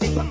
Bam,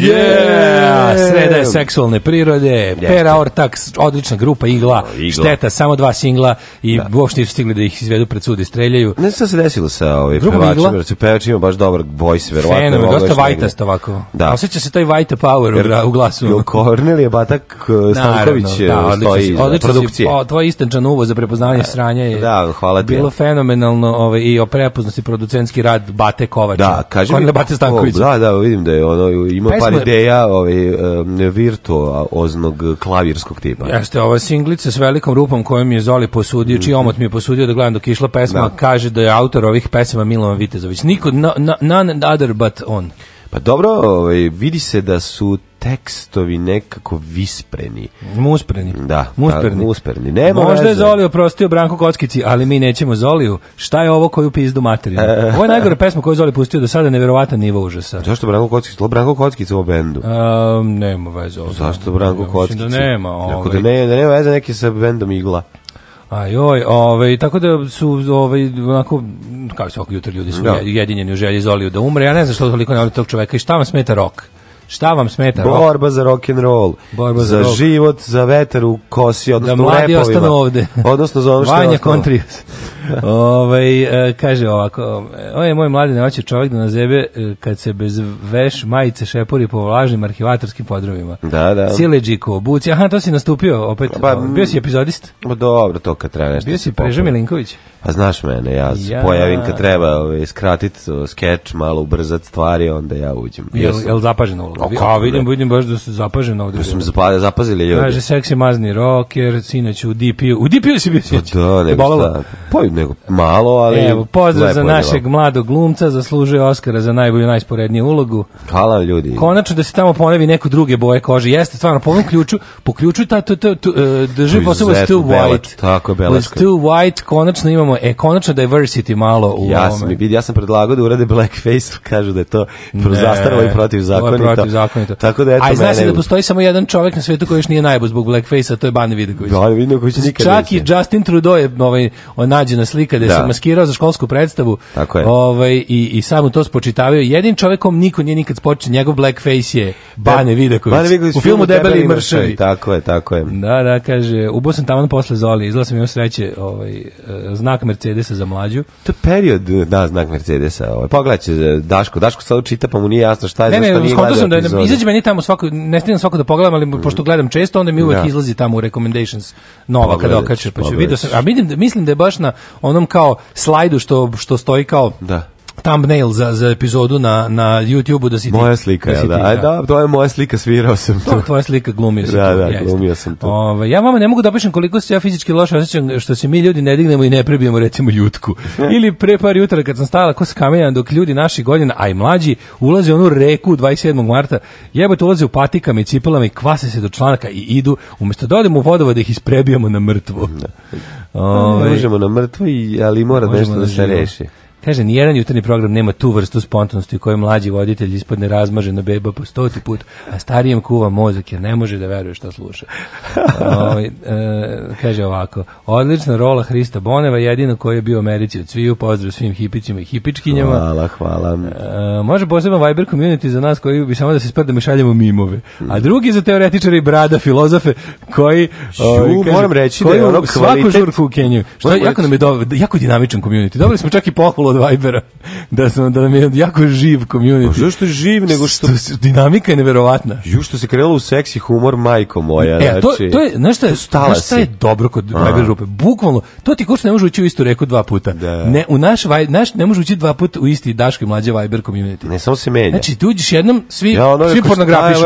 Yeah. sreda je ehm. seksualne prirode, Pera Ortax, odlična grupa igla, igla, šteta, samo dva singla i da. uopšte nisu stigli da ih izvedu pred sud i streljaju. Ne što se desilo sa ovaj pevačima, jer su ima baš dobar voice, verovatno. Fenom, dosta vajtast ovako. Da. Osjeća se taj vajta power jer, u glasu. Jo, Kornelije Batak eh, Stanković da, eh, stoji odlično, produkcije. Si, o, tvoj istančan uvo za prepoznavanje e, sranja je da, hvala ti. bilo fenomenalno ovaj, i o prepoznasti producentski rad Bate Kovača. Da, kaže Kornelije Bate Stanković. Da, da, vidim da je ono, ima par ideja ovaj, eh, Eh, virtuoznog klavirskog tipa. Jeste, ova singlica s velikom rupom kojom je Zoli posudio, čiji omot mi je posudio da gledam dok išla pesma, da. kaže da je autor ovih pesama Milovan Vitezović. Niko, na, na, none other but on. Pa dobro, ovaj, vidi se da su tekstovi nekako vispreni. Muspreni. Da, musperni. Da, musperni. Nema Možda je Zoli oprostio Branko Kockici, ali mi nećemo Zoliju. Šta je ovo koju pizdu materiju? E. Ovo je najgore pesma koju Zoli pustio do sada, nevjerovatan nivo užasa. Zašto Branko Kockici? To Branko Kockici u bendu. Um, nema veze ovo. Zašto Branko da Kockici? Da nema. Ovaj. Da, ne, da nema veze neki sa bendom igla. Ajoj, pa joj, ovaj tako da su ovaj onako kako se jutro ljudi su da. jedinjeni u želji Zoliju da umre. Ja ne znam što toliko ne voli tog čoveka i šta vam smeta rok. Šta vam smeta? Borba za rock and roll. Borba za, za rock. život, za veter u kosi, odnosno da mladi u ostanu ovde. Odnosno za ono što Vanja Kontrius. Ove, ovaj, kaže ovako, ovo je moj mladi nevaće čovjek da na zebe e, kad se bez veš majice šepori po vlažnim arhivatorskim podrumima. Da, da. Sileđiko, obuci, aha, to si nastupio opet, pa, ovaj, bio si epizodist? Pa dobro, to kad treba nešto. Bio si Prežo Milinković? Pa znaš mene, ja, se ja. pojavim kad treba ovaj, skratiti skeč, malo ubrzati stvari, onda ja uđem. Jel, jel zapaženo probi. A vidim, vidim baš da su zapaženi ovde. Da su pa, zapazili, zapazili ljudi. Kaže, seksi mazni rocker, sinoć u DP-u. U DP-u si bio pa Da, nego šta. Pa, nego malo, ali... Evo, pozdrav za našeg mladog glumca, zaslužuje Oscara za najbolju, najsporedniju ulogu. Hvala ljudi. Konačno da se tamo pojavi neko druge boje kože. Jeste, stvarno, po ovom ključu, po ključu ta, ta, ta, e, drži posao Stu White. Tako, Belačka. Stu White, konačno imamo, e, konačno diversity da malo u ja sam, ja sam predlagao da urade blackface, kažu da je to zastaralo i protiv zakonito zakonito. Tako da eto A znaš da postoji samo jedan čovjek na svijetu koji još nije najbo zbog blackface-a, to je Bane Vidaković. Bane Vidaković nikad. Čak i Justin Trudeau je ovaj nađena slika da se maskirao za školsku predstavu. Tako je. Ovaj i i samo to spočitavaju. Jedin čovjekom niko nije nikad spočitao njegov blackface je Bane da, Vidaković. Bane Vidaković u filmu Debeli i mršavi. Tako je, tako je. Da, da, kaže, ubo sam tamo posle Zoli, izlazio sam imao sreće, ovaj eh, znak Mercedesa za mlađu. To period da znak Mercedesa. Ovaj pogledaj Daško, Daško sad čita pa mu nije jasno šta je, zašto nije. Ne, da ne, epizode. Izađe meni tamo svako, ne stignem svako da pogledam, ali pošto gledam često, onda mi uvek da. izlazi tamo u recommendations nova pa kada okačeš, pa ću pa vidio sam. A vidim, da, mislim da je baš na onom kao slajdu što, što stoji kao da thumbnail za, za epizodu na, na YouTube-u da si ti... Moja slika, da, da? Aj, da, to je moja slika, svirao sam to. To je tvoja slika, glumio sam da, to. Da, da, glumio sam to. Ove, ovaj, ja vama ne mogu da opišem koliko se ja fizički loše osećam što se mi ljudi ne dignemo i ne prebijemo recimo jutku. Ili pre par jutra kad sam stala ko kamena dok ljudi naših godina, aj mlađi, ulaze u onu reku 27. marta, jebote ulaze u patikama i cipelama i kvase se do članaka i idu, umesto da odemo u vodova da ih isprebijamo na mrtvo. Da. Ove, ovaj. možemo na mrtvo, ali mora nešto da, da se reši. Kaže, nijedan jutarnji program nema tu vrstu spontanosti u kojoj mlađi voditelj ispadne razmažena beba po stoti put, a starijem kuva mozak jer ne može da veruje što sluša. O, ovaj, e, kaže ovako, odlična rola Hrista Boneva, jedino koji je bio u Americi od sviju, pozdrav svim hipićima i hipičkinjama. Hvala, hvala. E, može poseban Viber community za nas koji bi samo da se sprdamo i šaljemo mimove. A drugi za teoretičari i brada, filozofe, koji... Šu, ovaj, kaže, moram reći koji da je ono kvalitet... Svaku žurku u Kenju. Što, jako, nam je do, jako dinamičan community. Dobili smo čak i pohvalu od Vibera. Da, sam, da nam je jako živ community. Pa što je živ, nego što... što dinamika je neverovatna. Ju što se krelo u seksi humor, majko moja. E, znači, to, to je, znaš šta je, znaš šta je dobro kod Aha. Viber grupe? Bukvalno, to ti košto ne može ući u istu reku dva puta. Da. Ne, u naš, naš ne može ući dva puta u isti Daško i mlađe Viber community. Ne, samo se menja. Znači, ti uđeš jednom, svi, ja, ono svi pornografišu.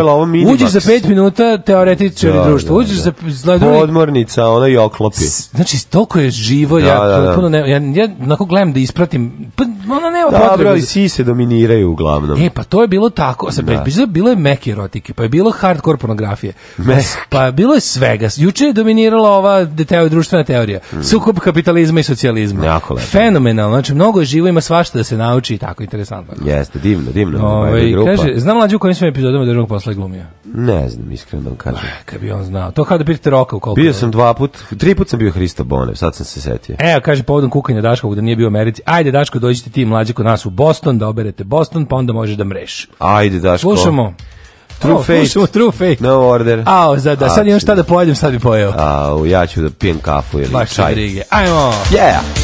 Uđeš za pet minuta, teoretičari da, društva. Da, uđeš da, da. za... Podmornica, ono i oklopi. Znači, toliko je živo, da, ja, da, da, ne, ja, ja, ja gledam da ispratim pa ona nema Dobro, potrebu. Dobro, svi se dominiraju uglavnom. E, pa to je bilo tako. Sa, da. Bilo je meke erotike, pa je bilo hardcore pornografije. Mesk. Pa je bilo je svega. Juče je dominirala ova teo, društvena teorija. Mm. Sukup kapitalizma i socijalizma. Jako lepo. Fenomenalno. Znači, mnogo je živo, ima svašta da se nauči i tako interesantno. Jeste, divno, divno. Ove, ovaj, Kaže, znam mlađu u kojim svojim epizodama državnog posla je glumio? Ne znam, iskreno da kažem. Aj, kad bi on znao. To kao da pitate roka u koliko. Bio sam dva put, tri put sam bio Hristo Bonev, sad sam se setio. Evo, kaže, povodom kukanja Daškovog da nije bio u Americi. Ajde, Daško, Daško, dođite ti mlađi kod nas u Boston, da oberete Boston, pa onda možeš da mreš. Ajde, Daško. Slušamo. True oh, fate. Slušamo True fate. No order. Au, za, da, sad imam šta da pojedem, sad bi pojeo. Au, ja ću da pijem kafu ili Baš čaj. Baš Ajmo. Yeah.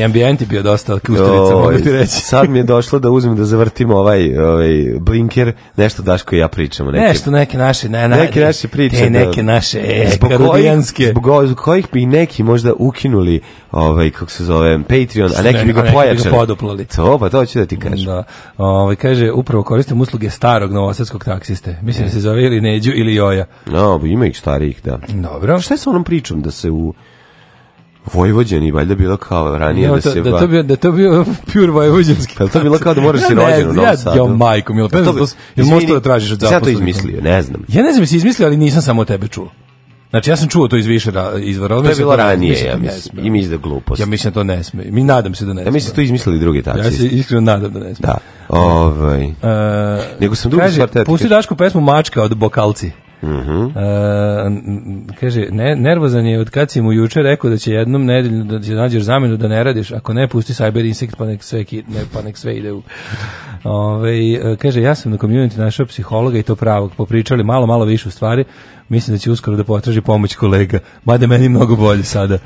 i ambijent je bio dosta kušterica, ti reći. Sad mi je došlo da uzmem da zavrtim ovaj, ovaj blinker, nešto Daško i ja pričamo. Neke, nešto, neke naše, ne, na, neke naše priče. Te da. neke naše, e, zbog karubijanske. Kojih, zbog, zbog kojih bi neki možda ukinuli, ovaj, kako se zove, Patreon, a neki ne, bi ga pojačali. poduplali. To, pa to ću da ti kažem. Da. Ovaj, kaže, upravo koristim usluge starog novosadskog taksiste. Mislim da se e. zove ili Neđu ili Joja. No, ima ih starijih, da. Dobro. Šta je sa onom pričom da se u Vojvođani, valjda bilo kao ranije no, da, da, da se... Da to bio, da to bio pure vojvođanski. Da to bilo kao da moraš ja si rođen u Novom ja, Sadu? Ja, majko, milo, pa to, to, da jel da tražiš od da zaposlenika? Ja to izmislio, ne znam. Ja ne znam, jesi izmislio, ali nisam samo tebe čuo. Znači ja sam čuo to iz više izvora. To je bilo ranije, mislim, ja mislim. I mislim da glupost. Ja mislim da to ne sme. Mi nadam se da ne sme. Ja mislim da to izmislili drugi taci. Ja se iskreno nadam da ne sme. Da. Ovaj. Uh, Nego sam drugi stvar tete. Pusti Daško pesmu Mačka od Bokalci. Mm -hmm. e, kaže, ne, nervozan je od kad si mu juče rekao da će jednom nedeljno da će nađeš zamenu da ne radiš, ako ne pusti Cyber Insect pa nek sve, ne, pa nek sve ide u... Ove, ovaj, uh, kaže, ja sam na community našao psihologa i to pravog, popričali malo, malo više u stvari, Mislim da će uskoro da potraži pomoć kolega. Mada meni mnogo bolje sada.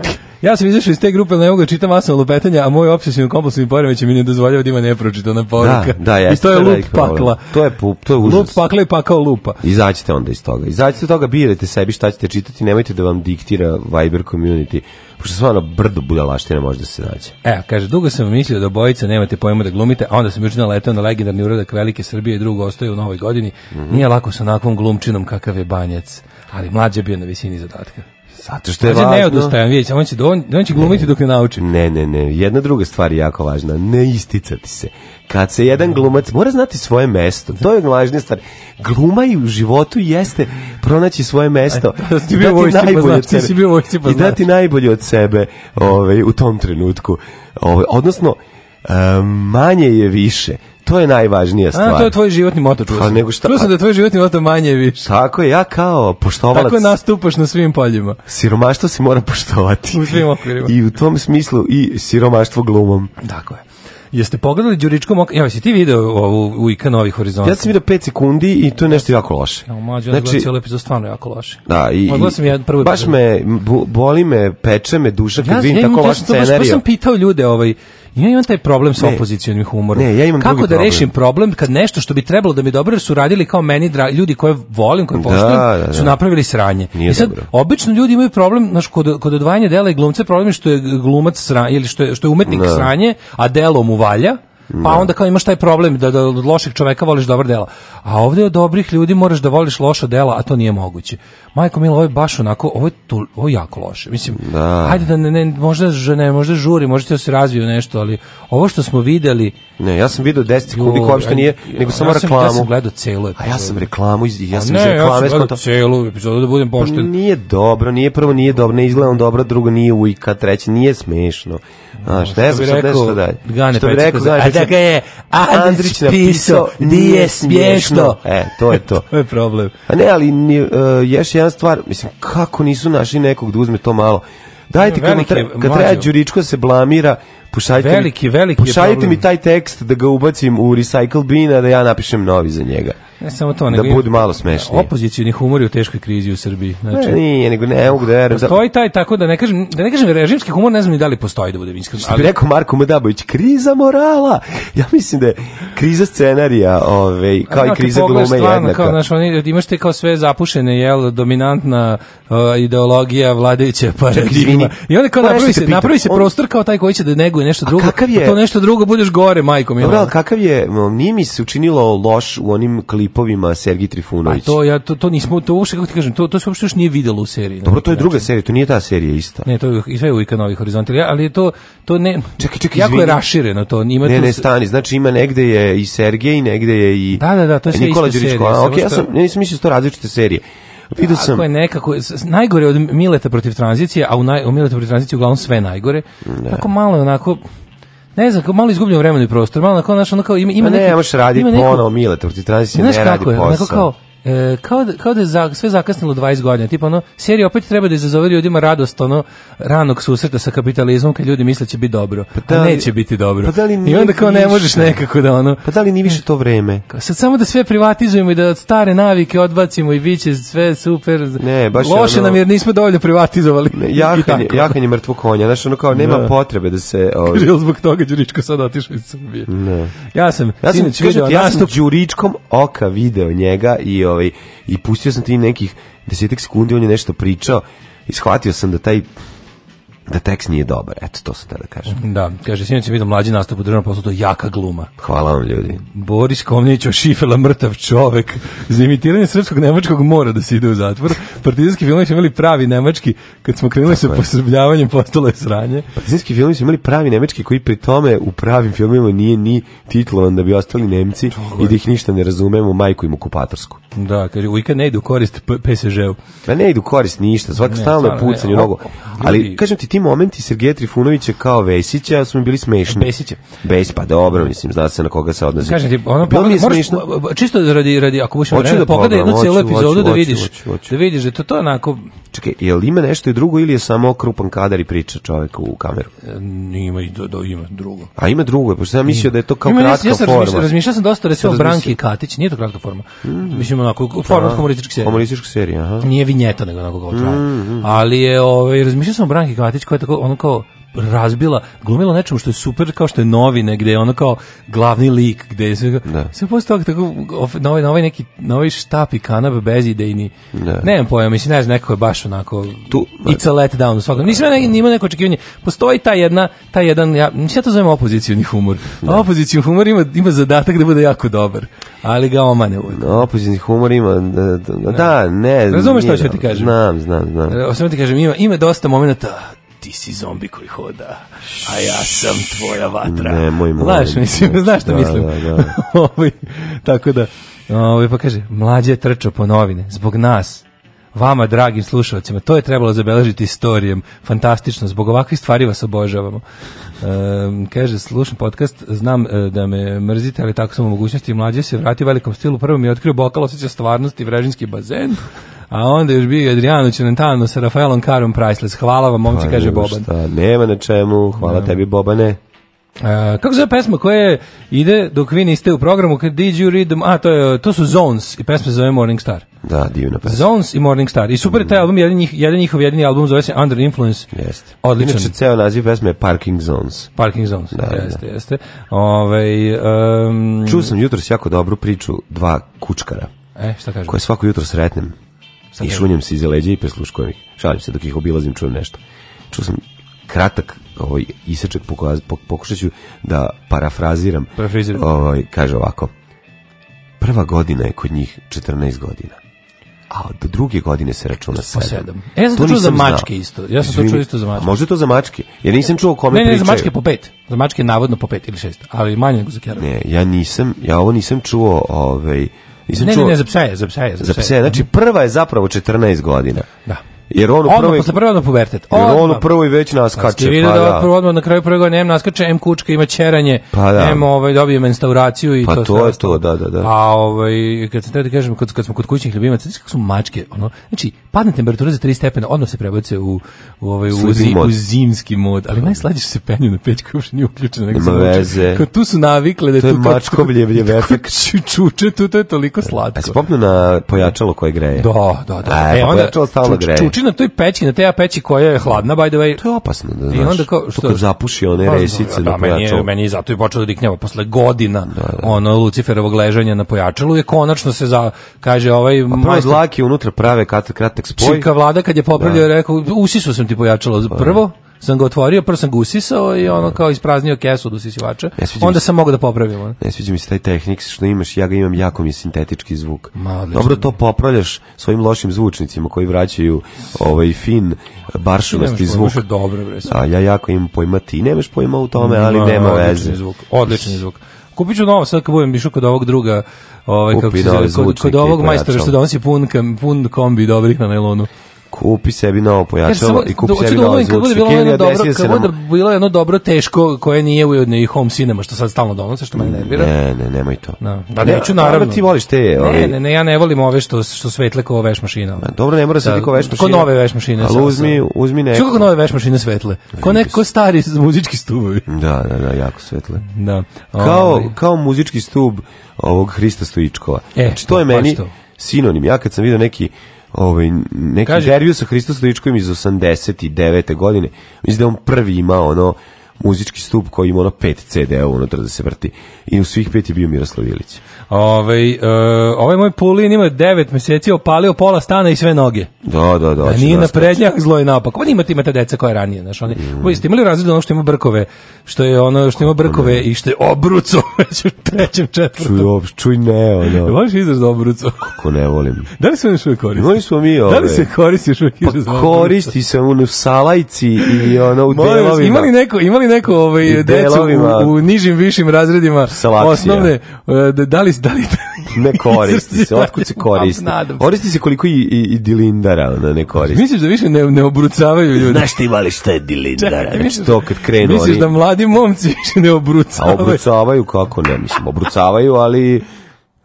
Ja sam izašao iz te grupe, ali ne mogu da čitam masno lupetanja, a moj opsesivni kompulsivni poremeć mi ne dozvoljava da ima nepročitana poruka. Da, da, jeste, I to je lup pakla. To je, pup, to je užas. Lup pakla i pakao lupa. Izađite onda iz toga. Izađite iz toga, birajte sebi šta ćete čitati, nemojte da vam diktira Viber community pošto stvarno brdo budalaštine može da se nađe. E, kaže, dugo sam mislio da bojica nemate pojma da glumite, a onda sam jučer naletao na legendarni uradak Velike Srbije i drugo ostaje u novoj godini. Mm -hmm. Nije lako sa onakvom glumčinom kakav je banjac, ali mlađe bio na visini zadatka. Zato što je važno. Ne odustajem, vidjet on će, do, on će glumiti ne, dok ne nauči. Ne, ne, ne, jedna druga stvar je jako važna, ne isticati se. Kad se jedan glumac, mora znati svoje mesto, to je važna stvar. Gluma u životu jeste pronaći svoje mesto, e, da ti pa najbolje od sebe. Pa I dati najbolje od sebe ovaj, u tom trenutku. Ovaj, odnosno, e, manje je više To je najvažnija stvar. A, to je tvoj životni moto, čuo pa sam. Nego šta? Čuo sam da je tvoj životni moto manje i više. Tako je, ja kao poštovalac... Tako nastupaš na svim poljima. Siromaštvo se mora poštovati. U svim okvirima. I u tom smislu i siromaštvo glumom. Tako je. Jeste pogledali Đuričkom ok... Evo, si ti video ovu u IK Novi horizont? Ja sam video 5 sekundi i to je nešto jako loše. Evo, mlađe, ja znači, cijelu epizodu stvarno jako loše. Da, i, pa sam jedan prvi Baš me, boli me, peče me duša kad ja, vidim ja, tako loš scenariju. Ja sam pitao ljude ovaj, Ja imam taj problem sa opozicionim humorom. Ne, ja imam Kako da problem. rešim problem kad nešto što bi trebalo da mi dobro jer su radili kao meni dra, ljudi koje volim, koje da, poštujem, da, da, da. su napravili sranje. Nije I sad dobro. obično ljudi imaju problem, znači kod kod odvajanja dela i glumce, problem je što je glumac sranje ili što je što je umetnik da. sranje, a delo mu valja Pa da. onda kao imaš taj problem da, da od loših čoveka voliš dobro delo. A ovde od dobrih ljudi moraš da voliš loša dela, a to nije moguće. Majko Milo, ovo je baš onako, ovo je, tu, ovo je jako loše. Mislim, da. hajde da ne, ne, možda, ne, možda žuri, možda da se razviju nešto, ali ovo što smo videli... Ne, ja sam vidio 10 sekundi koja uopšte nije, nego samo ja sam, reklamu. Ja sam gledao celu epizodu. A ja sam reklamu, iz, ja sam ne, reklame, ja sam gledao to... celu epizodu, da budem pa pošten. Nije dobro, nije prvo, nije dobro, ne izgleda dobro, drugo nije ujka, treće nije smešno. Da, znaš, ne znam sad nešto dalje. Gane, što bi rekao, znaš, da ga je Andrić napisao, nije smiješno. E, to je to. to je problem. A ne, ali ni, uh, još jedna stvar, mislim, kako nisu našli nekog da uzme to malo. Dajte, kad, kad treba Đuričko se blamira, pošaljite veliki, veliki pušajte mi taj tekst da ga ubacim u recycle bin da ja napišem novi za njega. Ne samo to, nego da bude malo smešnije. Opozicioni humor je u teškoj krizi u Srbiji. Znači, ne, nije, nego ne mogu da verujem. Da- postoji taj tako da ne kažem, da ne kažem režimski humor, ne znam ni da li postoji da budem iskren. Ali rekao Marko Medabović, kriza morala. Ja mislim da je kriza scenarija, ovaj, kao i kriza glume stvarno, jednaka. Kao, znaš, oni, imaš te kao sve zapušene, jel, dominantna uh, ideologija vladajuća pa I onda kao pa napravi se, napravi se prostor kao taj koji će da neguje ili nešto drugo. kakav je? Pa to nešto drugo budeš gore, majko mi. Dobro, kakav je? Ni mi se učinilo loš u onim klipovima Sergi Trifunović. A pa to ja to, to nismo to uopšte kako ti kažem, to to se uopšte još nije videlo u seriji. Dobro, to je način. druga serija, to nije ta serija ista. Ne, to je i sve u Ika Novi horizonti, ali je to to ne Čekaj, čekaj, jako je rašireno to. Ima ne, tu... ne, stani, znači ima negde je i Sergej, i negde je i Da, da, da, to je Nikola Đurić. Okej, ja sam ja nisam mislio da to različite serije. Vidio sam. Tako je nekako, najgore od Mileta protiv tranzicije, a u, naj, u Mileta protiv tranzicije uglavnom sve najgore. Da. Tako malo onako, ne znam, kao malo izgubljeno vremenu i prostor, malo onako, znaš, ono kao ima, ima pa ne, neki... ne, možeš raditi ponovo Mileta protiv tranzicije, ne, ne radi posao. Znaš kako je, onako kao, e, kao da, kao da je za, sve zakasnilo 20 godina. Tipa ono, serija opet treba da izazove ljudima radost ono, ranog susreta sa kapitalizmom kad ljudi misle da će biti dobro. Pa a da neće biti dobro. Pa da li I onda kao ne možeš nekako da ono... Pa da li ni više to vreme? Kao, Sad samo da sve privatizujemo i da od stare navike odbacimo i bit će sve super. Ne, baš Loše ono, nam jer nismo dovoljno privatizovali. Ne, jahanje, jahanje mrtvo konja. Znaš, ono kao nema ne. Da. potrebe da se... Ovaj... Kaže, zbog toga Đuričko sad otišao iz Srbije. Ne. Ja sam, ja sam, kažem, video, ja sam nastup... Đuričkom oka video njega i o, ovaj, i pustio sam ti nekih desetak sekundi, on je nešto pričao i shvatio sam da taj da tekst nije dobar. Eto, to sam da kažem. Da, kaže, sinoć vidim mlađi nastup u državnom poslu, to je jaka gluma. Hvala vam, ljudi. Boris Komnić šifela mrtav čovek. Za imitiranje srpskog nemačkog mora da se ide u zatvor. Partizanski filmovi su imali pravi nemački, kad smo krenuli sa posrbljavanjem, postalo je sranje. Partizanski filmovi su imali pravi nemački, koji pri tome u pravim filmima nije ni titlovan da bi ostali nemci i da ih ništa ne razumemo, majku im okupatorsku. Da, kaže, uvijek ne idu korist PSG-u. Ne, ne idu korist ništa, svaka stalno je pucanje u nogu. Ali, kažem ti, ti momenti Sergeja Trifunovića kao Vesića su mi bili smešni. Vesića. Bes, pa dobro, mislim, zna se na koga se odnosi. Kažem ti, ono, da pa, moraš, smišno... čisto radi, radi ako budeš vremena, da pogledaj jednu cijelu epizodu da hoću, da vidiš, hoću, hoću. da vidiš da to to onako... Čekaj, je li ima nešto i drugo ili je samo krupan kadar i priča čoveka u kameru? E, ima i do, do, ima drugo. A ima drugo, pošto pa sam ja mislio da je to kao ima, kratka ja sam forma. Razmišljao, sam dosta, recimo, Branki i Katić, nije to kratka forma. Mm. Mislim, onako, pa, forma od humorističke serije. Humorističke serije, aha. Nije vinjeta, nego onako kao traje. Mm, mm. Ali je, ovaj, razmišljao sam o Branki Katić Đurić koja je tako, ono kao, razbila, glumila nečemu što je super kao što je novi negde, je ono kao glavni lik, gde je sve, da. sve posle toga tako, na novi, ovaj, na ovaj neki na ovaj štap i kanap bezidejni da. ne znam pojma, mislim, ne znam, neko je baš onako tu, it's a let down svakom, da. nisam ne, nima neko očekivanje, postoji ta jedna ta jedan, ja, mislim ja to zovem opozicijni humor da. opozicijni humor ima, ima zadatak da bude jako dobar, ali ga omane uvijek. No, opozicijni humor ima da, da, da, da. da ne, razumeš što ću ti kažem znam, znam, znam, samo ti kažem, ima, ima dosta momenta ti si zombi koji hoda, a ja sam tvoja vatra. Ne, moj Znaš, mislim, znaš šta da, mislim. Da, da. Ovaj, tako da, ovaj, pa kaže, mlađe trčo po novine, zbog nas, vama dragim slušalcima, to je trebalo zabeležiti istorijem, fantastično, zbog ovakvih stvari vas obožavamo. Um, kaže, slušam podcast, znam e, da me mrzite, ali tako sam u mogućnosti, mlađe se vratio u velikom stilu, prvo mi je otkrio bokal osjeća stvarnosti, vrežinski bazen, A onda još bio Adriano Celentano sa Rafaelom Karom Priceless. Hvala vam, momci, pa kaže Boban. Šta, nema na čemu, hvala ja. Da. tebi Bobane. Uh, kako zove pesma koja ide dok vi niste u programu kad Did You Read them? A, to, je, to su Zones i pesma se zove Morning Star. Da, divna pesma. Zones i Morning Star. I super je taj mm. album, jedan, njih, jedan njihov jedini album zove se Under Influence. Jeste. Odličan. Inače, ceo naziv pesme je Parking Zones. Parking Zones, da, jeste, da. jeste. Ove, ovaj, um... Čuo sam jutros jako dobru priču dva kučkara. E, šta kažu? Koje svako jutro sretnem Sam I šunjem se iza leđa i presluškujem ih. Šalim se, dok ih obilazim čujem nešto. Čuo sam kratak ovaj, isečak, pokušat ću da parafraziram. Parafraziram. Ovaj, kaže ovako, prva godina je kod njih 14 godina a do druge godine se računa sedam. Po e, Ja sam to, čuo za mačke isto. Ja sam Izvini, to čuo isto za mačke. Možda to za mačke. Ja nisam čuo o kome pričaju. Ne, ne, pričaju. za mačke po pet. Za mačke navodno po pet ili šest, ali manje nego za kjera. Ne, ja nisam, ja ovo nisam čuo, ovaj, Nisam ne, čuo... ne, ne, za pse je, za pse je. Za pse, za znači mhm. prva je zapravo 14 godina. Da. Jer on u prvoj odmah, posle prve odmah pubertet. Odmah. Jer on u prvoj već naskače. Ti pa da. da. Prvo odmah na kraju prve godine em naskače, M kučka ima ćeranje, pa da. em ovaj dobije menstauraciju i pa to, to sve. je to, da, da, da. A ovaj kad se tebe da kažem kad, kad smo kod kućnih ljubimaca, znači kako su mačke, ono, znači padne temperatura za 3 stepena, odmah se prebace u u ovaj u, zim, u zimski mod, ali najslađe se penju na peć koja uopšte nije uključena, nego veze. Kao tu su navikle da to tu je mačko vljevlje čuče, tu to je toliko e, slatko. A se popne na pojačalo koje greje. Da, da, da. E, pa onda pojačalo stalno greje uči znači, na toj peći, na teja peći koja je hladna, by the way. To je opasno, da znaš. I onda kao, što? To kad zapuši one pa, resice da, na pojačalu. Meni, meni zato je počeo da diknjava. Posle godina da, da. ono Luciferovog ležanja na pojačalu je konačno se za, kaže ovaj... Pa prvo majster, dlaki unutra prave kratak spoj. Čika vlada kad je popravljao, da. rekao, usisuo sam ti pojačalo. Pa da. Prvo, sam ga otvorio, prvo sam ga i ono da. kao ispraznio kesu od usisivača. Onda sam mogao da popravim. Ono. Ne sviđa mi se taj tehnik što imaš, ja ga imam jako mi sintetički zvuk. Ma, Dobro to popravljaš svojim lošim zvučnicima koji vraćaju ovaj fin baršunasti zvuk. Dobro, bre, A ja jako imam pojma, ti nemaš pojma u tome, ali Ma, nema veze. Zvuk, odlični zvuk. Kupit ću novo, sad kad budem išao kod ovog druga, ovaj, kako se zove, kod, kod ovog majstora što donosi pun, pun kombi dobrih na nailonu kupi sebi novo pojačalo i kupi sebi da novo zvučnike. Kad bude bilo dobro, kad bude bilo jedno dobro teško koje nije ujedno i home cinema što sad stalno donose što me mm, nervira. Ne, ne, nemoj to. Da, pa neću da, naravno. Ti voliš te, Ne, ne, ne, ja ne volim ove što što svetle kao veš mašina. Dobro, ne mora se kao veš mašina. Ko nove veš mašine. Ali uzmi, uzmi neko. Što kako nove veš mašine svetle? Ko neko stari muzički stubovi. Da, da, da, jako svetle. Da. Kao ovaj. kao muzički stub ovog Hrista Stojičkova. E, znači to pa je meni sinonim. Ja kad sam video neki ovaj, neki Kaži, intervju sa Hristos Ličkovim iz 89. godine. Mislim da on prvi ima ono muzički stup koji ima ono pet CD-a unutra da se vrti. I u svih pet je bio Miroslav Ilić. Ovaj, e, ovaj moj pulin ima 9 meseci, opalio pola stana i sve noge. Da, da, da. Da nije da na prednjak, zlo je napak. Ovo imate, imate deca koja ranije, znaš, oni, mm. Vi ste imali razred ono što ima brkove, što je ono, što ima brkove i što je obruco već u trećem, četvrtom. Čuj, ob, čuj ne, ono. Voliš izraz za obruco? Kako ne volim. Da li se ono što koristi? Imali smo mi ove. Da li se koristiš još uvijek pa izraz za Koristi se ono u salajci i ono u delovima. Imali neko, imali neko neko ovaj, decu u, u, nižim, višim razredima Salacija. osnovne, e, da, da li, da li ne koristi se, otkud se koristi? Koristi se koliko i, i, i dilindara da ne koristi. Misliš da više ne, ne obrucavaju ljudi? Znaš ti mali šta je dilindara? Čekaj, misliš, to kad krenu misliš oni... da mladi momci više ne obrucavaju? A obrucavaju kako ne, mislim, obrucavaju, ali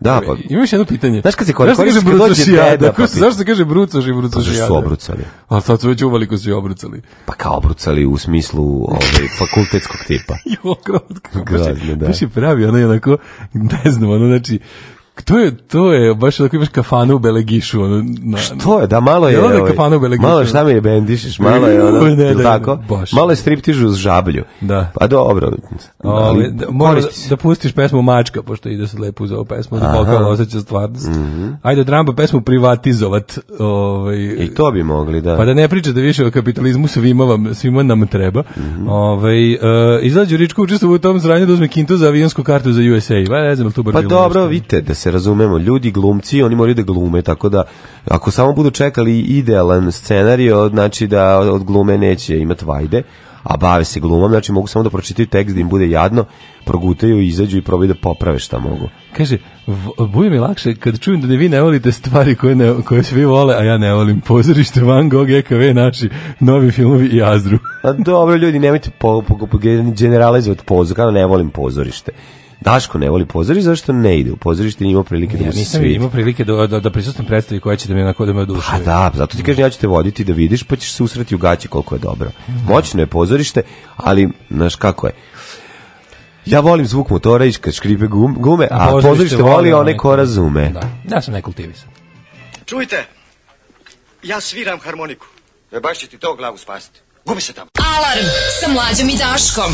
Da, pa. još jedno pitanje. Znaš kad se kore, kore, kore dođe deda. Pa zašto se kaže brucoš i brucoš i pa su obrucali. A sad su već uveliko su i obrucali. Pa kao obrucali u smislu ovaj, fakultetskog tipa. jo, grozno. Grozno, da. Baš je pravi, ono je onako, ne znam, ono znači, to je, to je baš tako imaš kafanu u Belegišu. Ono, na, Što je, da malo je... Je ovaj, kafanu u Belegišu. Malo šta mi je bendišiš, malo je ono, ne, ne, ne, tako? Boš. Malo je striptižu uz žablju. Da. Pa dobro. Ali, da, moraš da, da pustiš pesmu Mačka, pošto ide se lepo uz ovu pesmu, da pokala osjeća stvarnost. Mm -hmm. Ajde, Dramba pesmu privatizovat. Ovaj, I to bi mogli, da. Pa da ne priča da više o kapitalizmu, svima, vam, svima nam treba. Mm -hmm. ovaj, uh, izlađu Ričko učestvuju u tom zranju da uzme kintu za avionsku kartu za USA. Va, ne znam, tu bar pa dobro, vidite da se se razumemo, ljudi glumci, oni moraju da glume, tako da ako samo budu čekali idealan scenario, znači da od glume neće imati vajde, a bave se glumom, znači mogu samo da pročitaju tekst da im bude jadno, progutaju, izađu i probaju da poprave šta mogu. Kaže, bude mi lakše kad čujem da ne vi ne volite stvari koje, ne, koje svi vole, a ja ne volim pozorište Van Gogh, EKV, naši novi filmovi i Azru. a dobro, ljudi, nemojte po, po, po, generalizovati pozor, kada ne volim pozorište. Daško ne voli pozorište, zašto ne ide u pozorište, da nije imao prilike ja, da se svidi. ima prilike da, da, da prisutam predstavi koja će da me onako da me oduševi. A pa da, zato ti kažem, ja ću te voditi da vidiš, pa ćeš se usreti u gaće koliko je dobro. Moćno je pozorište, ali, znaš kako je, ja volim zvuk motora i kad škripe gume, a, a pozorište voli one ko razume. Da, da, ja sam nekultivisan. Čujte, ja sviram harmoniku. E baš će ti to glavu spasiti. Gubi se tamo. Alarm sa mlađom i Daškom.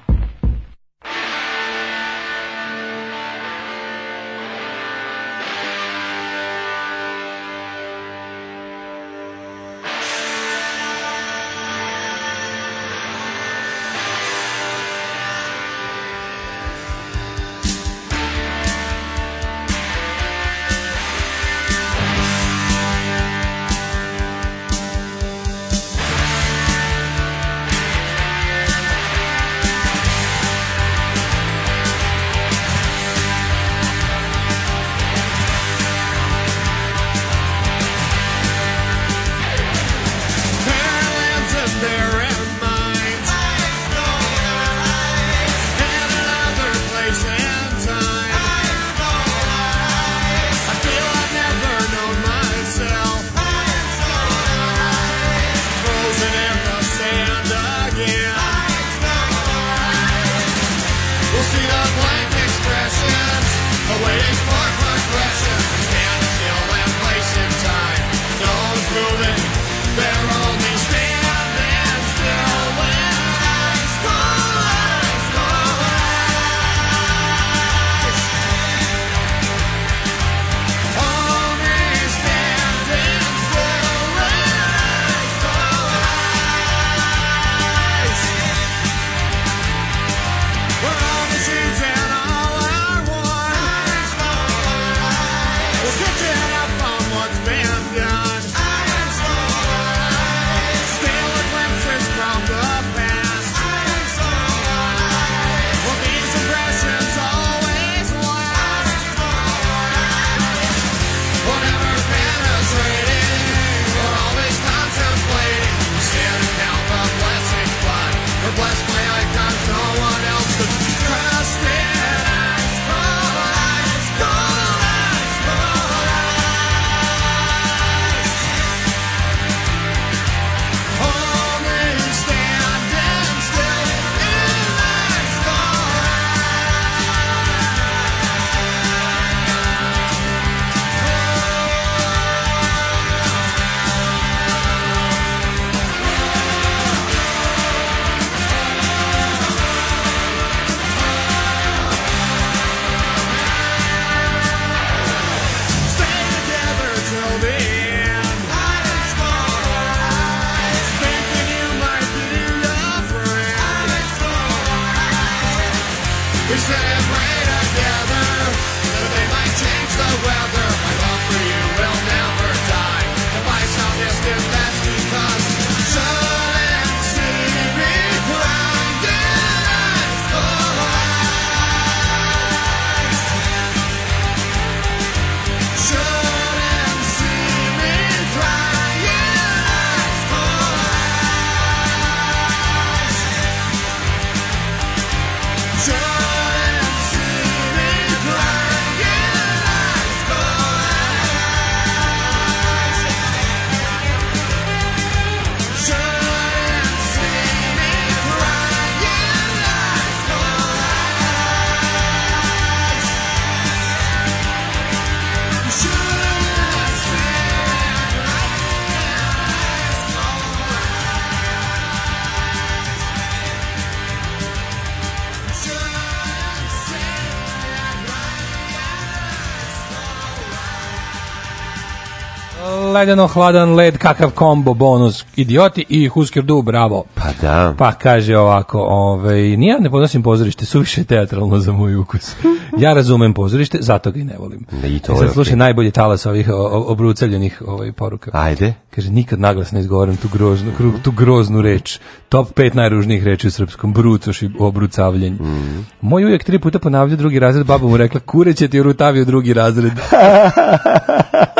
najdano hladan led, kakav kombo, bonus, idioti i Husker Du, bravo. Pa da. Pa kaže ovako, ovaj, nija ne podnosim pozorište, suviše teatralno za moj ukus. ja razumem pozorište, zato ga i ne volim. I to I e sad slušaj okay. najbolji talas ovih obrucavljenih ovaj, poruka. Ajde. Kaže, nikad naglas ne izgovaram tu groznu, tu groznu reč. Top 5 najružnijih reči u srpskom, brucoš i obrucavljenje. Mm. Moj uvijek tri puta ponavlja drugi razred, baba mu rekla, kure će ti rutavio drugi razred.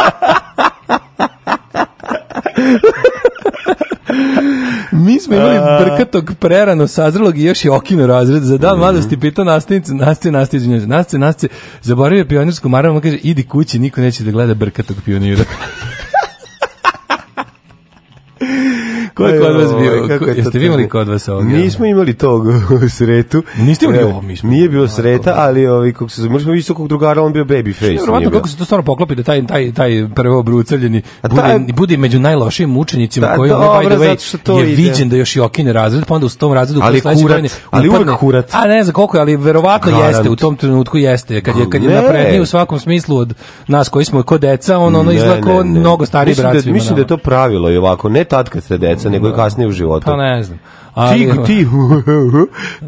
Mi smo imali brkatog, prerano, sazrelog i još je okino razred. Za dan mhm. mladosti pitao nastavnicu, nastavnice, nastavnice, nastavnice, nastavnice, zaboravio pionirsku maramu, kaže, idi kući, niko neće da gleda brkatog pionira. Ko je kod vas bio? Kako je Jeste vi imali kod vas ovog? Nismo imali tog u sretu. Niste imali e, ovo, mi smo. Nije bilo sreta, da. ali ovi kako se zove, smo visokog drugara, on bio baby face. Verovatno kako se to stvarno poklopi da taj taj taj prvo obrucavljeni bude bude među najlošijim učenicima da, koji on by the way je viđen da još i okine razred, pa onda u tom razredu ali sledeće godine ali upadne, kurat. A ne znam koliko je, ali verovatno Garant. jeste u tom trenutku jeste, kad je kad je napredniji u svakom smislu od nas koji smo kod deca, on ono izlako mnogo stariji da- brat. Mislim da je to pravilo i ovako, ne tad kad ste deca nego i kasnije u životu. Pa ne znam. Ali, ti, ti,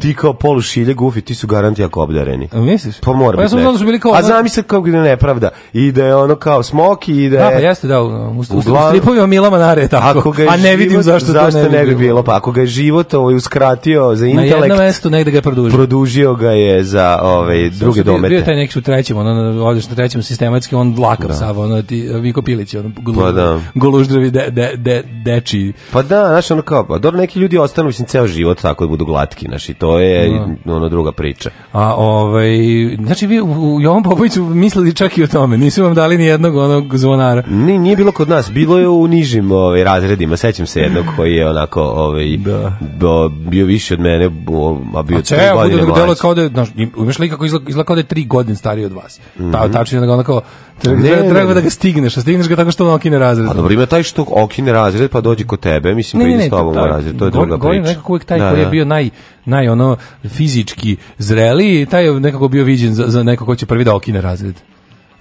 ti kao polušilje gufi, ti su garanti jako obdareni. Misliš? Pa mora pa ja sam znao da su bili kao... A znam se kao da nepravda. I da je ono kao smoki i da je... Da, pa jeste, da, u, u, stripovima Mila Nare tako. Ako ga je a ne vidim život, zašto, zašto to ne, ne bi bilo. Pa ako ga je život ovaj, uskratio za intelekt... Na jednom mestu negde ga je produžio. Produžio ga je za ovaj, druge Zašto, domete. Bio je taj neki u trećem, ono, odeš na trećem sistematski, on dlakav da. sav, ono, ti, Viko Pilić, ono, golu, pa da. goluždravi de, de, de, deči. Pa da, znaš, ono kao, pa, dobro, neki ljudi ostanu mislim ceo život tako da budu glatki, znači to je no. Da. ono druga priča. A ovaj znači vi u Jovan Popoviću mislili čak i o tome, nisu vam dali ni jednog onog zvonara. Ni nije bilo kod nas, bilo je u nižim ovaj razredima, sećam se jednog koji je onako ovaj da. Bo, bio više od mene, bo, a bio je godine mlađi. Delo kao da znaš, imaš lika koji izgleda, izgleda kao da je 3 godine stariji od vas. Mm -hmm. Ta mhm. tačno da ga onako treba da ga stigneš, a stigneš ga tako što on okine razred. A dobro ima taj što okine razred pa dođi kod tebe, mislim da ide s tobom u ovaj razred, to je druga priča nekako uvijek taj da, koji je da. bio naj, naj ono, fizički zreliji, taj je nekako bio viđen za, za neko ko će prvi da okine razred.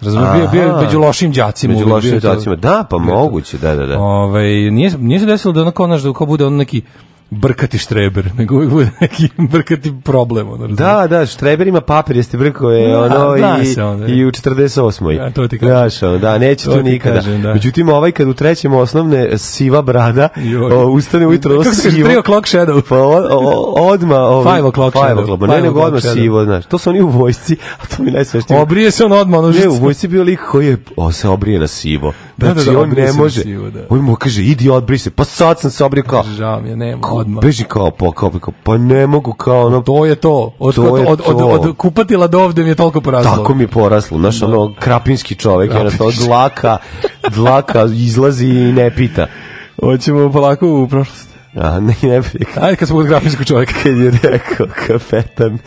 Razumem, bio, bio među lošim đacima. Među lošim đacima, da, pa moguće, da, da, da. Ove, ovaj, nije, nije se desilo da ono kao, naš, da kao bude on neki brkati štreber, nego uvijek bude neki brkati problem. Ono, da, da, štreber ima papir, jeste brko je da, ono da, i, da onda, i u 48. Ja, da, to ti kažem. Daš, da, neće to, to nikada. Kažem, da. Međutim, ovaj kad u trećem osnovne siva brada, o, ustane ujutro ono sivo. Kako o'clock shadow? Pa o, o, odma... Ovaj, five o'clock shadow. Five o'clock, ne nego odma sivo, znaš. To su oni u vojsci, a to mi najsveštije. Obrije se on odma, ono žice. Ne, u vojsci bio lik koji je, o, se obrije na sivo. Znači, da, da, znači, da, on ne može. Sivo, da. On mu kaže, idi odbri se. Pa sad sam se obrio kao. Žao mi je, nema odmah. Beži kao po kao, pa ne mogu kao ono... To je to. Od, to je od, od, to. od, od kupatila do ovde mi je toliko poraslo. Tako mi je poraslo, Naš da. ono, krapinski čovek, jednostavno, od dlaka, dlaka izlazi i ne pita. Hoćemo polako u prošlost. A, ne, ne, ne. Ajde kad smo kod grafijskog čoveka. Kad je rekao, kapetan,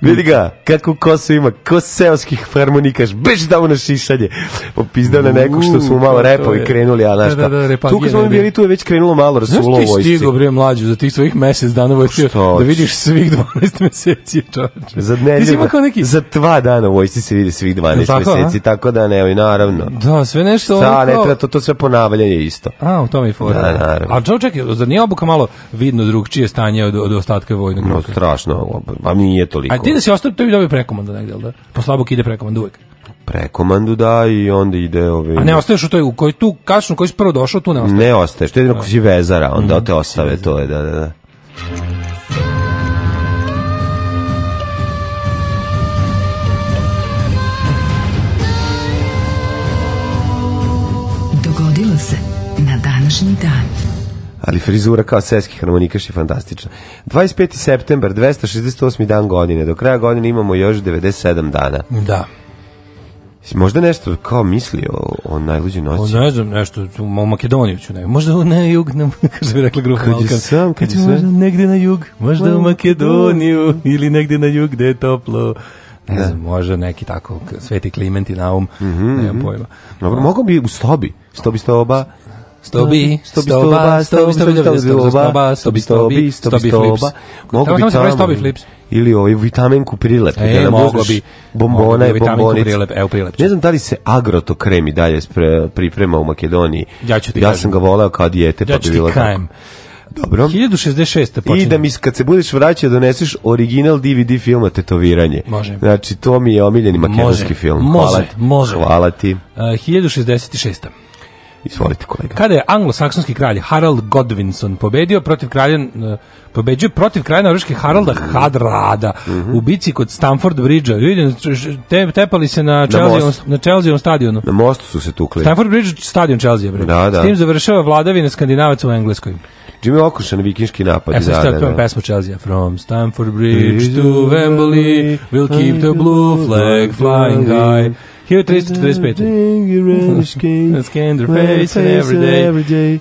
Vidi ga, kako kosu ima, ko seoskih harmonikaš, beš dao na šišanje. Popizdao na neku što smo malo pa repovi krenuli, a znaš da, da, da, Tu kad smo bili, tu je već krenulo malo rasulo u vojsci. Znaš ti stigo, bre, mlađu, za tih svojih mesec dana pa vojsci, da vidiš svih 12 meseci, čovječe. Za, ne, ti si neki... za dva dana u se vidi svih 12 tako, meseci, a? tako da ne, naravno. Da, sve nešto... Sa, ne, to, to, to sve ponavljanje isto. A, u tome i fora. Da, naravno. A čov, čekaj, zar nije obuka malo vidno drugčije stanje od, od ostatka vojnog No, strašno, pa nije toliko. Ti da si ostao, to bi dobio prekomandu negdje, da? Po pa slabog ide prekomandu uvek. Prekomandu da i onda ide Ove... A ne ostaješ u toj, u koji tu kašnu koji si prvo došao, tu ne ostaješ? Ne ostaješ, to je jedino si vezara, onda mm, te ostave, to je, da, da, da. Dogodilo se na današnji dan ali frizura kao seski harmonikaš je fantastična. 25. septembar, 268. dan godine, do kraja godine imamo još 97 dana. Da. Možda nešto kao misli o, o najluđoj noći. O, ne znam, nešto, o Makedoniju ću ne. Možda na jug, ne, kaže bi rekla grupa Kad je sam, kad je sve. Možda negde na jug, možda u Makedoniju, ili negde na jug gde je toplo. Ne da. znam, da. možda neki tako sveti Kliment i Naum, mm -hmm, nemam mhm. pojma. Dobro, mogu bi u stobi, stobi stoba, stobi, stoba, stobi, stobi, stoba, stobi, stobi, stobi, stobi, Mogu bi tamo stobi flips. Ili ovaj vitaminku prilep, e, da moglo bi bombona je bombonica. Prilep, evo prilep. Ne znam da li se agroto kremi dalje priprema u Makedoniji. Ja ću ti Ja sam ga voleo kao dijete, pa bi bilo tako. Dobro. 1066. Počinje. I da mi kad se budeš vraćao doneseš original DVD filma Tetoviranje. Može. Znači to mi je omiljeni makedonski može, film. Može, Hvala može. Hvala ti. E, uh, 1066. Izvolite kolega. Kada je anglosaksonski kralj Harald Godwinson pobedio protiv kralja e, pobeđuje protiv kralja Norveške Haralda mhm. Hadrada mm -hmm. u bici kod Stamford Bridgea. Te, tepali se na Chelsea na, Chelsea stadionu. Na mostu su se tukli. Stamford Bridge stadion Chelsea bre. Da, da. S tim završava vladavina Skandinavaca u Engleskoj. Jimmy Okošan, vikinški napad. E, da, sad stavljamo da, da. pesmu Chelsea. From Stamford Bridge to Wembley, we'll keep the blue flag flying high. 1345. Skander face every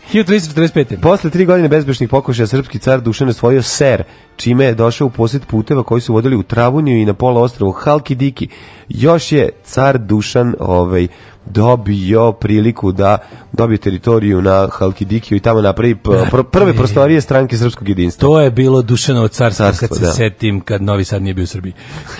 Posle tri godine bezbešnih pokušaja srpski car Dušan osvojio Ser, čime je došao u posjet puteva koji su vodili u Travuniju i na pola ostrovu Halkidiki. Još je car Dušan ovaj, dobio priliku da dobije teritoriju na Halkidikiju i tamo napravi pr prve prostorije stranke srpskog jedinstva. To je bilo Dušanovo carstvo, carstvo kad se da. setim, kad Novi Sad nije bio u Srbiji.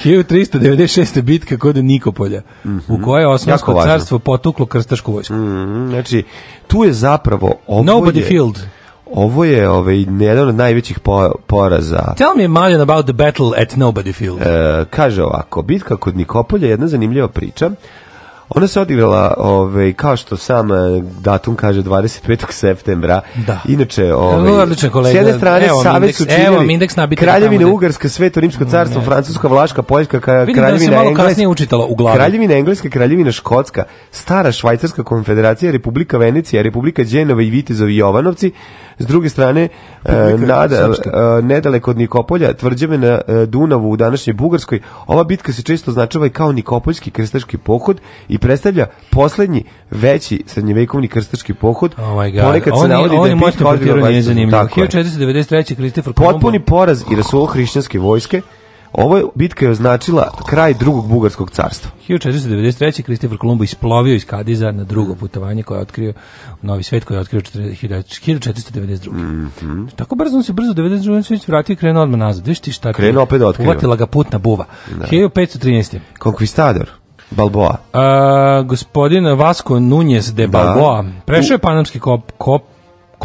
1396. bitka kod Nikopolja, mm -hmm. u mhm. kojoj je Osmansko carstvo potuklo krstašku vojsku. Mm -hmm. Znači, tu je zapravo... Nobody je, field. Ovo je ovaj, jedan od najvećih po, poraza. Tell me Marian about the battle at Nobody Field. E, kaže ovako, bitka kod Nikopolja je jedna zanimljiva priča. Ona se odigrala ovaj, kao što sam eh, datum kaže 25. septembra. Da. Inače, ovaj, s jedne strane evo, Savez su činili evo, indeks Kraljevina Ugarska, Sveto Rimsko carstvo, mm, Francuska, Vlaška, Poljska, da Kraljevina Engleska. malo kasnije učitala u glavi. Kraljevina Engleska, Kraljevina Škotska, Stara Švajcarska konfederacija, Republika Venecija, Republika Đenova i Vitezovi Jovanovci, S druge strane, e, nada, e, nedaleko od Nikopolja, tvrđave na e, Dunavu u današnjoj Bugarskoj, ova bitka se često značava i kao Nikopoljski krstaški pohod i predstavlja poslednji veći srednjevekovni krstaški pohod. Oh my God. Ponekad se navodi da je bitka odbila 1493. Kristofor Potpuni poraz i rasulo hrišćanske vojske Ovo bitka je označila kraj drugog bugarskog carstva. 1493. Kristofer Kolumbo isplovio iz Kadiza na drugo mm. putovanje koje je otkrio Novi svet koji je otkrio 1492. Mm -hmm. Tako brzo on se brzo 92. se vratio i krenuo odmah nazad. Viš ti šta? Krenuo opet da otkriva. Uvatila ga putna buva. Da. 1513. Konkvistador. Balboa. A, gospodin Vasco Nunez de da. Balboa. Da. Prešao je panamski kop, kop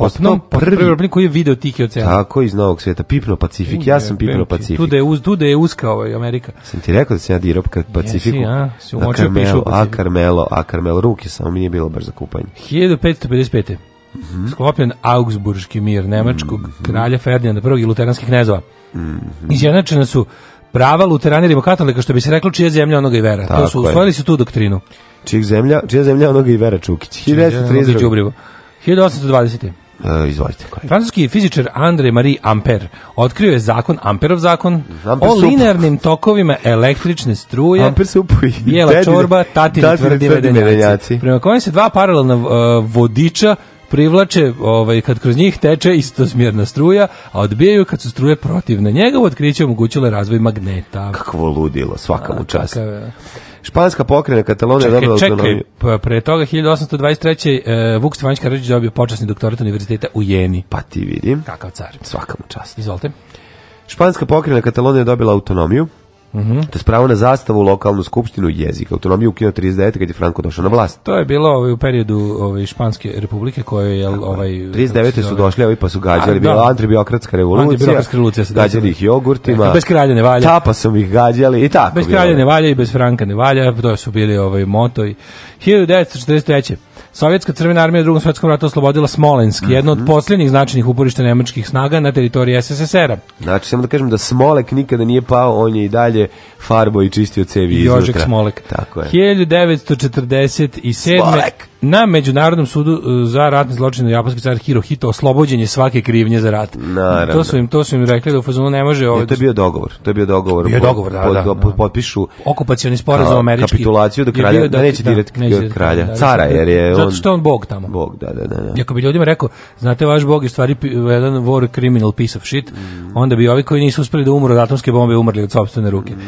kopno, prvi, prvi koji je video Tiki ocean. Tako, iz Novog sveta, pipno Pacifik, ja sam pipno Pacifik. Tu da je, uz, tu da je uska ovaj Amerika. Sam ti rekao da se ja dirao ka Pacifiku. Jesi, a, da, si umočio Karmelo, pišu A Karmelo, a Karmelo, ruke samo mi nije bilo baš za kupanje. 1555. Mm -hmm. sklopljen Augsburgski mir Nemačkog mm -hmm. kralja Ferdinanda I i luteranskih knezova. Mm -hmm. Izjednačena su prava luterana i katolika, što bi se reklo čija zemlja onoga i vera. Tako to su, usvojili su tu doktrinu. Čija zemlja, čija zemlja onoga i vera Čukić. 1932. 1820. E, izvolite. Francuski fizičar André Marie Ampère otkrio je zakon, Amperov zakon, Amper o linearnim tokovima električne struje, Amper supuj, bijela Dedi, čorba, tatini tatini tvrdi, tvrdi medenjaci, prema kojem se dva paralelna uh, vodiča privlače ovaj, kad kroz njih teče istosmjerna struja, a odbijaju kad su struje protivne. Njegovo otkriće omogućilo razvoj magneta. Kakvo ludilo, svaka mu čast. Kakav, Španska pokrena Katalonija je dobila autonomiju. Čekaj, pa pre toga 1823. E, Vuk Stefanić Karadžić dobio počasni doktorat univerziteta u Jeni. Pa ti vidim. Kakav car. Svaka čast. Izvolite. Španska pokrena Katalonija je dobila autonomiju. Mm -hmm. To je spravo na zastavu lokalnu skupštinu jezika. Autonomiju ukinuo 39. kad je Franko došao na vlast. To je bilo ovaj, u periodu ovaj, Španske republike koje je... Ovaj, 39. su došli ovi pa su gađali. Bila da. antibiokratska revolucija. Antibiokratska revolucija se Gađali ih jogurtima. Ja, bez kralja ne valja. Tapa su ih gađali i tako. Bez kralja ne valja i bez Franka ne valja. To su bili ovaj, moto. 1943. Sovjetska crvena armija u drugom svetskom ratu oslobodila Smolensk, mm -hmm. jedno od poslednjih značajnih uporišta nemačkih snaga na teritoriji SSSR-a. Znači, samo da kažem da Smolek nikada nije pao, on je i dalje farbo i čistio cevi Jožek iznutra. Jožek Smolek. Tako je. 1947. Smolek! na Međunarodnom sudu e, za ratne zločine japanski car Hirohito oslobođen je svake krivnje za rat. Naravno. To su im to su im rekli da u fazonu ne može ovaj. Ne, to je bio dogovor. To je bio dogovor. Bio dogovor, da, pod, da, da. Potpišu okupacioni sporazum američki. Kapitulaciju do kralja, da-, da, neće da, direkt neće, od kralja, da, cara jer je on Zato što on bog tamo. Bog, da, da, da. Jako da. bi ljudima rekao, znate vaš bog je stvari jedan war criminal piece of shit, mm. onda bi ovi koji nisu uspeli da umru od atomske bombe umrli od sopstvene ruke. Mm.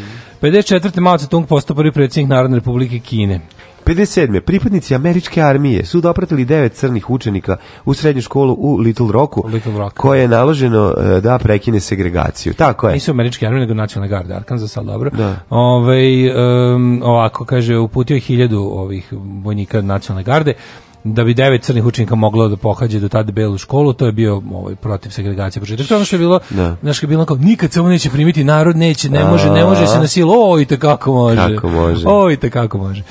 54. Mao Tse Tung postao prvi predsjednik Narodne republike Kine. 57. Pripadnici američke armije su dopratili devet crnih učenika u srednju školu u Little Rocku, Little Rock. koje je naloženo e, da prekine segregaciju. Tako je. Nisu američke armije, nego nacionalne garde, Arkansas, ali dobro. Da. Ove, ovaj, um, ovako, kaže, uputio je hiljadu ovih vojnika nacionalne garde da bi devet crnih učenika moglo da pohađe do tada belu školu, to je bio ovaj protiv segregacije početak. To je što je bilo, da. znaš, je bilo kao nikad se ovo neće primiti, narod neće, ne može, ne može se na silu, oj, te kako može. Kako može. Oj, te kako može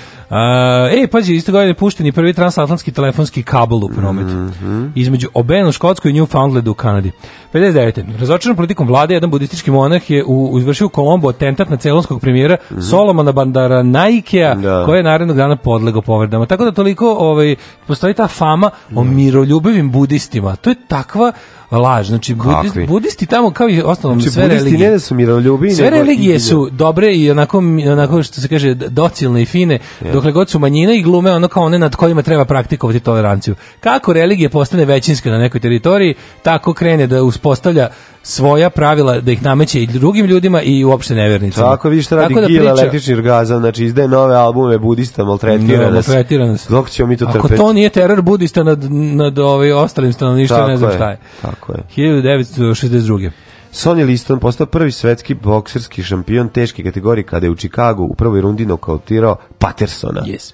e, pazi, isto godine pušteni prvi transatlantski telefonski kabel u promet. Mm -hmm. Između Obenu u Škotskoj i Newfoundlandu u Kanadi. 59. Razočaran politikom vlade, jedan budistički monah je u, izvršio Kolombo atentat na celonskog premijera mm -hmm. Solomona Bandara Naikea, da. koji je narednog dana podlego povredama. Tako da toliko ovaj, postoji ta fama o da. miroljubivim budistima. To je takva laž. Znači, budist, budisti tamo, kao i osnovno znači, sve religije. ne da su miroljubi. Sve religije su dobre i onako, onako što se kaže, docilne i fine, ja. dokle god su manjine i glume ono kao one nad kojima treba praktikovati toleranciju. Kako religije postane većinska na nekoj teritoriji, tako krene da uspostavlja svoja pravila da ih nameće i drugim ljudima i uopšte nevernicima. Tako vidiš što radi da Gila, priča... električni orgazam, znači izdaje nove albume budista, maltretira nas. Maltretira nas. Dok ćemo mi to Ako to nije teror budista nad, nad ovaj ostalim stanovništvom, ne znam šta je. Tako. Tako je. 1962. Sonny Liston postao prvi svetski bokserski šampion teške kategorije kada je u Čikagu u prvoj rundi nokautirao Patersona. Yes.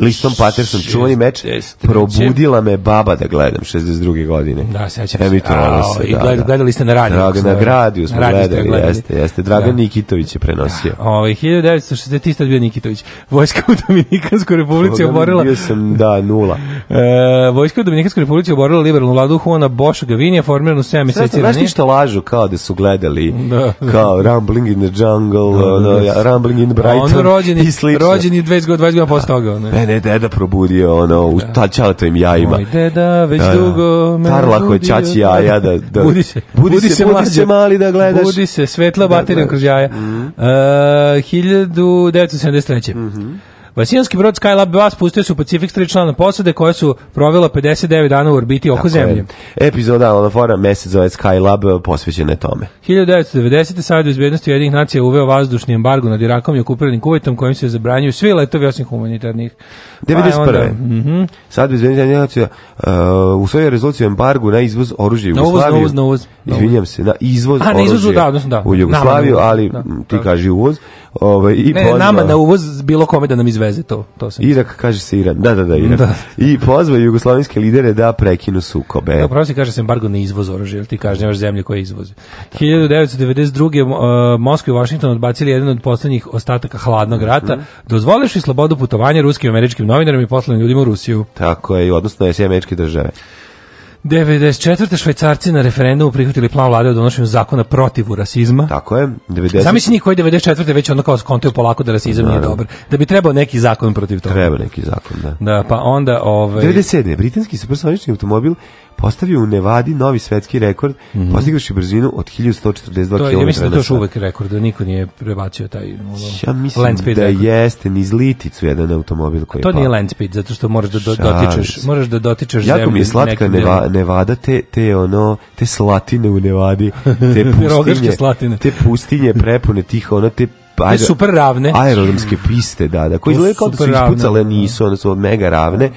Listom Patterson, čuvani meč, probudila me baba da gledam 62. godine. Da, sećam se. Emitovalo se, da, I gled, da. gledali ste na radiju. Drag, na gradiju smo gledali, gledali, jeste, jeste. Dragan da. Nikitović je prenosio. Da. Ovo, ovaj, 1960. bio Nikitović. Vojska u Dominikanskoj republici oborila... Bio sam, da, nula. E, vojska u Dominikanskoj republici oborila liberalnu vladu Juana Boša Gavinija, formiranu 7 meseci ranije. Znaš ništa lažu kao da su gledali da, da. kao Rambling in the Jungle, da, da, da. Rambling in Brighton ono rođeni, i slično. Rođeni 20 godina, 20 godina posle toga. Ne ne, je deda probudio, ono, u tačalatovim jajima. Moj deda već da, da. dugo me Tarlako je jaja. Da, da, budi se, budi, budi se, budi se mali da gledaš. Budi se, svetla da, baterija da. kroz jaja. Mm. Uh, 1973. Mhm. Mm Vasijanski brod Skylab 2 spustio se u Pacifik s tri člana posade koja su provela 59 dana u orbiti oko Tako Zemlje. Epizoda Epizoda Alafora mesec zove Skylab posvećena je tome. 1990. Savjet bezbednosti jedinih nacija uveo vazdušni embargo nad Irakom i okupiranim kuvetom kojim se zabranjuju svi letovi osim humanitarnih. 91. Mm -hmm. Sad bezbednosti nacija uh, u svojoj rezoluciji embargu na izvoz oružja u Jugoslaviju. Na uvoz, na uvoz, na uvoz. se, na izvoz A, na izvozu, oružja da, odnosno, da. u Jugoslaviju, ali da, ti da. kaži uvoz. Ovaj i ne, pozvao, nama na uvoz bilo kome da nam izveze to, to se Irak kaže se Iran. Da, da, da, Irak. Da. I pozvao jugoslovenske lidere da prekinu sukobe. Da, pravo kaže se embargo na izvoz oružja, ili ti kažnjavaš zemlje koje izvoze. 1992. Uh, Moskva i Vašington odbacili jedan od poslednjih ostataka hladnog rata, mm -hmm. dozvolivši slobodu putovanja ruskim i američkim novinarima i poslanim ljudima u Rusiju. Tako je, i odnosno SAD američke države. 94. švajcarci na referendumu prihvatili plan vlade o donošenju zakona protiv rasizma. Tako je. 90... Zamisli njih koji 94. već onda kao skontaju polako da rasizam Naravno. nije da. dobar. Da bi trebao neki zakon protiv toga. Treba neki zakon, da. Da, pa onda... Ovaj... 97. Britanski supersonični automobil postavio u Nevadi novi svetski rekord, mm -hmm. postigavši brzinu od 1142 km. To, ja mislim da to još uvek rekord, da niko nije prebacio taj ono, ja land speed da rekord. jeste niz liticu jedan automobil koji je To nije land speed, zato što moraš da do, dotičeš, moraš da dotičeš Jako zemlju. Jako mi je slatka Nevada, Nevada, te, te ono, te slatine u Nevadi, te pustinje, slatine. te pustinje prepune tih, ono, te ajde, super ravne. Aerodromske piste, da, da, koje izgledaju kao da su ispucale, da. nisu, one su mega ravne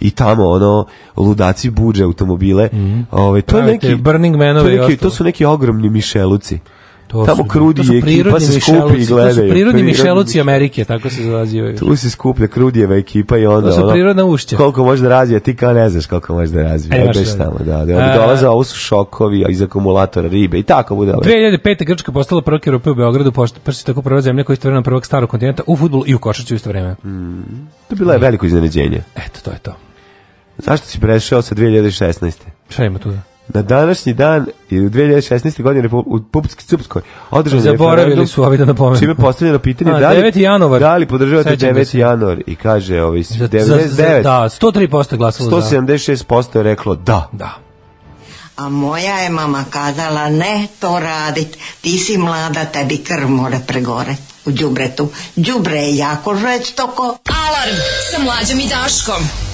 i tamo ono ludaci buđe automobile. Mm -hmm. Ove to neki Burning Manovi. To, neki, to su neki ogromni mišeluci. To Tamo su, krudi to su ekipa se skupi i gledaju. To su prirodni mišeluci Amerike, tako se zazivaju. Tu se skuplja krudijeva ekipa i onda... To su prirodna ušća. Koliko može da razvije, ti kao ne znaš koliko može da razvije. E, baš da. tamo, da. da. Onda dolaze, ovo su šokovi iz akumulatora ribe i tako bude. 2005. Grčka postala prva Europe u Beogradu, pa se tako prva zemlja koja je istovremeno prvog starog kontinenta u futbolu i u košarci u isto vreme. Mm. To bilo je veliko iznenađenje. Eto, to je to. Zašto si prešao sa 2016? Šta ima tu da? Na današnji dan i u 2016. godine u Pupski Cupskoj održan je referendum. su ovi da napomenu. Čime postavljeno pitanje A, da li 9. januar. Da li podržavate 9. Se. januar i kaže ovaj 99. da, 103% glasalo 176% je reklo da. Da. A moja je mama kazala ne to radit, ti si mlada, tebi krv mora pregore u đubretu. Đubre je jako žveć toko. Alarm sa mlađom i Daškom.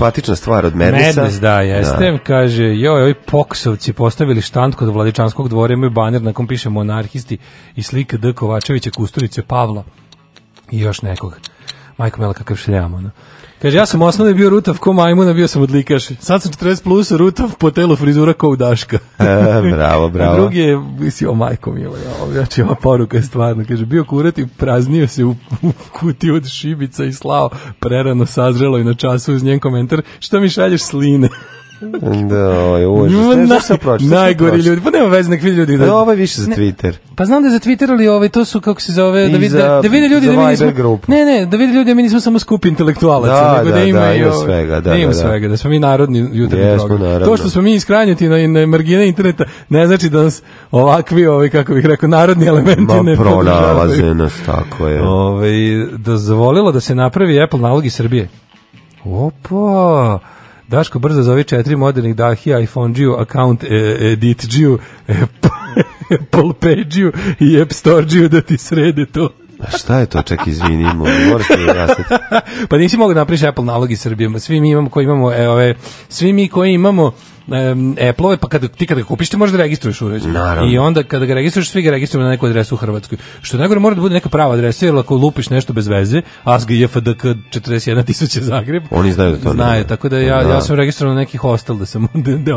simpatična stvar od Medvesa. Medves, da, da, jeste. Da. Kaže, joj, ovi poksovci postavili štand kod Vladičanskog dvora, imaju baner na kom piše monarhisti i slika D. Kovačevića, Kusturice, Pavla i još nekog. Majko Mela, kakav šljam, ono. Kaže, ja sam osnovno bio rutav ko majmuna, bio sam odlikaš. Sad sam 40 plus, rutav po telu frizura ko udaška. E, bravo, bravo. Drugi je, misli, o majko mi je, znači ova poruka je stvarno. Kaže, bio kurat i praznio se u, u kutiju od šibica i slao prerano sazrelo i na času uz njen komentar, što mi šalješ sline? Da, oj, ovaj, uvođe. Najgori ljudi, pa nema veze, nek vidi ljudi. Da, ovo je više za Twitter. Pa znam da je za Twitter, ali ovaj, to su, kako se zove, da, vidi, da, da vide ljudi da mi nismo... Grupu. Ne, ne, da vide ljudi da mi nismo samo skupi intelektualaca, da, nego da, da ima, da, ima ovaj- svega, da, da, ima da, da. svega, da smo mi narodni jutarnji yes, program. To što smo mi iskranjati na, na margine interneta, ne znači da nas ovakvi, ovaj, kako bih rekao, narodni elementi Ma, ne pronalaze nas, tako je. Ove, ovaj, da zavolilo da se napravi Apple nalogi Srbije. Opa! Daško brzo zove četiri modernih Dahija, iPhone-điju, account e, Edit-điju, e, Apple-page-điju i App Store-điju da ti srede to. A šta je to, Ček, izvinimo, morate da jasniti. pa nisi mogu da napriš Apple nalog iz Srbije, svi mi imamo koji imamo, e, ove, svi mi koji imamo um, Apple-ove, pa kada, ti kada ga kupiš, ti možeš da registruješ uređaj. Naravno. I onda kada ga registruješ, svi ga registruju na neku adresu u Hrvatskoj. Što najgore mora da bude neka prava adresa, jer ako lupiš nešto bez veze, ASG, JFDK, 41000 Zagreb. Oni znaju da to znaju, tako da ja, da. ja sam registrovan na neki hostel da sam da, da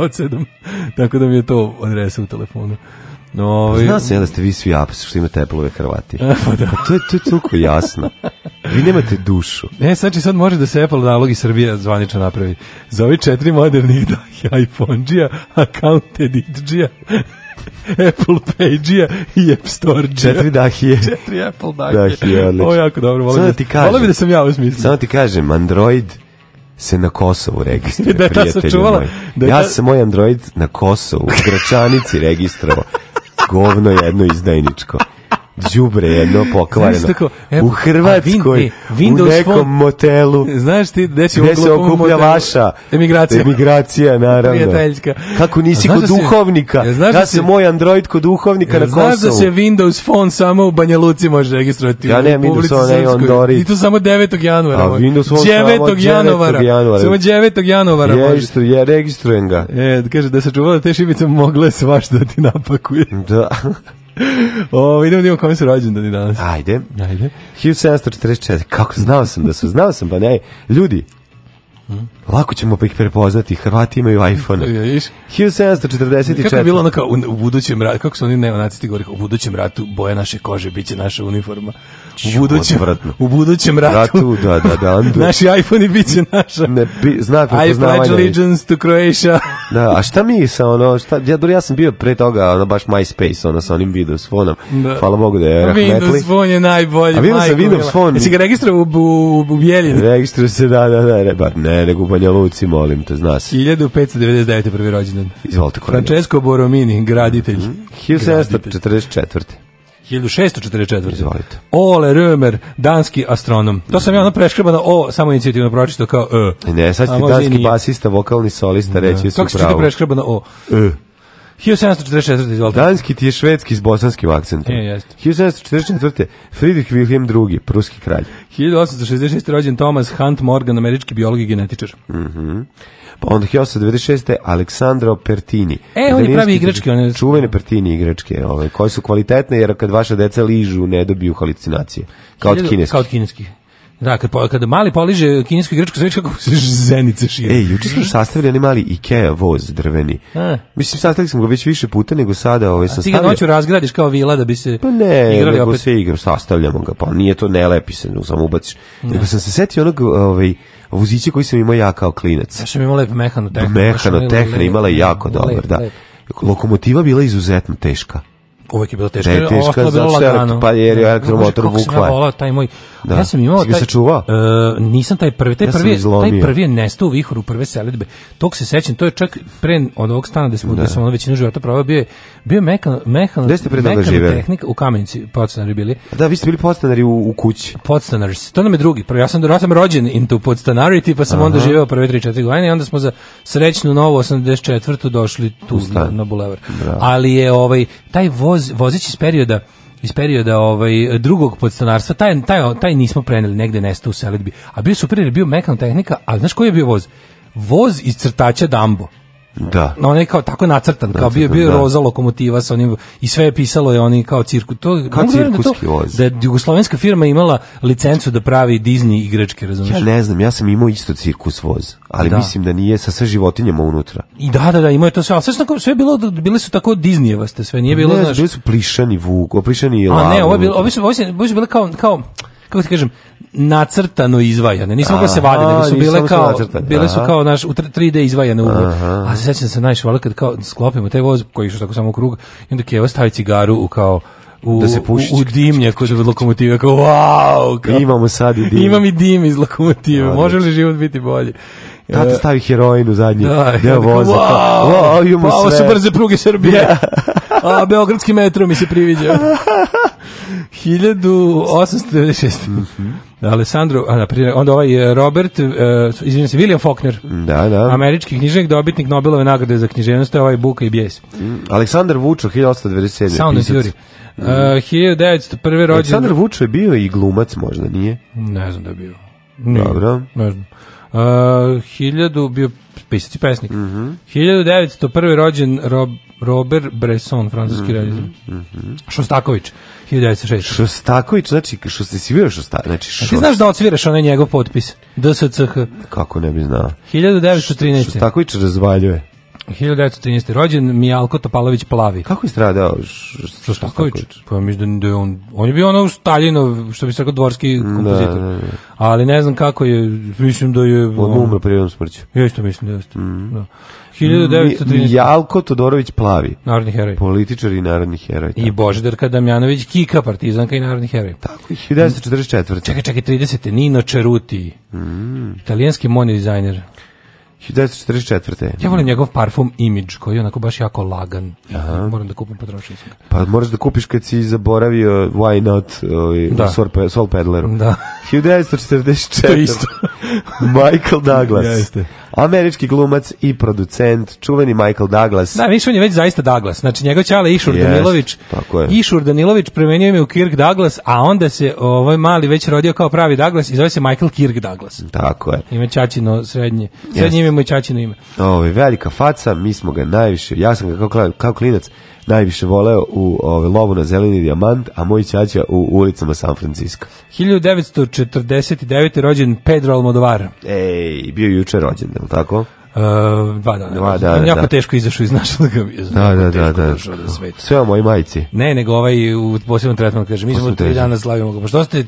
tako da mi je to adresa u telefonu. No, pa Zna se ja da ste vi svi aps što imate Apple-ove Hrvati. E, pa, da. pa to je, to je toliko jasno. Vi nemate dušu. Ne, znači sad može da se Apple nalogi Srbija zvanično napravi. Za ovi četiri modernih da, iPhone-đija, account edit-đija, Apple Page-ija i App Store-đija. Četiri dahije. Četiri Apple dahije. dahije Ovo je jako dobro. Volim, da, ti da- kažem, volim da sam ja u Samo ti kažem, Android se na Kosovu registruje, da, prijatelji da, Da, da ja sam moj Android na Kosovu, u Gračanici registrovao govno jedno izdajničko đubre jedno pokvareno. Tako, evo, u Hrvatskoj, vin, vin, e, u nekom phone, motelu. Znaš ti gde se okuplja motel, vaša emigracija? Emigracija, naravno. Kako nisi kod da duhovnika? Da se, ja da sam moj android kod duhovnika na Kosovu. Znaš da se Windows Phone samo u Banja Luci može registrovati? Ja ne, Windows Phone, ne, Andori. I to samo 9. januara. A Windows Phone 9. samo 9. januara. januara. Samo 9. januara. Je, Registru, je, registrujem ga. E, da kaže da se čuvala te šibice mogle je svašta da ti napakuje. Da. O, idemo da imamo kome su rođendani danas. Ajde. Ajde. 1744. Kako znao sam da su, znao sam, pa ne. Ljudi, Lako ćemo pa ih prepoznati, Hrvati imaju iPhone. 1744. Kako bilo ono kao u, budućem ratu, kako su oni neonacisti govorili, u budućem ratu boja naše kože biće naša uniforma. U budućem, u budućem ratu, ratu da, da, da, naši iPhone i biće naša. Ne, bi, znak I pledge allegiance to Croatia. da, a šta mi sa ono, šta, ja, ja sam bio pre toga ono, baš MySpace, ono sa onim Windows fonom. Da. Hvala Bogu da je Rahmetli. Windows phone je najbolji. A bio sam Windows phone. Jesi ga registrovao u, u, u, u Bijeljini? se, da, da, da, ne, ba, ne ne, nego u Banja Luci, molim te, zna se. 1599. prvi rođendan. Izvolite. Kolega. Francesco Boromini, graditelj. Mm -hmm. 1744. 1644. Izvolite. Ole Römer, danski astronom. To sam ja ono preškrbano o samo inicijativno pročito kao e. Ne, sad ti danski nije. basista, vokalni solista, da. reći su pravo. Kako si čito preškrbano o? E. 1744. Izvolite. Danski ti je švedski s bosanskim akcentom. E, jeste. 1744. Friedrich Wilhelm II, pruski kralj. 1866. rođen Thomas Hunt Morgan, američki biolog i genetičar. Mhm. Mm pa onda 1896. Aleksandro Pertini. E, on je pravi igračke. On je... Čuvene Pertini igračke, ove, ovaj, koje su kvalitetne jer kad vaša deca ližu ne dobiju halucinacije. Kao od kineskih. Kao od kineskih. Da, kad, kada mali poliže kinesko i grčko, sve kako se zenice šira. Ej, juče smo sastavili onaj mali Ikea voz drveni. A. Mislim, sastavili smo ga već više puta nego sada ovaj, sastavljamo. A ti ga noću razgradiš kao vila da bi se pa ne, igrali nego opet. se igram, sastavljamo ga, pa nije to ne lepi se, samo ubaciš. Da. Nego sam se setio onog, ovaj, vozića koji sam imao ja kao klinac. Ja sam imao lep mehanotehnu. Da, mehanotehnu imala je jako dobar, da. Lokomotiva bila izuzetno teška uvek je bilo da teško. Ne, teško, je bilo lagano. Pa jer je elektromotor vukla. Kako sam ja volao taj moj Da. Ja sam imao taj, sačuvao? E, nisam taj prvi, taj ja prvi, taj prvi je nestao u vihoru prve selidbe. Tog se sećam, to je čak pre od ovog stana gde smo, da. smo ono većinu života proveo, bio je bio mekan, mekan, tehnika u Kamenici, podstanari bili. Da, vi ste bili podstanari u, u kući. Podstanari, to nam je drugi. Prvi, ja sam, ja sam rođen into podstanarity, pa sam Aha. onda živeo prve 3-4 godine i onda smo za srećnu novu 84. došli tu na, na bulevar. Ali je ovaj, taj voz, vozeći iz perioda iz perioda ovaj drugog podstanarstva, taj, taj, taj nismo preneli negde nesto u seledbi. A bio super jer je bio mekan tehnika, ali znaš koji je bio voz? Voz iz crtača Dambo. Da. No, on je kao tako nacrtan, nacrtan kao bio bio da. roza lokomotiva sa onim i sve je pisalo je oni kao cirku. To kao da da cirkuski voz. Da je jugoslovenska firma imala licencu da pravi Disney igračke, razumiješ? Ja ne znam, ja sam imao isto cirkus voz, ali da. mislim da nije sa sve životinjama unutra. I da, da, da, imao je to sve, al sve, sve bilo bili su tako Disneyevaste, sve nije bilo, ne, znaš. Bili su plišani vuk, plišani lav. A ne, ovo je bilo, ovi je ovi su, ovi kao kao kako ti kažem, nacrtano izvajane. Nismo ga da se vade, nego su bile kao nacrtane. bile su kao naš u 3D izvajane uglo. A se sećam se najšvala kad kao sklopimo taj voz koji što tako samo u krug i onda Keva stavi cigaru u kao u, da se puši. U, dimnje kod lokomotive, kao wow! Kao, Imamo sad i dim. Imam i dim iz lokomotive, da, može li život biti bolji? Tata stavi heroin u zadnji da, deo voza. Wow, kao, wow, imamo sve. Pa, ovo su brze pruge Srbije. Yeah. Da. A, Beogradski metro mi se priviđa. 1896. Mm -hmm. Alessandro, a, da, onda ovaj eh, Robert, uh, eh, izvinim se, William Faulkner, da, da. američki knjižnik, dobitnik Nobelove nagrade za književnost, ovaj Buka i Bjes. Mm. Aleksandar Vučo, 1897. Sound pisac. Theory. Uh, 1901. rođen... Aleksandar Vučo je bio i glumac, možda, nije? Ne znam da je bio. Nije. Dobro. Ne znam. Uh, eh, 1000 bio pisac i pesnik. Mm -hmm. 1901. rođen Rob, Robert Bresson, francuski mm -hmm. realizam. Mhm. Mm -hmm. Šostaković, 1906. Šostaković, znači, što si svirao Šostaković? Znači, šost... Ti znaš da odsviraš onaj njegov potpis? DSCH. Kako ne bi znao? 1913. Šostaković razvaljuje. 1913. rođen Mijalko Topalović Plavi. Kako je stradao Šostaković? Pa mislim da je on, on je bio ono Staljinov, što bi se rekao, dvorski da, da, kompozitor. Da, da, da. Ali ne znam kako je, mislim da je... On umro prirodnom smrću. Ja isto mislim da jeste. Mm. Da. 1913. Mijalko Todorović Plavi. Narodni heroj. Političar i narodni heroj. Tako. I Božidarka Damjanović Kika, partizanka i narodni heroj. Tako, 1944. Čekaj, čekaj, 30. Nino Čeruti. Mm. Italijanski modni dizajner. 1944. Ja volim njegov parfum Image, koji je onako baš jako lagan. Aha. Moram da kupim potrošio sam. Pa moraš da kupiš kad si zaboravio Why Not ovaj, da. Sol, pe, sol Da. 1944. Michael Douglas. Jeste. Američki glumac i producent, čuveni Michael Douglas. Da, mislim, on je već zaista Douglas. Znači, njegov ćale Išur yes, Danilović. Tako je. Išur Danilović premenio ime u Kirk Douglas, a onda se ovaj mali već rodio kao pravi Douglas i zove se Michael Kirk Douglas. Tako je. Ime Čačino srednje. Srednje yes. ime mu je ime. Ovo, ovaj, velika faca, mi smo ga najviše, ja sam ga kao, kao klinac, najviše voleo u ove, ovaj, lovu na zeleni dijamant, a moj ćaća u ulicama San Francisco. 1949. rođen Pedro Almodovar. Ej, bio juče rođen, je li tako? Uh, dva dana. Dva dana, da. jako da. teško izašao iz našeg Da, da da, da, da, da. Sve o moji majici. Ne, nego ovaj u posebnom tretmanu kaže, mi smo tri dana slavimo ga. Pa što ste,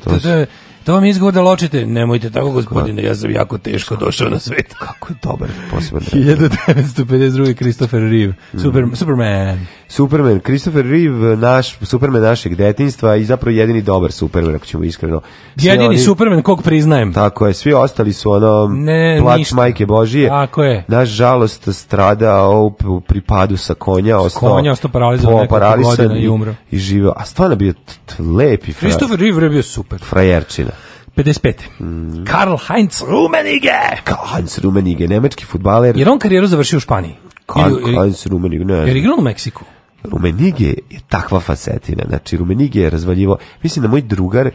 To vam je izgovor da ločite. Nemojte tako, gospodine, ja sam jako teško došao na svet. Kako je dobar poseban 1952. Christopher Reeve. Mhm. Super, Superman. Superman, Christopher Reeve, naš, Superman našeg detinstva i zapravo jedini dobar Superman, ako ćemo iskreno. Svi jedini oni, Superman, kog priznajem. Tako je, svi ostali su ono ne, plač ništa. majke Božije. Tako je. Naš žalost stradao u pripadu sa konja. Ostao, konja, ostao paralizovan nekoliko godina i, i umro. I živeo. A stvarno bio lep i frajer. Christopher Reeve je bio super. Frajerčina. 55. Mm. Karl Heinz Rummenigge. Karl Heinz Rummenigge, nemački fudbaler. Jer on karijeru završio u Španiji. Karl Heinz Rummenigge, ne. Jer igrao u Meksiku. Rummenigge je takva facetina, znači Rummenigge je razvaljivo, mislim da moj drugar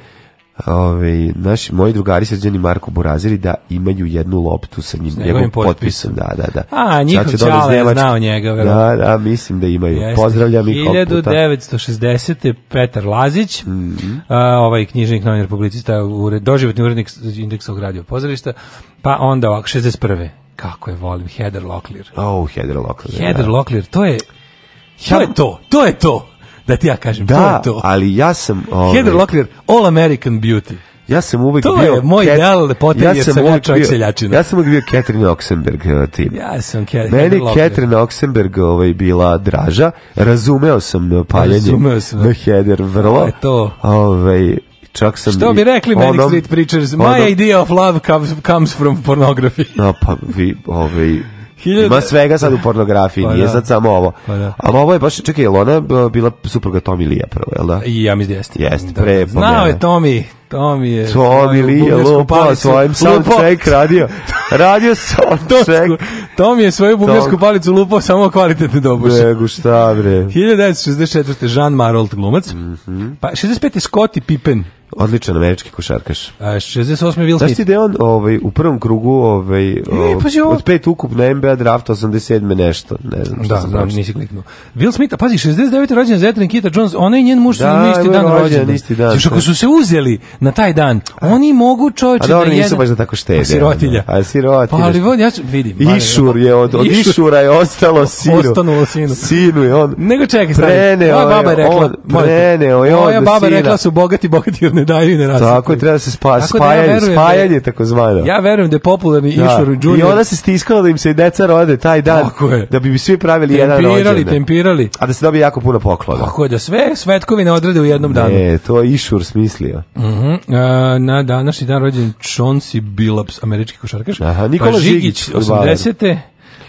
Ove, ovaj, naši moji drugari sa srđani Marko Buraziri da imaju jednu loptu sa njim, njegovim potpisom. Da, da, da. A, njihov da čala je znao njega. Vrlo. Da, da, mislim da imaju. Jeste. Pozdravljam ih 1960. Petar Lazić, mm -hmm. a, ovaj knjižnik, novinar, publicista, ured, doživotni urednik indeksnog radio pozorišta, pa onda ovak, 61. Kako je volim, Heather Locklear. Oh, Heather Locklear. Heather da. Locklear, to je... To je to, to je to. Da ti ja kažem, da, to je to. ali ja sam... Ovaj... Heather Locklear, All American Beauty. Ja sam uvek to bio... To je moj Kat... ideal lepote, ja jer sam, ja čovjek seljačina. Ja sam uvek bio Catherine Oxenberg eh, tim. Ja sam Ke Meni Heather Locklear. Catherine Oxenberg ovaj, bila draža. Razumeo sam paljenje Razumeo sam. Da. na Heather vrlo. E to. Ovaj, čak sam Što bi rekli onom, Manic Street Preachers, my onom, idea of love comes, comes from pornography. No, pa vi, ovaj, Hiljada... Ima svega sad u pornografiji, pa nije da. sad samo ovo. Pa da. Ali ovo je baš, čekaj, je ona bila supruga Tomi Lija prvo, jel da? I ja mislim da jeste. Jeste, da, da. pre. Da. Znao je Tomi, To mi je... To mi lije lupa svojim soundcheck radio. Radio soundcheck. to mi je svoju bubnjarsku palicu lupao samo kvalitetne dobuše. Nego šta bre. 1964. Jean Marold glumac. Mm -hmm. Pa 65. Scottie Pippen. Odličan američki košarkaš. A 68. Will Smith. Znaš ti da je on ovaj, u prvom krugu ovaj, e, pa od pet ukupna NBA draft 87. nešto. Ne znam da, sam da, nisi kliknuo. Will Smith, a pazi, 69. rođen za Ethan Kita Jones, ona i njen muž da, su na isti dan rođen. Isti dan. Još ako su se uzeli na taj dan. Oni mogu čovjek da jedan... A nisu baš da tako štede. Sirotilja. A sirotilja. Da. Pa, ali ja vidim. Išur je od, od Išura je ostalo sinu. ostalo sinu. Sinu je on. Nego čekaj, stani. Preneo Moja baba je rekla. On, preneo je Moja baba je rekla da su bogati, bogati jer ne daju ne rastu. Tako je treba da se spa, spajanje, spajanje takozvano. Ja verujem da je popularni Išur Junior. I onda se stiskalo da im se i deca rode taj dan. Da bi svi pravili jedan rođendan. Tempirali, A da se dobije jako puno poklona Tako da sve svetkovine odrede u jednom danu. Ne, to je Išur smislio. Mhm. Mhm. E, na današnji dan rođen Chauncey Billups, američki košarkaš. Aha, pa Nikola pa Žigić, 80.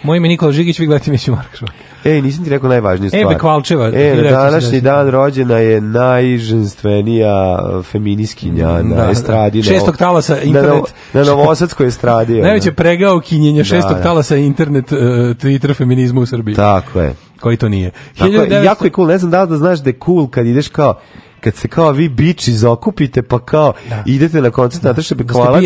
Moje ime Nikola Žigić, vi gledate Miću Markša. Ej, nisam ti rekao najvažniju stvar. Ebe Kvalčeva. E, na današnji dan rođena je najženstvenija feminiskinja mm, na da, da. estradi. Šestog talasa internet. Na, na Novosadskoj estradi. Najveće pregao kinjenja da, šestog da, da. talasa internet uh, Twitter feminizmu u Srbiji. Tako je koji to nije. Tako, 19... Jako je cool, ne znam da li da znaš da je cool kad ideš kao kad se kao vi biči zakupite pa kao da. idete na koncert Nataše da. Bekvalac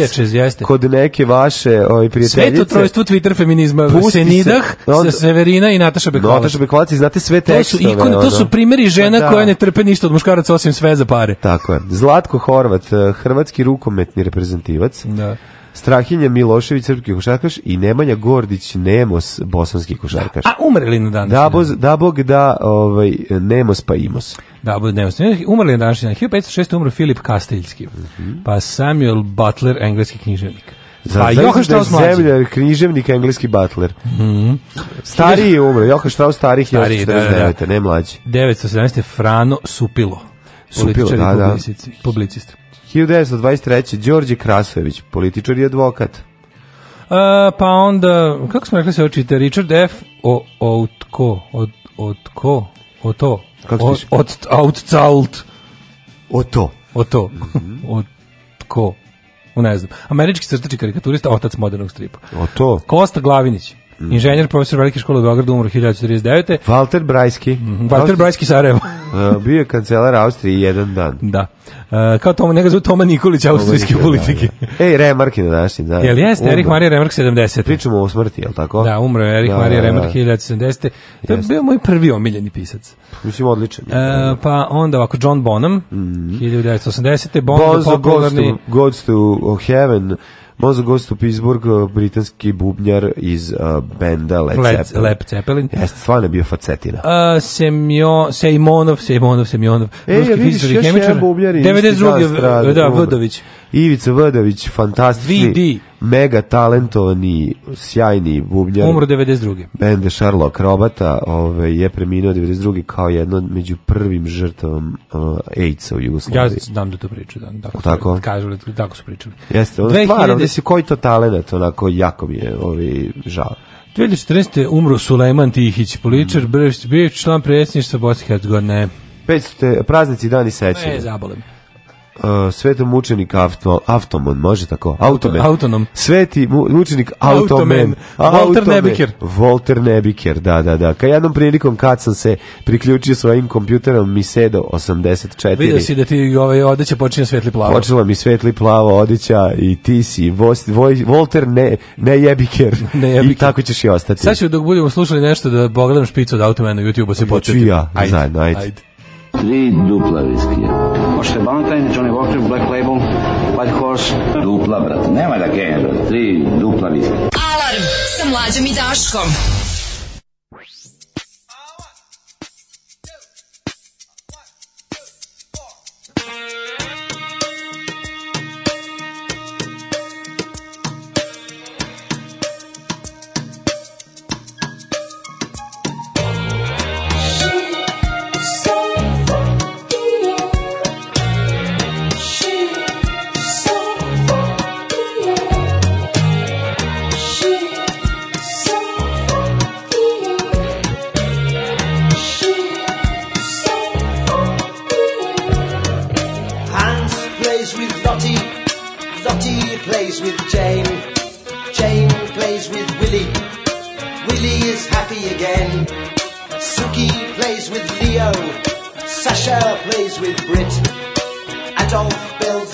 da kod neke vaše ovaj prijateljice Sveto trojstvo Twitter feminizma Senidah se, da onda, sa Severina i Nataša da, Bekvalac Nataša Bekvalac i znate sve te su ikone, to su primeri pa žena da. koje ne trpe ništa od muškaraca osim sve za pare tako je Zlatko Horvat eh, hrvatski rukometni reprezentativac da Strahinja Milošević, srpski košarkaš i Nemanja Gordić, Nemos, bosanski da. košarkaš. A umrli na danas. Da, boz, da bog da ovaj, Nemos pa Imos. Da, bog Nemos. Umrli na danas. 1506. umro Filip Kasteljski, mm -hmm. pa Samuel Butler, engleski književnik. Za, pa Johan Strauss mlađi. Zemlja, književnik, engleski butler. Mm -hmm. Stariji je umro, Johan Strauss starih je 1949. Da, da. da. ne mlađi. 917. Frano Supilo. Supilo, da, da. publicist. 1923. Đorđe Krasović, političar i advokat. Uh, pa onda, kako smo rekli se očite, Richard F. O, outko, od, otko, oto, kako od, od, outcault. Oto. Oto, mm -hmm. otko, ne znam. Američki crtači karikaturista, otac modernog stripa. Oto. Kosta Glavinić. Mm. Inženjer, profesor Velike škole u Beogradu, umro 1939. Walter Brajski. Mm -hmm. Walter Brajski Sarajevo. E, bio je kancelar Austrije jedan dan. Da. Uh, kao Toma, njega zove Toma Nikolić, austrijske da, politike. Da, da. Ej, Remark je na našim, da. Jel jeste, Erih Marija Remark 70. Pričamo o smrti, jel tako? Da, umro je Erih da, Marija da, Remark da. 1970. To je bio moj prvi omiljeni pisac. Mislim, odličan. Uh, pa onda ovako, John Bonham, mm -hmm. 1980. Bonzo, Bonzo popularni... goes, to, goes to Heaven, Mozo Ghost u Pittsburgh, britanski bubnjar iz uh, benda Led, Led Zeppelin. Led Zeppelin. Jeste, stvarno je bio facetina. Uh, Semjo, Sejmonov, Sejmonov, Semjonov. E, ruski ja vidiš, još jedan bubnjar 92. Da, Vdović. Ivica Vdović, fantastični. VD mega talentovani, sjajni bubnjar. Umro 92. Bende Charlo Akrobata ovaj, je preminuo 92. kao jedno među prvim žrtvom uh, AIDS-a u Jugoslaviji. Ja znam da to priču, da, da. Tako, tako? Da, da, kažu, tako su pričali. Jeste, ono 2000... stvar, ovdje si koji to talent, onako jako mi je ovaj, žao. 2014. umro Sulejman Tihić, političar, mm. bivši član predsjedništva Bosne i Hercegovine. 500. praznici dani sećanja. Ne, zabolim uh, e, svetom mučenik auto, Automon, može tako? Automen. Autonom. Sveti mu, mučenik Automen. Automen. Volter Nebiker. Volter Nebiker, da, da, da. Kad jednom prilikom kad sam se priključio svojim kompjuterom mi sedo 84. Vidio si da ti ovaj odeće počinje svetli plavo. Počela mi svetli plavo odeća i ti si Vos, Volter ne, ne Jebiker. Ne jebiker. I tako ćeš i ostati. Sad ću dok budemo slušali nešto da pogledam špicu od Automena na YouTube-u se pa početi. ja, ajde, zajedno, ajde. ajde. Tri dupla viskija Rocksteady Valentine, Johnny Walker, Black Label, White Horse. Dupla, brate, nema da genja, brate, tri dupla viske. Alarm sa mlađom i Daškom.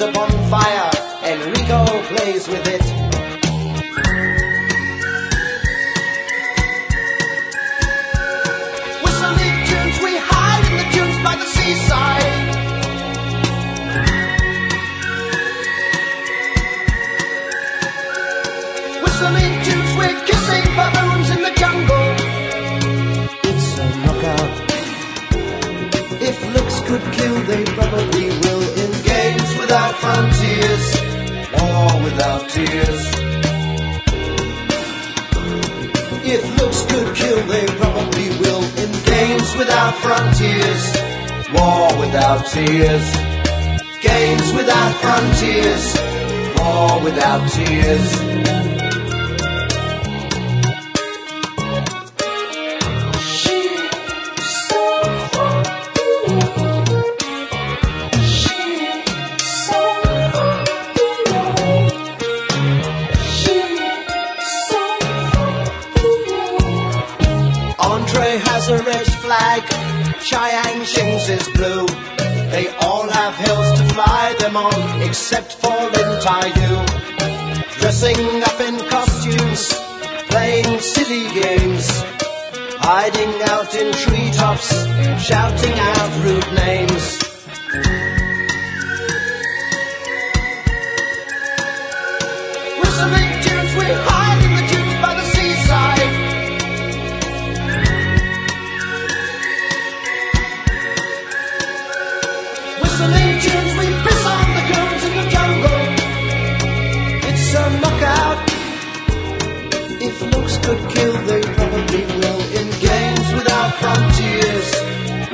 upon fire. Enrico plays with it. years, no without tears. If looks could kill, they probably will. In games without frontiers, war without tears. Games without frontiers, war without tears. Cheyenne shins is blue. They all have hills to fly them on, except for Lin Tayu. Dressing up in costumes, playing silly games, hiding out in treetops, shouting out rude names.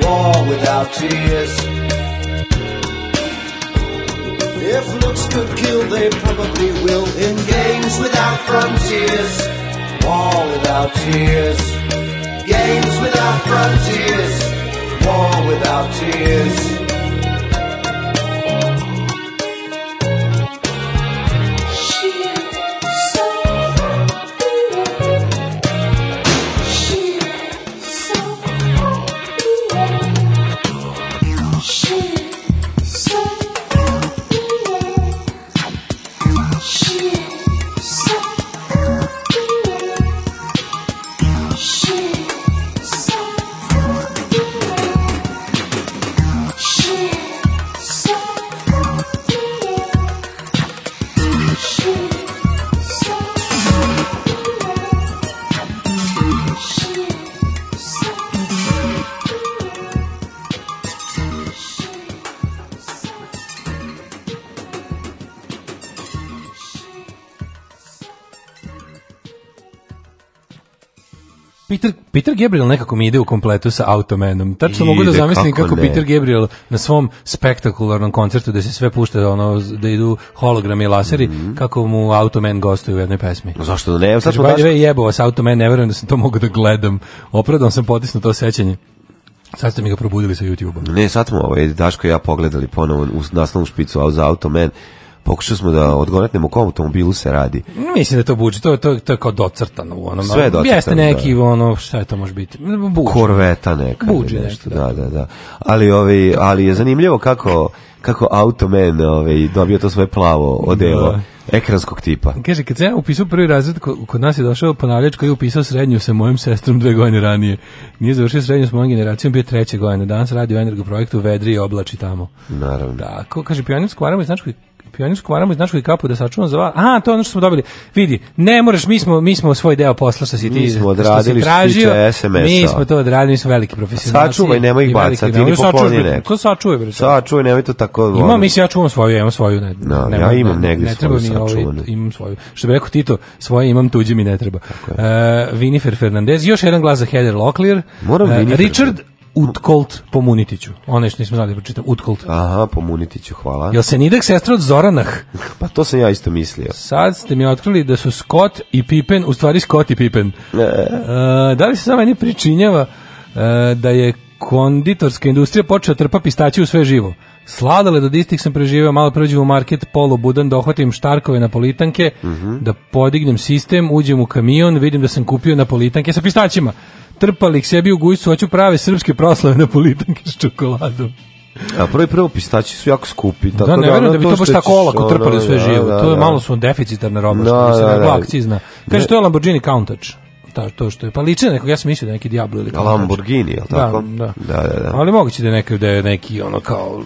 war without tears. If looks could kill, they probably will. In games without frontiers, war without tears. Games without frontiers, war without tears. Peter Gabriel nekako mi ide u kompletu sa Automanom. Tačno mogu da zamislim kako, kako Peter Gabriel na svom spektakularnom koncertu da se sve pušta ono da idu hologrami i laseri mm -hmm. kako mu Automan gostuje u jednoj pesmi. No, pa zašto da ne? Evo sad Kaže, daš... jebo vas Automan, ne verujem da sam to mogu da gledam. Opravdam sam potisno to sećanje. Sad ste mi ga probudili sa YouTube-om. Ne, sad smo ovaj, Daško i ja pogledali ponovo u naslovnu špicu za Automan Pokušali smo da odgonetnemo o kom automobilu se radi. Mislim da to buči, to, to, to je kao docrtano u onom. Sve je docrtano, Jeste da. neki, da. ono, šta je to može biti? Buč. Korveta neka. Buđi nešto, da, da. da, da, Ali, ovi, ali je zanimljivo kako kako Automan ovaj, dobio to svoje plavo odelo. Da ekranskog tipa. Kaže, kad sam ja upisao prvi razred, kod nas je došao ponavljač koji je upisao srednju sa mojom sestrom dve godine ranije. Nije završio srednju s mojom generacijom, bio treće godine. Danas radi o energoprojektu Vedri i oblači tamo. Naravno. Da, ko, kaže, pionir Skvaramo iz Značkoj pionirsku maramu iz našeg kapu da sačuvam za vas. A, to je ono što smo dobili. Vidi, ne moraš, mi smo, mi smo svoj deo posla što si ti što, si tražio, sms Mi smo to odradili, mi smo veliki profesionalci. Sačuvaj, nemoj ih bacati ili pokloni neko. To sačuvaj, bre. Sačuvaj, nemoj to tako... Ima, ono... mislim, ja čuvam svoju, ja imam svoju. Ne, no, nema, ja da- imam negdje ne, ne svoju ovaj, sačuvanu. Imam svoju. Što bi rekao Tito, svoje imam, tuđe mi ne treba. Uh, Vinifer Fernandez, još jedan glas za Heather Locklear. Moram uh, Richard da- Utkolt Pomunitiću. Munitiću. Onaj što nismo znali da pročitam, Utkolt. Aha, Pomunitiću, hvala. Jel se Nidek sestra od Zoranah? Pa to sam ja isto mislio. Sad ste mi otkrili da su Scott i Pippen, u stvari Scott i Pippen. E. E, da li se samo meni pričinjava e, da je konditorska industrija počela trpa pistaći u sve živo? Sladale do distih sam preživeo, malo prođem u market, polu budan, dohvatim da štarkove napolitanke, uh mhm. -huh. da podignem sistem, uđem u kamion, vidim da sam kupio na politanke sa pistaćima trpali sebi u gujsu, hoću prave srpske proslave na politanke s čokoladom. A prvi prvo pistači su jako skupi. Da, tako da, ne verujem da, bi to baš tako olako trpali ono, sve da, živo. Da, to je da. malo su deficitarna roba, što da, se da, da, akcizna. Kaže, to je Lamborghini Countach ta, to što je. Pa liče nekog, ja sam mislio da neki Diablo ili... Lamborghini, je li tako? Da, da. da, da, da. Ali moguće da, je neki, da je neki ono kao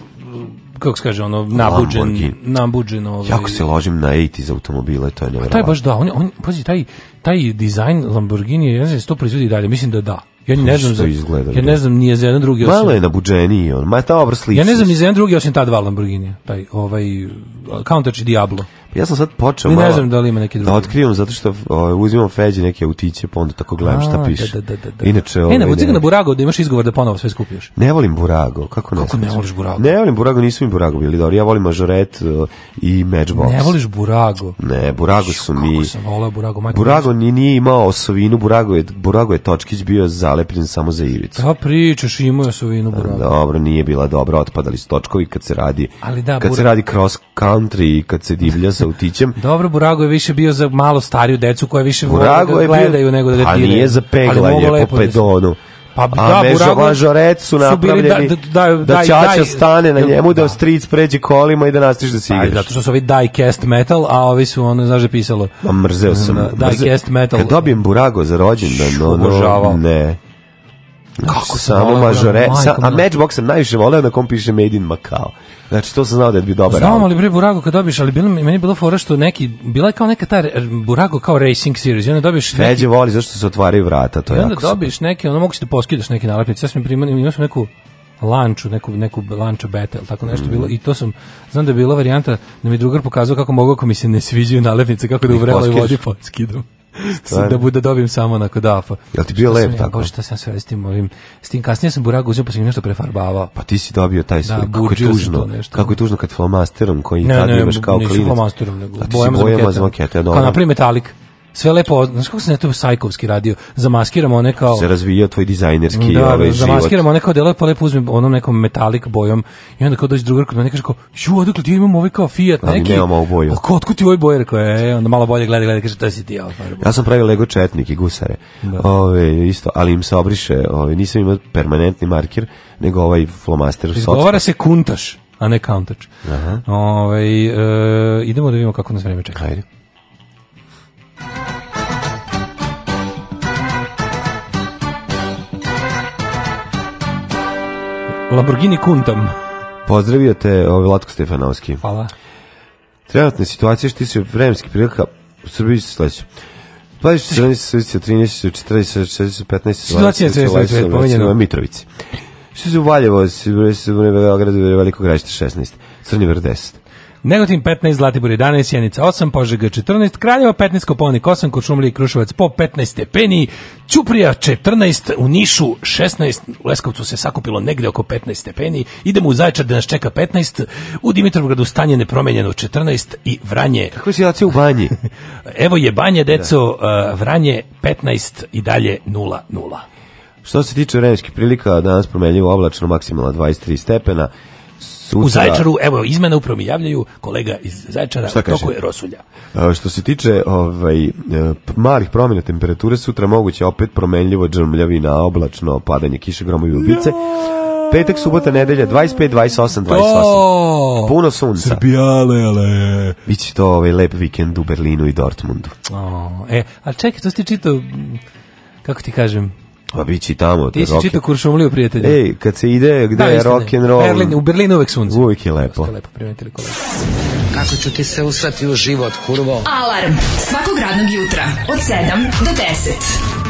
kako se kaže, ono, nabuđen, nabuđen. Ovaj... Jako se ložim na 80 automobile, to je nevjerovatno. Taj baš da, on, on, pazi, taj, taj dizajn Lamborghini, ja ne znam, to proizvodi dalje, mislim da da. Ja ne znam za izgleda. Ja ne znam ni za jedan drugi osim. Malo je nabuđeniji on. Ma ta obra slična. Ja ne znam ni za jedan drugi osim ta dva Lamborghini, taj ovaj Countach Diablo. Ja sam sad počeo malo... ne znam da li ima neki da drugi. Da otkrivam, zato što o, uzimam feđe neke autiće, pa onda tako gledam šta da, piše. Da, da, da, da. Inače, e, ne, vuci ovaj, ga na Burago da imaš izgovor da ponovo sve skupiš. Ne volim Burago, kako ne? Kako ne voliš Burago? Ne volim Burago, nisu mi Burago bili dobro. Ja volim Majoret e, i Matchbox. Ne voliš Burago? Ne, Burago su mi... Kako sam volao Burago? Majko Burago ni nije imao osovinu, Burago je, Burago je Točkić bio zalepljen samo za ivicu. Da pričaš, imao je osovinu Burago. Dobro, nije bila dobra, otpadali su točkovi kad se radi, Ali da, kad Burago... se radi cross country i kad se divlja sa utićem. Dobro, Burago je više bio za malo stariju decu koja više Burago da je gledaju bio, nego da ga pa diraju. Ali je za peglanje po da pedonu. Pa a da, Mežo Mažoret su napravljeni su da, da, da, da Čača daj, stane na da. njemu, da, da stric pređe kolima i da nastiš da se pa, igraš. Zato što su ovi diecast metal, a ovi su, ono, znaš da pisalo... Ma mrzeo sam. Na, diecast metal. Kad dobijem Burago za rođendan, ono, ne. Kako samo Mažoret. Sa, a Matchbox sam najviše voleo na kom piše Made in Macau. Znači to sam znao da je bio dobar. Znam, ali bre Burago kad dobiješ, ali bilo meni bilo fora što neki bila je kao neka ta Burago kao racing series, i onda dobiš neki Feđe voli zašto se otvaraju vrata, to je. I onda dobiješ neki, neke, ono mogu da poskidaš neki nalepnice. Ja sam primio, imao sam neku lanču, neku, neku lanča beta, ili tako nešto mm. bilo, i to sam, znam da je bila varijanta da mi drugar pokazao kako mogu ako mi se ne sviđaju nalepnice, kako da u da vreloj vodi poskidam da bude da dobim samo na dafa. Jel ti bio lep ja, tako? Bože, šta sam sve s tim ovim, s tim kasnije sam buragu uzeo pa sam nešto prefarbavao. Pa ti si dobio taj da, svoj, da, kako je tužno, kako je tužno kad flomasterom koji ne, tad ne, imaš kao klinac. Ne, ne, ne, flomasterom, nego bojama za makete. Kao napravi metalik sve lepo, znaš kako se ja to sajkovski radio, zamaskiramo one kao... Se razvija tvoj dizajnerski da, da ovaj zamaskiramo one kao delo, pa lepo uzmem onom nekom metalik bojom i onda kao dođe drugar kod mene kaže kao, ju, odakle ti imam ovaj kao Fiat da, neki? nemamo ovu boju. Kao, otkud ti ovaj boj? Rekao, e, onda malo bolje gleda, gleda, kaže, to si ti, ja. Ja sam pravio Lego četnik i gusare, da. ove, isto, ali im se obriše, ove, nisam imao permanentni marker, nego ovaj flomaster. Izgovara se kuntaš, a ne kantač. Aha. Ove, e, idemo da vidimo kako nas vreme čeka. Ajde. Lamborghini Kuntam. Pozdravio te ovaj Vlatko Stefanovski. Hvala. Trenutna situacija što se vremenski prilika u Srbiji se sledeće. Plaviš 17, 13, 14, 15, Situacija je 17, pomenjeno. Mitrovici. Što se u Valjevo, Beogradu, Veliko građete 16, Crnjevar 10. Negotin 15, Zlatibor 11, Sjenica 8, Požega 14, Kraljevo 15, Koponik 8, Kočumlija i Kruševac po 15 stepeni, Ćuprija 14, u Nišu 16, u Leskovcu se sakupilo negde oko 15 stepeni, idemo u Zaječar da nas čeka 15, u Dimitrovgradu stanje nepromenjeno 14 i Vranje. Kako je situacija u banji? Evo je banje, deco, da. Uh, Vranje 15 i dalje 0-0. Što se tiče vremenskih prilika, danas promenljivo oblačno maksimalno 23 stepena, struca. U Zaječaru, da. evo, izmene upravo mi javljaju kolega iz Zaječara, Šta je Rosulja. A, što se tiče ovaj, e, malih promjena temperature, sutra moguće opet promenljivo džrmljavina, oblačno, padanje kiše, gromovi ubice. Ja. Petak, subota, nedelja, 25, 28, 28. To! Puno sunca. Srbijale, ale. Biće to ovaj lep vikend u Berlinu i Dortmundu. O, e, ali čekaj, to ste čitao, kako ti kažem, Pa bići tamo. Ti si čitao Kuršumliju, prijatelji. Ej, kad se ide, gde da, je rock and roll? Berlin, u Berlinu uvek sunce. Uvijek je lepo. Uvijek je lepo, primetili kolega. Kako ću ti se usrati u život, kurvo? Alarm svakog radnog jutra od 7 do 10.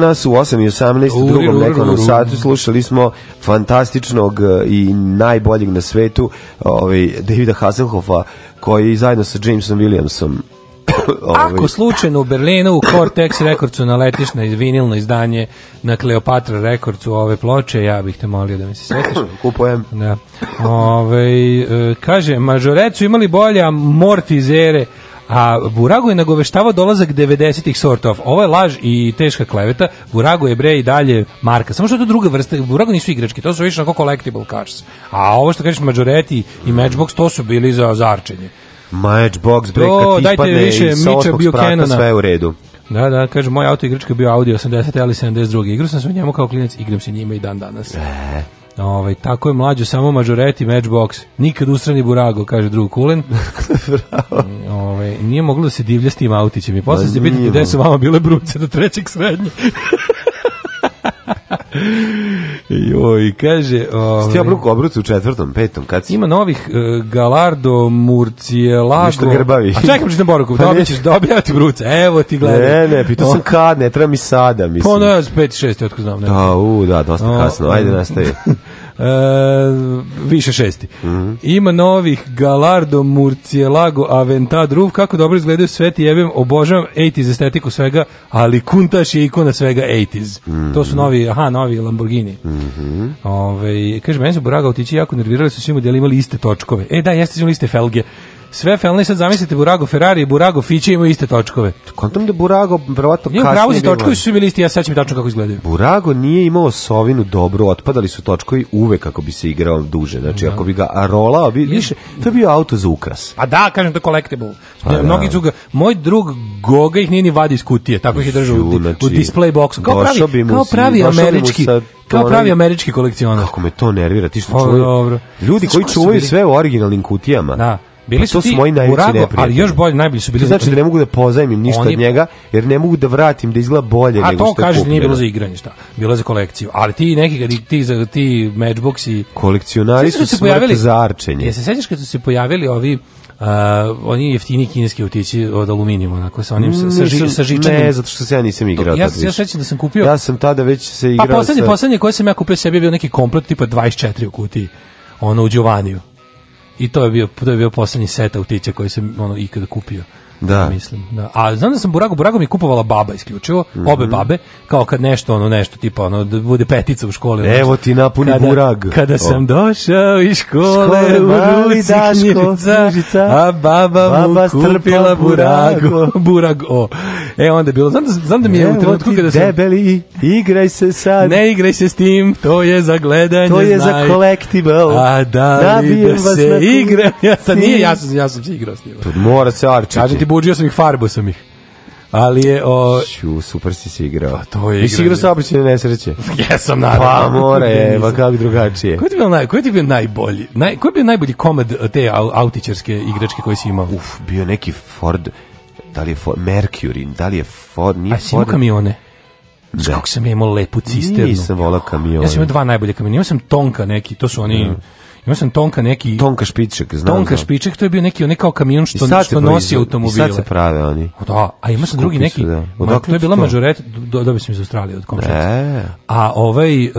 nas u 8.18 u drugom nekom satu slušali smo fantastičnog e, i najboljeg na svetu ovaj, Davida Hasselhoffa koji zajedno sa Jamesom Williamsom ovaj, Ako slučajno u Berlinu u Cortex rekordcu naletiš na vinilno izdanje na Kleopatra rekordcu ove ploče, ja bih te molio da mi se svetiš. Kupujem. Da. Ove, ovaj, kaže, mažorecu imali bolja mortizere A Burago je nagoveštavao dolazak 90-ih sort of. Ovo je laž i teška kleveta. Burago je bre i dalje marka. Samo što je to druga vrsta. Burago nisu igrački, to su više onako collectible cars. A ovo što kažeš Majoreti i Matchbox, to su bili za zarčenje. Matchbox, bre, kad ti ispadne više, sa osmog sprata, sve u redu. Da, da, kaže, moj auto igračka bio Audi 80, ali 72. Igru sam se u njemu kao klinac, igram se njima i dan danas. E. Ovaj tako je mlađu samo mažoreti matchbox. Nikad usrani burago, kaže drug Kulen. Bravo. ovaj nije moglo da se divlja s tim autićem. I posle pa se pitate gde su vama bile bruce do trećeg srednje. Joj, kaže... Ovaj, Stija Bruko obrucu u četvrtom, petom, kad si... Ima novih uh, Galardo, Murcijelago... Ništa grbavi. A čekam ćeš boruku, Borokov, pa dobićeš, da dobija da ti bruce, evo ti gledaj. Ne, ne, pitao sam kad, ne, treba mi sada, pa mislim. Pa onda je 5-6, otko znam. Ne. Da, u, da, dosta kasno, ajde nastavi. E, više šesti. Mm -hmm. Ima novih Galardo, Murcielago, Aventad, Ruf, kako dobro izgledaju sveti ti obožavam 80s estetiku svega, ali Kuntaš je ikona svega 80s. Mm -hmm. To su novi, aha, novi Lamborghini. Mm ovaj kaže, meni su Buraga otići jako nervirali su svi modeli, imali iste točkove. E da, jeste su iste felge sve felne sad zamislite Burago Ferrari i Burago Fiće imaju iste točkove. Kontam da Burago verovatno kasnije. pravo si točkovi su bili isti, ja sećam tačno kako izgledaju. Burago nije imao Sovinu dobro, otpadali su točkovi uvek kako bi se igrao duže. Znači da. ako bi ga rolao, bi više to bi bio auto za ukras. Da, pa da, kažem da collectible. Pa, Mnogi da. Zuga, moj drug Goga ih nije ni vadi iz kutije, tako ih je držao u, znači, u display boxu. Kao pravi, kao pravi američki kao pravi američki kolekcionar. Kako me to nervira, ti što pa čuvaju. Ljudi koji čuvaju sve u originalnim kutijama. Da. Bili pa su, to moji najveći Murago, ali još bolje, najbolji su bili. To znači da ne mogu da pozajmim ništa Oni... od njega, jer ne mogu da vratim da izgleda bolje A nego što je A to kažeš nije bilo za igranje, šta? Bilo za kolekciju. Ali ti neki, ti, za ti matchboxi... Kolekcionari su, se pojavili za arčenje. Jel se sećaš kad su se pojavili ovi... Uh, oni jeftini kineski utići od aluminijuma, onako sa onim sa, sa, ži, sa žičanim. Ne, zato što se ja nisam igrao. Ja, ja sećam da sam kupio. Ja sam tada već se pa igrao. Pa poslednje, sa... poslednje koje sam ja kupio sebi je bio neki komplet tipa 24 u kutiji. Ono u Giovaniju. I to je bio, to je bio poslednji set autića koji sam ono ikada kupio. Da. Mislim, da. A znam da sam Burago, Burago mi kupovala baba isključivo, mm -hmm. obe babe, kao kad nešto, ono, nešto, tipa, ono, da bude petica u školi. Evo ti napuni kada, Burag. Kada sam došao iz škole, škole u ruci knjižica, a baba, baba mu kupila Burago. burago. E, onda je bilo, znam da, znam da mi je Evo u trenutku kada sam... debeli, igraj se sad. Ne igraj se s tim, to je za gledanje, To je znaj. za collectible. A da li da se igra? Ja, sad nije, ja sam, ja sam se igrao s njima. Pa mora se Arčići. Kažem ti buđio sam ih, farbu sam ih. Ali je... O... Šu, super si se igrao. Pa to je Nisi igrao saobraćene nesreće. Jesam, naravno. Pa more, pa kako drugačije. Koji ti bio, naj, koji ti bio najbolji? Naj, koji je bio najbolji komad eh, te autičarske igračke koje si imao? Uf, bio neki Ford... Da li je Ford, Mercury, da li je Ford, nije A si Ford... kamione? Da. Kako sam ja imao lepu cisternu. Nisam volao kamion. Ja sam imao dva najbolje kamiona. Imao sam Tonka neki, to su oni... Mm Imao sam Tonka neki... Tonka Špiček, znam. Tonka Špiček, to je bio neki onaj kao kamion što, što nosi automobile. I sad se prave oni. Da, a ima sam drugi neki... Da. Ma, to je bila mažoret, do, dobio sam iz Australije od komšaca. E. A ovaj... Um,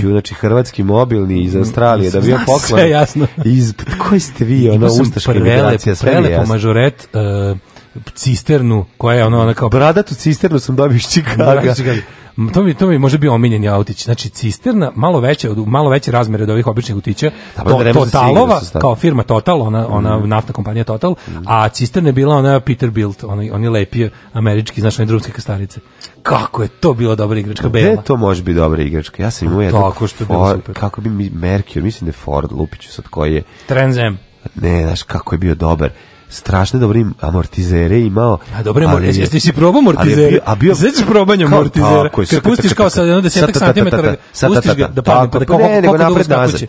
Ču, znači, hrvatski mobilni iz Australije, da bio poklon. Sve jasno. Iz, koji ste vi, ono, ustaška imigracija, sve je jasno. mažoret... Uh, cisternu koja je ono ona kao bradatu cisternu sam dobio iz Čikaga to mi to mi može bio omiljeni autić. Znači cisterna malo veća od malo veće razmere od ovih običnih autića. Da to, Totalova kao firma Total, ona ona mm. naftna kompanija Total, mm. a cisterna je bila ona Peterbilt, oni oni lepi američki, znaš, znači drumske kastarice. Kako je to bila dobra igračka Bela. Ne, to može biti dobra igračka. Ja sam imao jednu. Tako što je bilo super. Kako bi mi Mercury, mislim da je Ford Lupiću sad koji je. Trenzem. Ne, znaš kako je bio dobar strašno dobre amortizere imao. A dobre amortizere, jeste si probao amortizere? A bio, znači probanje amortizera. Kad pustiš kao sa jedno desetak santimetara, pustiš ga da padne, pa da kako, kako dobro skakuće.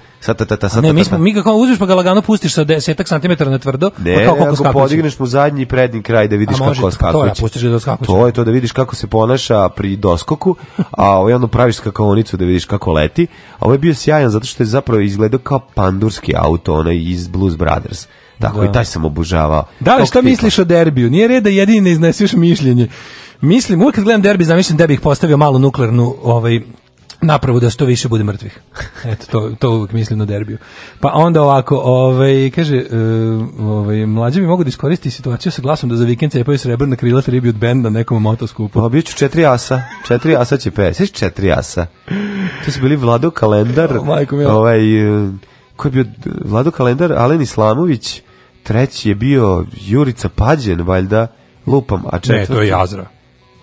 Ne, mi smo mi kako uzmiš pa ga lagano pustiš sa desetak santimetara na tvrdo, pa kako kako skakuće. podigneš mu zadnji i prednji kraj da vidiš kako skakuće. To je, pustiš ga da skakuće. To je to da vidiš kako se ponaša pri doskoku, a ovaj ono praviš skakonicu da vidiš kako leti. A ovo ovaj je bio sjajan zato što je zapravo izgledao kao pandurski auto, onaj iz Blues Brothers. Tako, da. i taj sam obožavao. Da, li, šta Kog misliš o derbiju? Nije reda da jedini ne izneseš mišljenje. Mislim, uvijek kad gledam derbi, zamišljam da bih postavio malu nuklearnu ovaj, napravu da sto više bude mrtvih. Eto, to, to uvijek mislim na derbiju. Pa onda ovako, ovaj, kaže, e, ovaj, mlađe bi mogu da iskoristi situaciju sa glasom da za vikend cepaju srebrna krila tribute od benda nekom motoskupu. Pa bit ću četiri asa, četiri asa će pe, sviš četiri asa. To su bili Vlado Kalendar, o, majko, ovaj, e, ko je bio Vlado Kalendar, Alen Islamović, treći je bio Jurica Pađen, valjda, lupam, a četvrti... Ne, to je Jazra.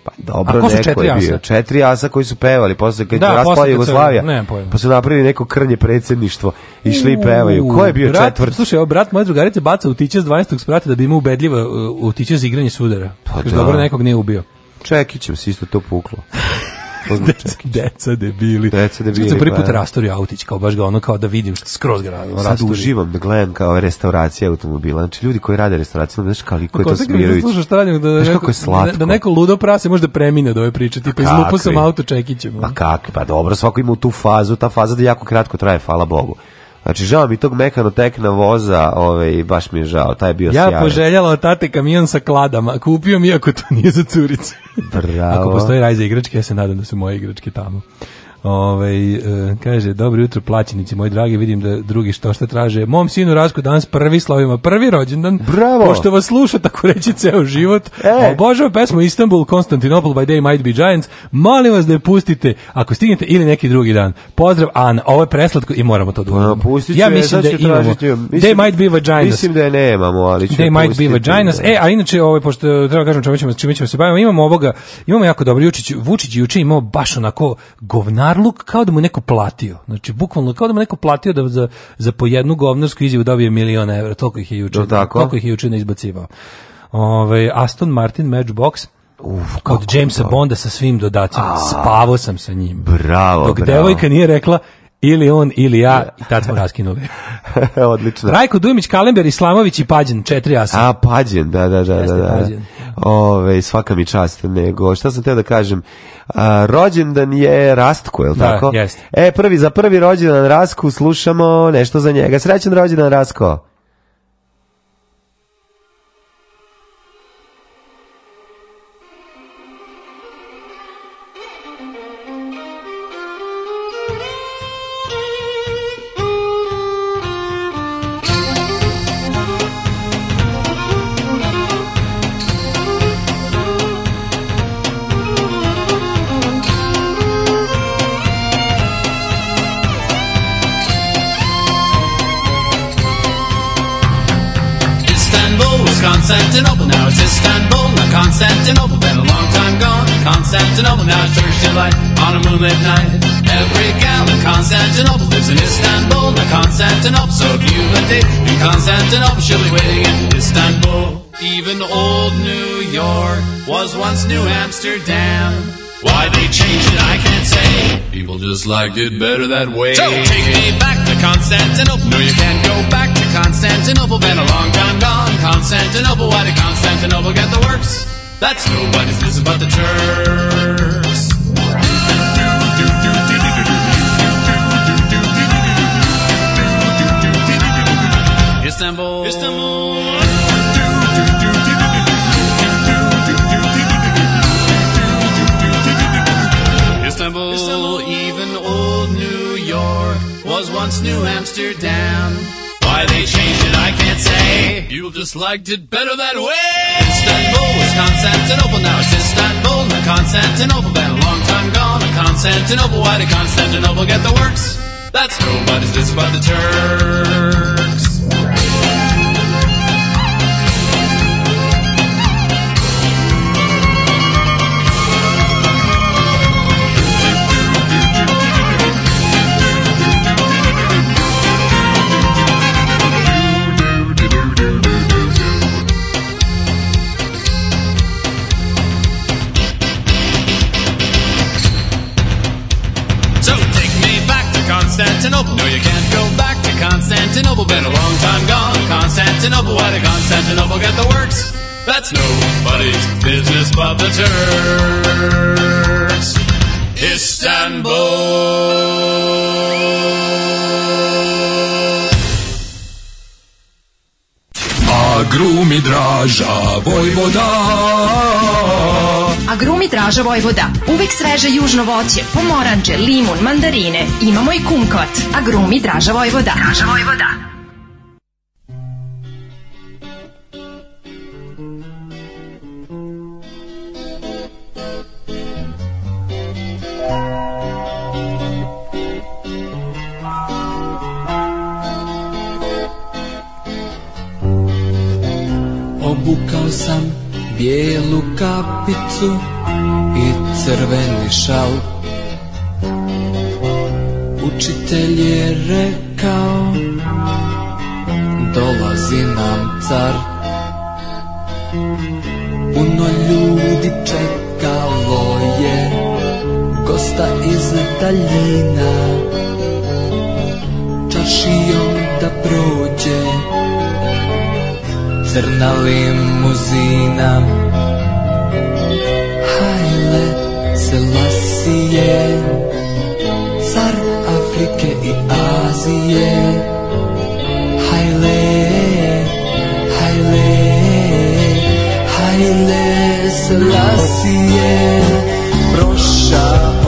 Pa dobro, neko je bio. Asa? Četiri asa koji su pevali, posle kad da, je raspala Jugoslavija, ne, pa su napravili neko krnje predsjedništvo, išli i pevaju. Ko je bio četvrti? četvrt? Slušaj, evo, brat moje drugarice baca utiče s 12. sprata da bi ima ubedljivo e, utiče za igranje sudara. Pa da. dobro da nekog nije ubio. Čekićem se isto to puklo. deca, deca debili. Deca debili. Što sam prvi put pa- rastorio autić, kao baš ga ono kao da vidim što skroz ga rastorio. Sad uživam da gledam kao restauracija automobila. Znači ljudi koji rade restauraciju, da da- znaš kako je to smirujući. Slušaš Tanju, da, neko, da je slatko. da neko ludo prase može da premine da ove priče, pa tipa izlupo sam auto čekićem. Pa kak, pa dobro, svako ima tu fazu, ta faza da jako kratko traje, hvala Bogu. Znači, žao mi tog mekanotekna voza, ovaj, baš mi je žao, taj je bio sjajan. Ja sjajan. poželjala od tate kamion sa kladama, kupio mi ako to nije za curice. Bravo. ako postoji raj za igračke, ja se nadam da su moje igračke tamo. Ove, ovaj, e, kaže, dobro jutro plaćenici, moji dragi, vidim da drugi što šta traže. Mom sinu Rasko danas prvi slavima, prvi rođendan. Bravo! Pošto vas sluša, tako reći, ceo život. E. Obožava pesmu Istanbul, Konstantinopol by day might be giants. Molim vas da je pustite, ako stignete, ili neki drugi dan. Pozdrav, An, Ovo je preslatko i moramo to da pa, ja mislim da imamo. They might be vaginas. Mislim da je nemamo, ali ću They might be vaginas. E, a inače, ovo, ovaj, pošto treba da kažem čemu ćemo, čime ćemo se bavimo, imamo ovoga, imamo jako dobro. Jučić, Vučić juče imao baš onako govna marluk kao da mu neko platio. Znači, bukvalno kao da mu neko platio da za, za po jednu govnarsku izjavu dobije miliona evra. Toliko ih je juče, toliko ih je juče ne izbacivao. Ove, ovaj, Aston Martin Matchbox, Uf, od Jamesa to? Bonda sa svim dodacima. Spavao sam sa njim. Bravo, Dok bravo. devojka nije rekla, Ili on, ili ja, i tad smo raskinuli. Odlično. Rajko Dumić, Kalember, Islamović i Pađen, četiri asa. A, Pađen, da, da, da. da, da. Pađen. Ove, svaka mi čast, nego, šta sam teo da kažem, a, rođendan je Rastko, je li da, tako? Jeste. E, prvi, za prvi rođendan Rasku slušamo nešto za njega. Srećan rođendan Rasko. I get better that way. So take me back to Constantinople. No, you can't go back to Constantinople. Been a long time gone. Constantinople, why did Constantinople get the works? That's nobody's business but the Turks. Istanbul. Istanbul. once New Amsterdam. Why they changed it, I can't say. You just liked it better that way. Istanbul was Constantinople, now it's Istanbul, not Constantinople. Been a long time gone, a Constantinople. Why did Constantinople get the works? That's nobody's business but the Turks. That's nobody's business but the Turks. Istanbul. Agrumi draža Vojvoda Agrumi grumi draža Vojvoda Uvek sveže južno voće, pomoranđe, limun, mandarine Imamo i kumkvat Agrumi grumi draža Vojvoda Draža Vojvoda kapicu i crveni šal Učitelj je rekao Dolazi nam car Puno ljudi čekalo je Gosta iz daljina Čašijom da prođe Crna limuzina Selasije Car Afrike i Azije Hajle, hajle, hajle Selasije Prošao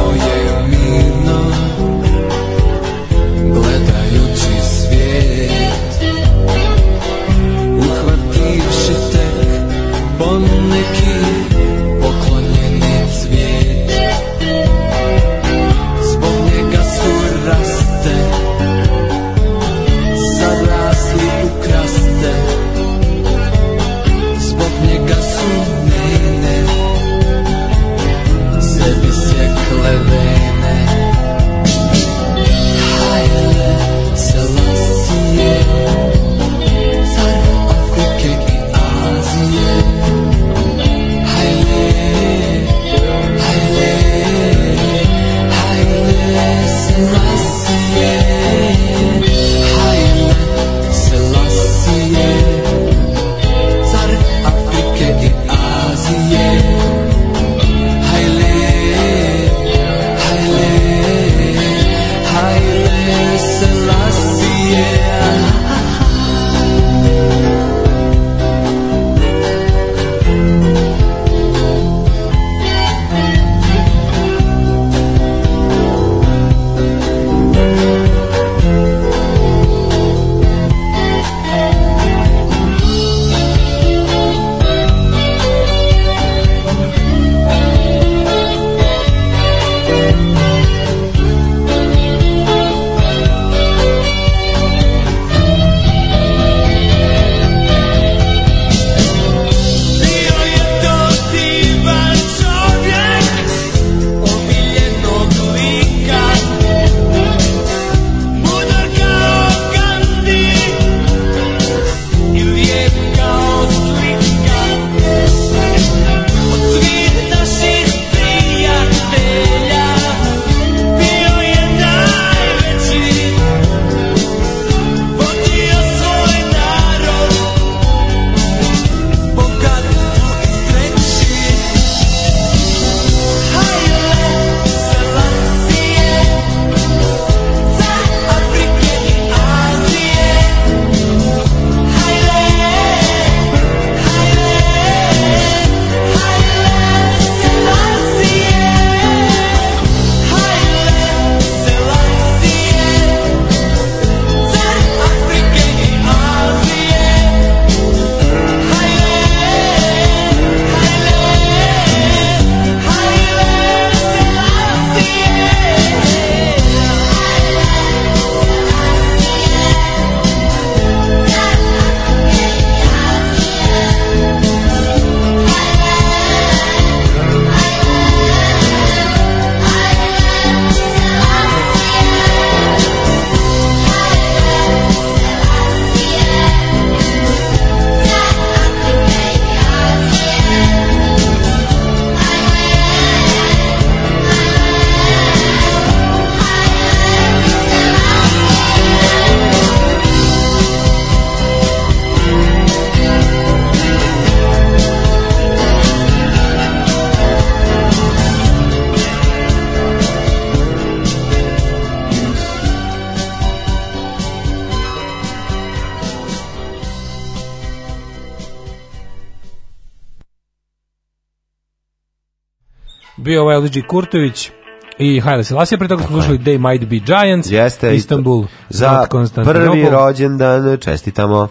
Savdži Kurtović i Haile Selassie, pre toga smo slušali They Might Be Giants, Jeste, Istanbul, za prvi rođendan čestitamo.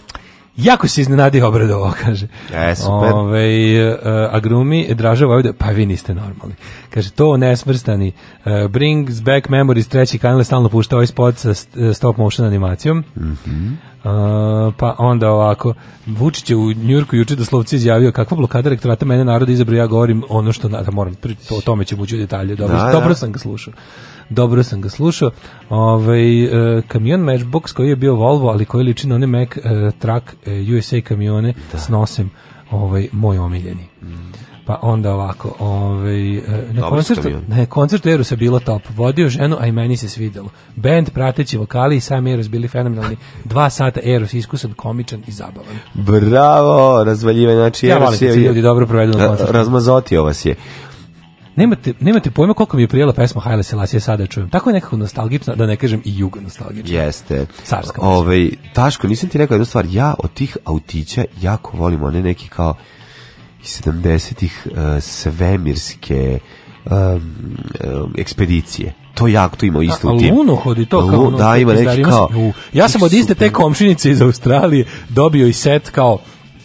Jako se iznenadio obrad ovo, kaže. E, super. Ove, uh, agrumi, Draža Vojvoda, pa vi niste normalni. Kaže, to nesmrstani. Uh, e, brings back memories, treći kanal, stalno puštao ovaj spot sa stop motion animacijom. Mhm. Mm pa onda ovako, Vučić je u Njurku juče doslovce izjavio kakva blokada rektorata mene naroda izabra, ja govorim ono što da, moram, to, o tome ćemo ući u detalje, dobro, da, dobro da. sam ga slušao. Dobro sam ga slušao. Ovaj uh, kamion Matchbox koji je bio Volvo, ali koji liči na one Mac uh, Truck e, USA kamione da. s nosem, ovaj moj omiljeni. Mm. Pa onda ovako, ovaj, e, na, Dobre koncertu, na koncertu Erusa bilo top. Vodio ženu, a i meni se svidelo. Bend prateći vokali i sam Eros bili fenomenalni. Dva sata Eros iskusan, komičan i zabavan. Bravo, razvaljivanje. Znači, ja volim je, ljudi dobro proveli na koncertu. Razmazotio vas je. Nemate, nemate pojma koliko mi je prijela pesma Haile Selassie sada čujem. Tako je nekako nostalgično, da ne kažem i jugo nostalgično. Jeste. Carska. Ovaj, Taško, nisam ti rekao jednu stvar. Ja od tih autića jako volim one neki kao iz 70-ih eh, svemirske um, um, ekspedicije to jako to ima isto u tim. Lunohodi to Lu, ono, da ima neki kao. U, ja sam od iste te komšinice iz Australije dobio i set kao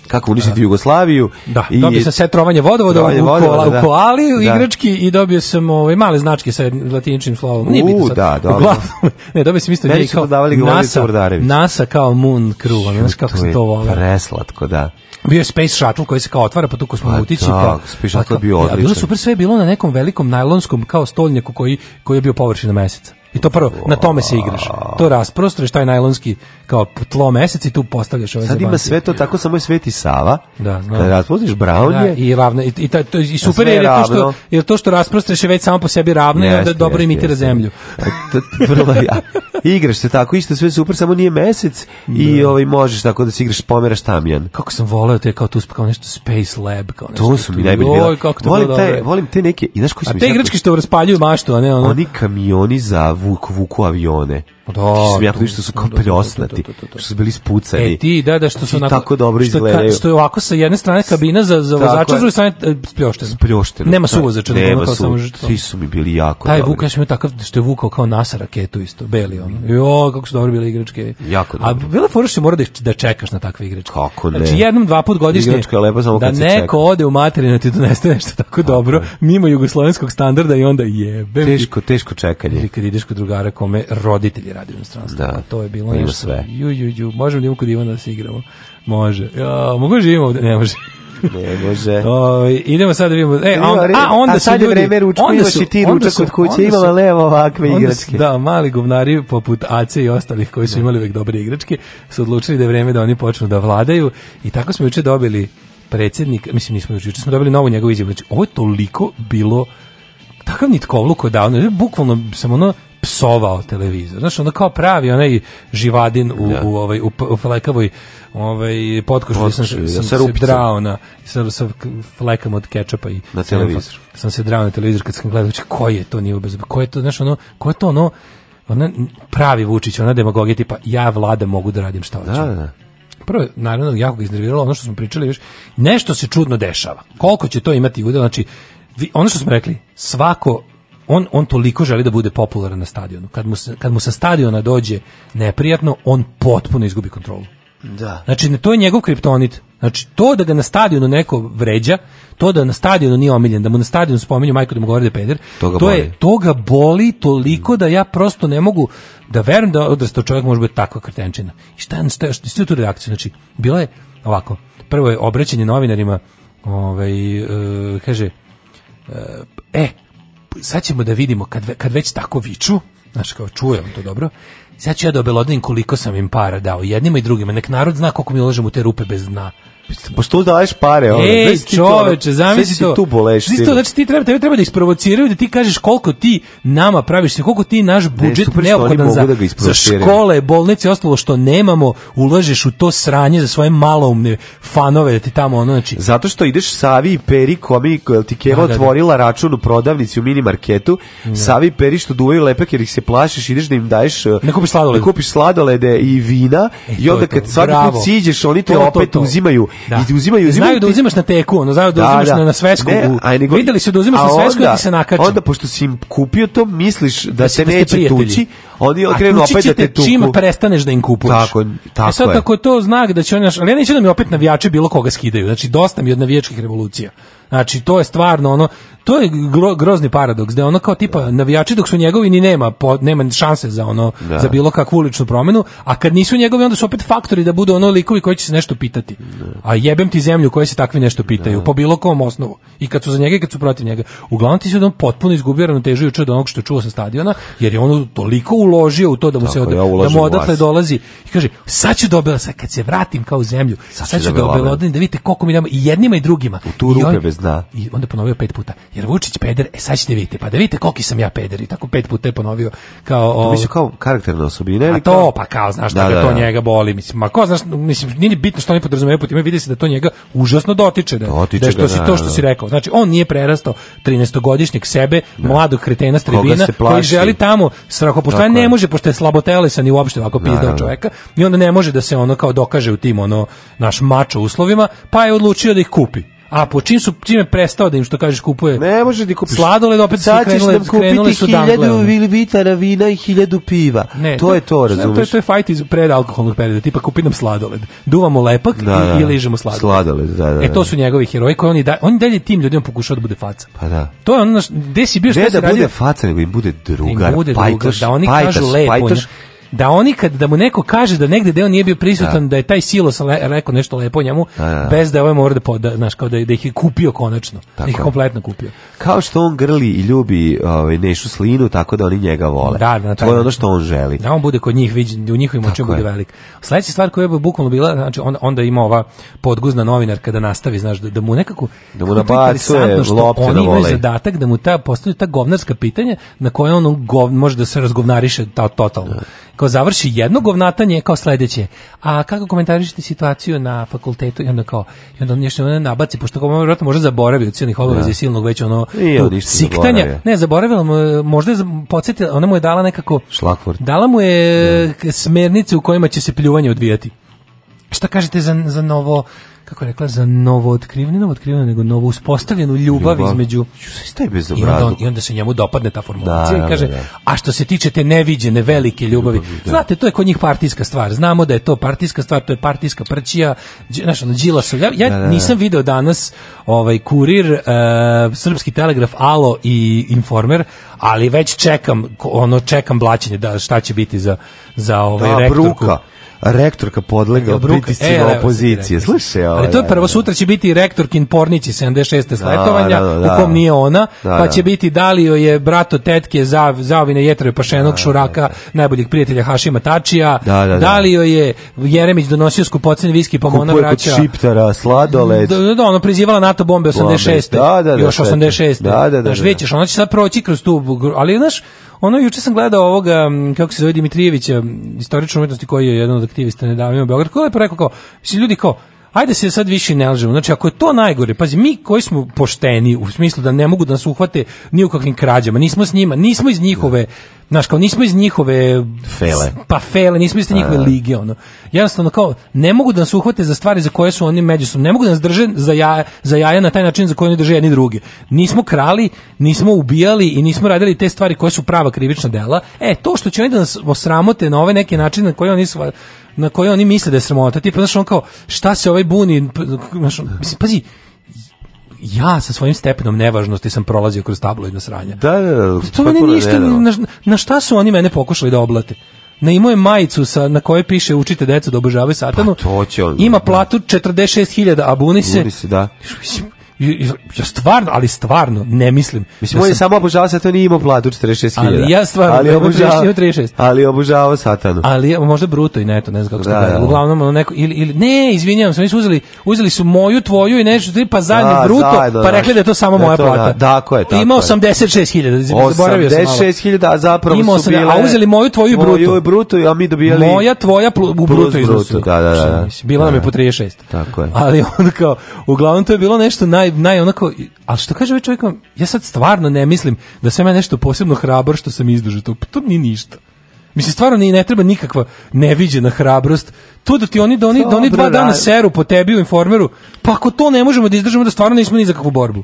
kako uništiti Jugoslaviju. Da, i dobio sam set trovanje vodovoda u, koala, da. u koali, u da. igrački i dobio sam ove ovaj, male značke sa latiničnim slovom. Nije bitno da, dobro. Uglavnom, ne, dobio sam isto njih kao NASA, NASA kao Moon Crew, ono, kako se to vole. Preslatko, da bio je Space Shuttle koji se kao otvara pa tu kosmonautići pa, pa- Space Shuttle pa bio odličan. Ja, bilo super sve je bilo na nekom velikom najlonskom kao stolnjaku koji koji je bio površina meseca. I to prvo, na tome se igraš. To rasprostreš, taj najlonski kao tlo mesec i tu postavljaš ove Sad ima sve to, tako samo je Sveti Sava. Da, no. Kada rasprostriš brown je... Da, I, ravno, i, i, ta, to, i super jer je to što, jer to što rasprostreš je već samo po sebi ravno i onda dobro imitira jest, zemlju. E, vrlo ja. Igraš se tako, isto sve super, samo nije mesec i da. ovaj, možeš tako da se igraš, pomeraš tamjan. Kako sam voleo te kao tu kao nešto Space Lab, kao nešto. To su mi najbolje. Volim, te, volim te neke, i znaš koji su A te igračke što raspaljuju maštu, a ne ono. Oni kamioni za vuku, vuku avione. Pa da. Što ja što su kao pljosnati, što su bili spucani. E ti, da, da, što su onako, tako dobro izgledaju. Što, je ovako sa jedne strane kabina za, za vozača, s druge strane e, pljoštena. Pljoštena. Nema su vozača. Nema su, ti su mi bili jako Taj Vuk, ja takav što je vukao kao NASA raketu isto, beli ono. Jo, kako su dobro bile igračke. Jako dobro. A bila fora što mora da da čekaš na takve igračke. Kako ne? Znači jednom, dva put godišnje. Igračka je lepa samo da kad se čeka. Da neko ode u materinu da ti donese nešto tako dobro, mimo jugoslovenskog standarda i onda jebe. Teško, teško čekanje. Ili kad ideš bliskog drugara kome roditelji rade u inostranstvu. Da, pa to je bilo pa nešto. Sve. Ju, ju, ju. Možemo njemu da kod Ivana da se igramo. Može. Ja, mogu da živimo ovde? Ne može. Ne može. O, ovaj, idemo sad da vidimo. E, a, on, a onda a sad su ljudi... Vreme ručku, onda su, ti ručak kod kuće, imala levo ovakve igračke. Su, da, mali gumnari poput Ace i ostalih koji su da. imali uvek dobre igračke su odlučili da je vreme da oni počnu da vladaju i tako smo juče dobili predsednik, mislim nismo juče, smo dobili novu njegovu izjavu. Znači, ovo je toliko bilo takav nitkovluk odavno, bukvalno sam ono psovao televizor. Znaš, ono kao pravi onaj živadin u, ja. Da. u, ovaj, u, u flekavoj ovaj, potkošu. Potkošu, sam, da, sam, sam se drao na, sa, sa flekom od kečapa i... Na televizor. Sam, sam se drao na televizor kad sam gledao, koji je to nivo bez... Ko je to, znaš, ono, ko je to ono, ona pravi Vučić, ona demagogija tipa ja vlada mogu da radim šta hoću. Da, da. da. Prvo, naravno, jako ga iznerviralo ono što smo pričali, viš, nešto se čudno dešava. Koliko će to imati udjel, znači, vi, ono što smo rekli, svako on, on toliko želi da bude popularan na stadionu. Kad mu, kad mu sa stadiona dođe neprijatno, on potpuno izgubi kontrolu. Da. Znači, to je njegov kriptonit. Znači, to da ga na stadionu neko vređa, to da na stadionu nije omiljen, da mu na stadionu spominju majko da mu govori da peder, to, ga to, je, to ga boli toliko da ja prosto ne mogu da verujem da odrastao čovjek može biti takva kretenčina. I šta je, šta, šta, šta tu reakciju? Znači, bilo je ovako, prvo je obraćanje novinarima, ovaj, e, kaže, e, e sad ćemo da vidimo, kad, kad već tako viču, znaš, kao čujem to dobro, sad ću ja da obelodim koliko sam im para dao, jednima i drugima, nek narod zna koliko mi ulažem u te rupe bez dna. Pošto daješ pare, ono. Ej, čoveče, zamisli to. tu boleš. Zamisli znači ti treba, tebe treba da isprovociraju, da ti kažeš koliko ti nama praviš, znači koliko ti naš budžet ne, neophodan za, da za škole, bolnice ostalo što nemamo, ulažeš u to sranje za svoje maloumne fanove da ti tamo ono, znači... Zato što ideš Savi i Peri, komi, jel ti Keva da, da, da, otvorila račun u prodavnici u mini marketu, da. Savi i Peri što duvaju lepak jer ih se plašiš, ideš da im daješ... Ne e, kupiš sladolede. Ne kupiš sladolede i vina e, i onda kad svaki put siđeš, oni te opet uzimaju Da. I uzimaju, uzimaju znaju da uzimaš na teku, ono, znaju da, da uzimaš da. Na, na svesku. Ne, u, nego, videli su da uzimaš na svesku onda, i da se nakače. Onda, pošto si im kupio to, misliš da, da se neće prijatelji. tući, oni okrenu opet da te tuku. čim prestaneš da im kupuješ. Tako, e tako e sad, je. ako je to znak da će oni, ali ja neću da mi opet navijači bilo koga skidaju, znači dosta mi od navijačkih revolucija. Znači, to je stvarno ono, to je gro, grozni paradoks, da ono kao tipa da. navijači dok su njegovi ni nema po, nema šanse za ono da. za bilo kakvu uličnu promenu, a kad nisu njegovi onda su opet faktori da budu ono likovi koji će se nešto pitati. Da. A jebem ti zemlju koji se takvi nešto pitaju da. po bilo kom osnovu. I kad su za njega i kad su protiv njega. Uglavnom ti se on potpuno izgubio ravnotežu juče od onog što čuo sa stadiona, jer je ono toliko uložio u to da mu Tako, se od, ja da mu odatle dolazi i kaže sad ću dobila sad kad se vratim kao u zemlju, sad, sad ću dobila da vidite koliko mi damo i jednima i drugima. U tu rupe I, on, bez dna. I onda ponovio pet puta jer Vučić peder, e sad ćete vidite, pa da vidite koliki sam ja peder i tako pet puta je ponovio kao o, To mislim kao karakterna osobina ili to pa kao znaš da, da, da to da. njega boli, mislim, ma ko znaš, mislim, nije bitno što oni podrazumevaju put ima, vidi se da to njega užasno dotiče da, dotiče da što ga, si da, to što si rekao. Znači on nije prerastao 13-godišnjeg sebe, mladog kretena s koji želi tamo strahopoštovanje, ne može pošto je slabotelesan i uopšte ovako pizdao čoveka i onda ne može da se ono kao dokaže u tim ono naš mačo uslovima, pa je odlučio da ih kupi A po čim su čim prestao da im što kažeš kupuje? Ne može ti da kupiš. Sladoled opet Sad su krenule, da kupiti krenule su dangle. Sad ćeš vitara vina i 1000 piva. Ne, to je to, razumiješ? To je, to je fajt iz pred predalkoholnog perioda. Tipa kupi nam sladoled. Duvamo lepak da, i, da, i da. ližemo sladoled. Sladoled, da, da. E to su njegovi heroji koji oni da, on dalje tim ljudima pokušao da bude faca. Pa da. To je ono gde si bio što da, da bude faca, nego im bude drugar, im bude pajtaš, da oni kažu lepo da oni kad da mu neko kaže da negde deo nije bio prisutan da, da je taj silos le, rekao nešto lepo njemu da, da, da. bez da ovaj mora da poda, znaš, kao da, da ih je kupio konačno, da tako. da ih kompletno kupio. Kao što on grli i ljubi ovaj Nešu Slinu, tako da oni njega vole. Da, da, to je ono što on želi. Da on bude kod njih viđen, u njihovim očima bude velik. Sledeća stvar koja je bukvalno bila, znači on, onda ima ova podguzna novinar kada nastavi, znaš, da, da mu nekako da mu nabacuje lopte na da vole. zadatak da mu ta postavlja ta govnarska pitanja na koje on gov, može da se razgovnariše ta totalno. Da kao završi jedno govnatanje kao sledeće. A kako komentarišete situaciju na fakultetu i onda kao i onda on nešto ne nabaci pošto kao verovatno možda zaboravio od silnih obaveza ja. Da. silnog već ono tu, siktanja. Zaboravio. Ne, zaboravila možda je podsjetila, ona mu je dala nekako Šlakvort. Dala mu je ja. Da. smernice u kojima će se pljuvanje odvijati šta kažete za, za novo kako je rekla, za novo otkriveno, novo otkriveno, nego novo uspostavljenu ljubav, ljubav. između... I onda, on, I onda se njemu dopadne ta formulacija da, i kaže, da, da. a što se tiče te neviđene velike ljubavi, ljubavi da. znate, to je kod njih partijska stvar, znamo da je to partijska stvar, to je partijska prćija, znaš, ono, Đilasov, ja, ja da, da, nisam video danas ovaj kurir, e, Srpski telegraf, Alo i Informer, ali već čekam, ono, čekam blaćenje, da, šta će biti za, za ovaj rektorku. Bruka rektorka podlega e, pritiscima e, opozicije. Slušaj, ovo. Ovaj, ali to je prvo, sutra će biti rektorkin pornići 76. sletovanja, da, da, da, u da. kom nije ona, da, pa da. će biti Dalio je brato tetke za Zavine jetre Pašenog, Šuraka, najboljih prijatelja Hašima Tačija, Dalio je Jeremić donosio skupocen viski, pa ona vraća. Kod šiptara, sladoled. Da, da, ono prizivala NATO bombe 86. Bombe. Da, da, još 86. Da, da, da. Znaš, većeš, ona će sad proći kroz tu, ali znaš, Ono juče sam gledao ovoga kako se zove Dimitrijevića, istoričar umetnosti koji je jedan od aktivista nedavno u Beogradu, koji je rekao kao, mislim ljudi kao ajde se sad više ne lažemo. Znači, ako je to najgore, pazi, mi koji smo pošteni, u smislu da ne mogu da nas uhvate ni u kakvim krađama, nismo s njima, nismo iz njihove, da. znaš, kao nismo iz njihove... Fele. Pa fele, nismo iz njihove da, da. lige, ono. Jednostavno, kao, ne mogu da nas uhvate za stvari za koje su oni međusom, ne mogu da nas drže za, jaja, za jaja na taj način za koje oni drže jedni druge. Nismo krali, nismo ubijali i nismo radili te stvari koje su prava krivična dela. E, to što će oni da nas osramote na ovaj neki način na koji oni su na koje oni misle da je sramota. Tipa, znaš, on kao, šta se ovaj buni, znaš, mislim, pazi, ja sa svojim stepenom nevažnosti sam prolazio kroz tabloidno sranje. Da, da, da. Pa to mene ništa, na, na šta su oni mene pokušali da oblate? na imao je majicu sa, na kojoj piše učite decu da obožavaju satanu. Pa to će on, Ima platu 46.000, a buni se. Buni se, da. I, ja stvarno, ali stvarno, ne mislim. Da mislim, on je samo obožavao Satana, nije imao platu 46.000. Ali ja stvarno, ali obožavao, 36. Da ali obožavao Satanu. Ali možda bruto i neto, ne znam kako se da, Uglavnom, ono neko, ili, ili, ne, izvinjavam se, oni su uzeli, uzeli su moju, tvoju i nešto, pa zajedno bruto, zajedno, pa rekli da je to samo moja plata. Da, tako je, tako Ima 86.000, zaboravio sam malo. 86.000, a zapravo imao su bile... A uzeli moju, tvoju i bruto. Moju i bruto, a mi dobijali... Moja, tvoja, plus, u bruto iznosu. Da, da, da. Bila nam je po 36. Tako je. Ali on kao, uglavnom to je bilo nešto naj naj, naj onako, ali što kaže ovaj čovjek, ja sad stvarno ne mislim da sve mene nešto posebno hrabar što sam izdržao to, to nije ništa. Mislim, stvarno ne, ne treba nikakva neviđena hrabrost. To da ti oni, da oni, da oni dva dana seru po tebi u informeru, pa ako to ne možemo da izdržimo, da stvarno nismo ni za kakvu borbu.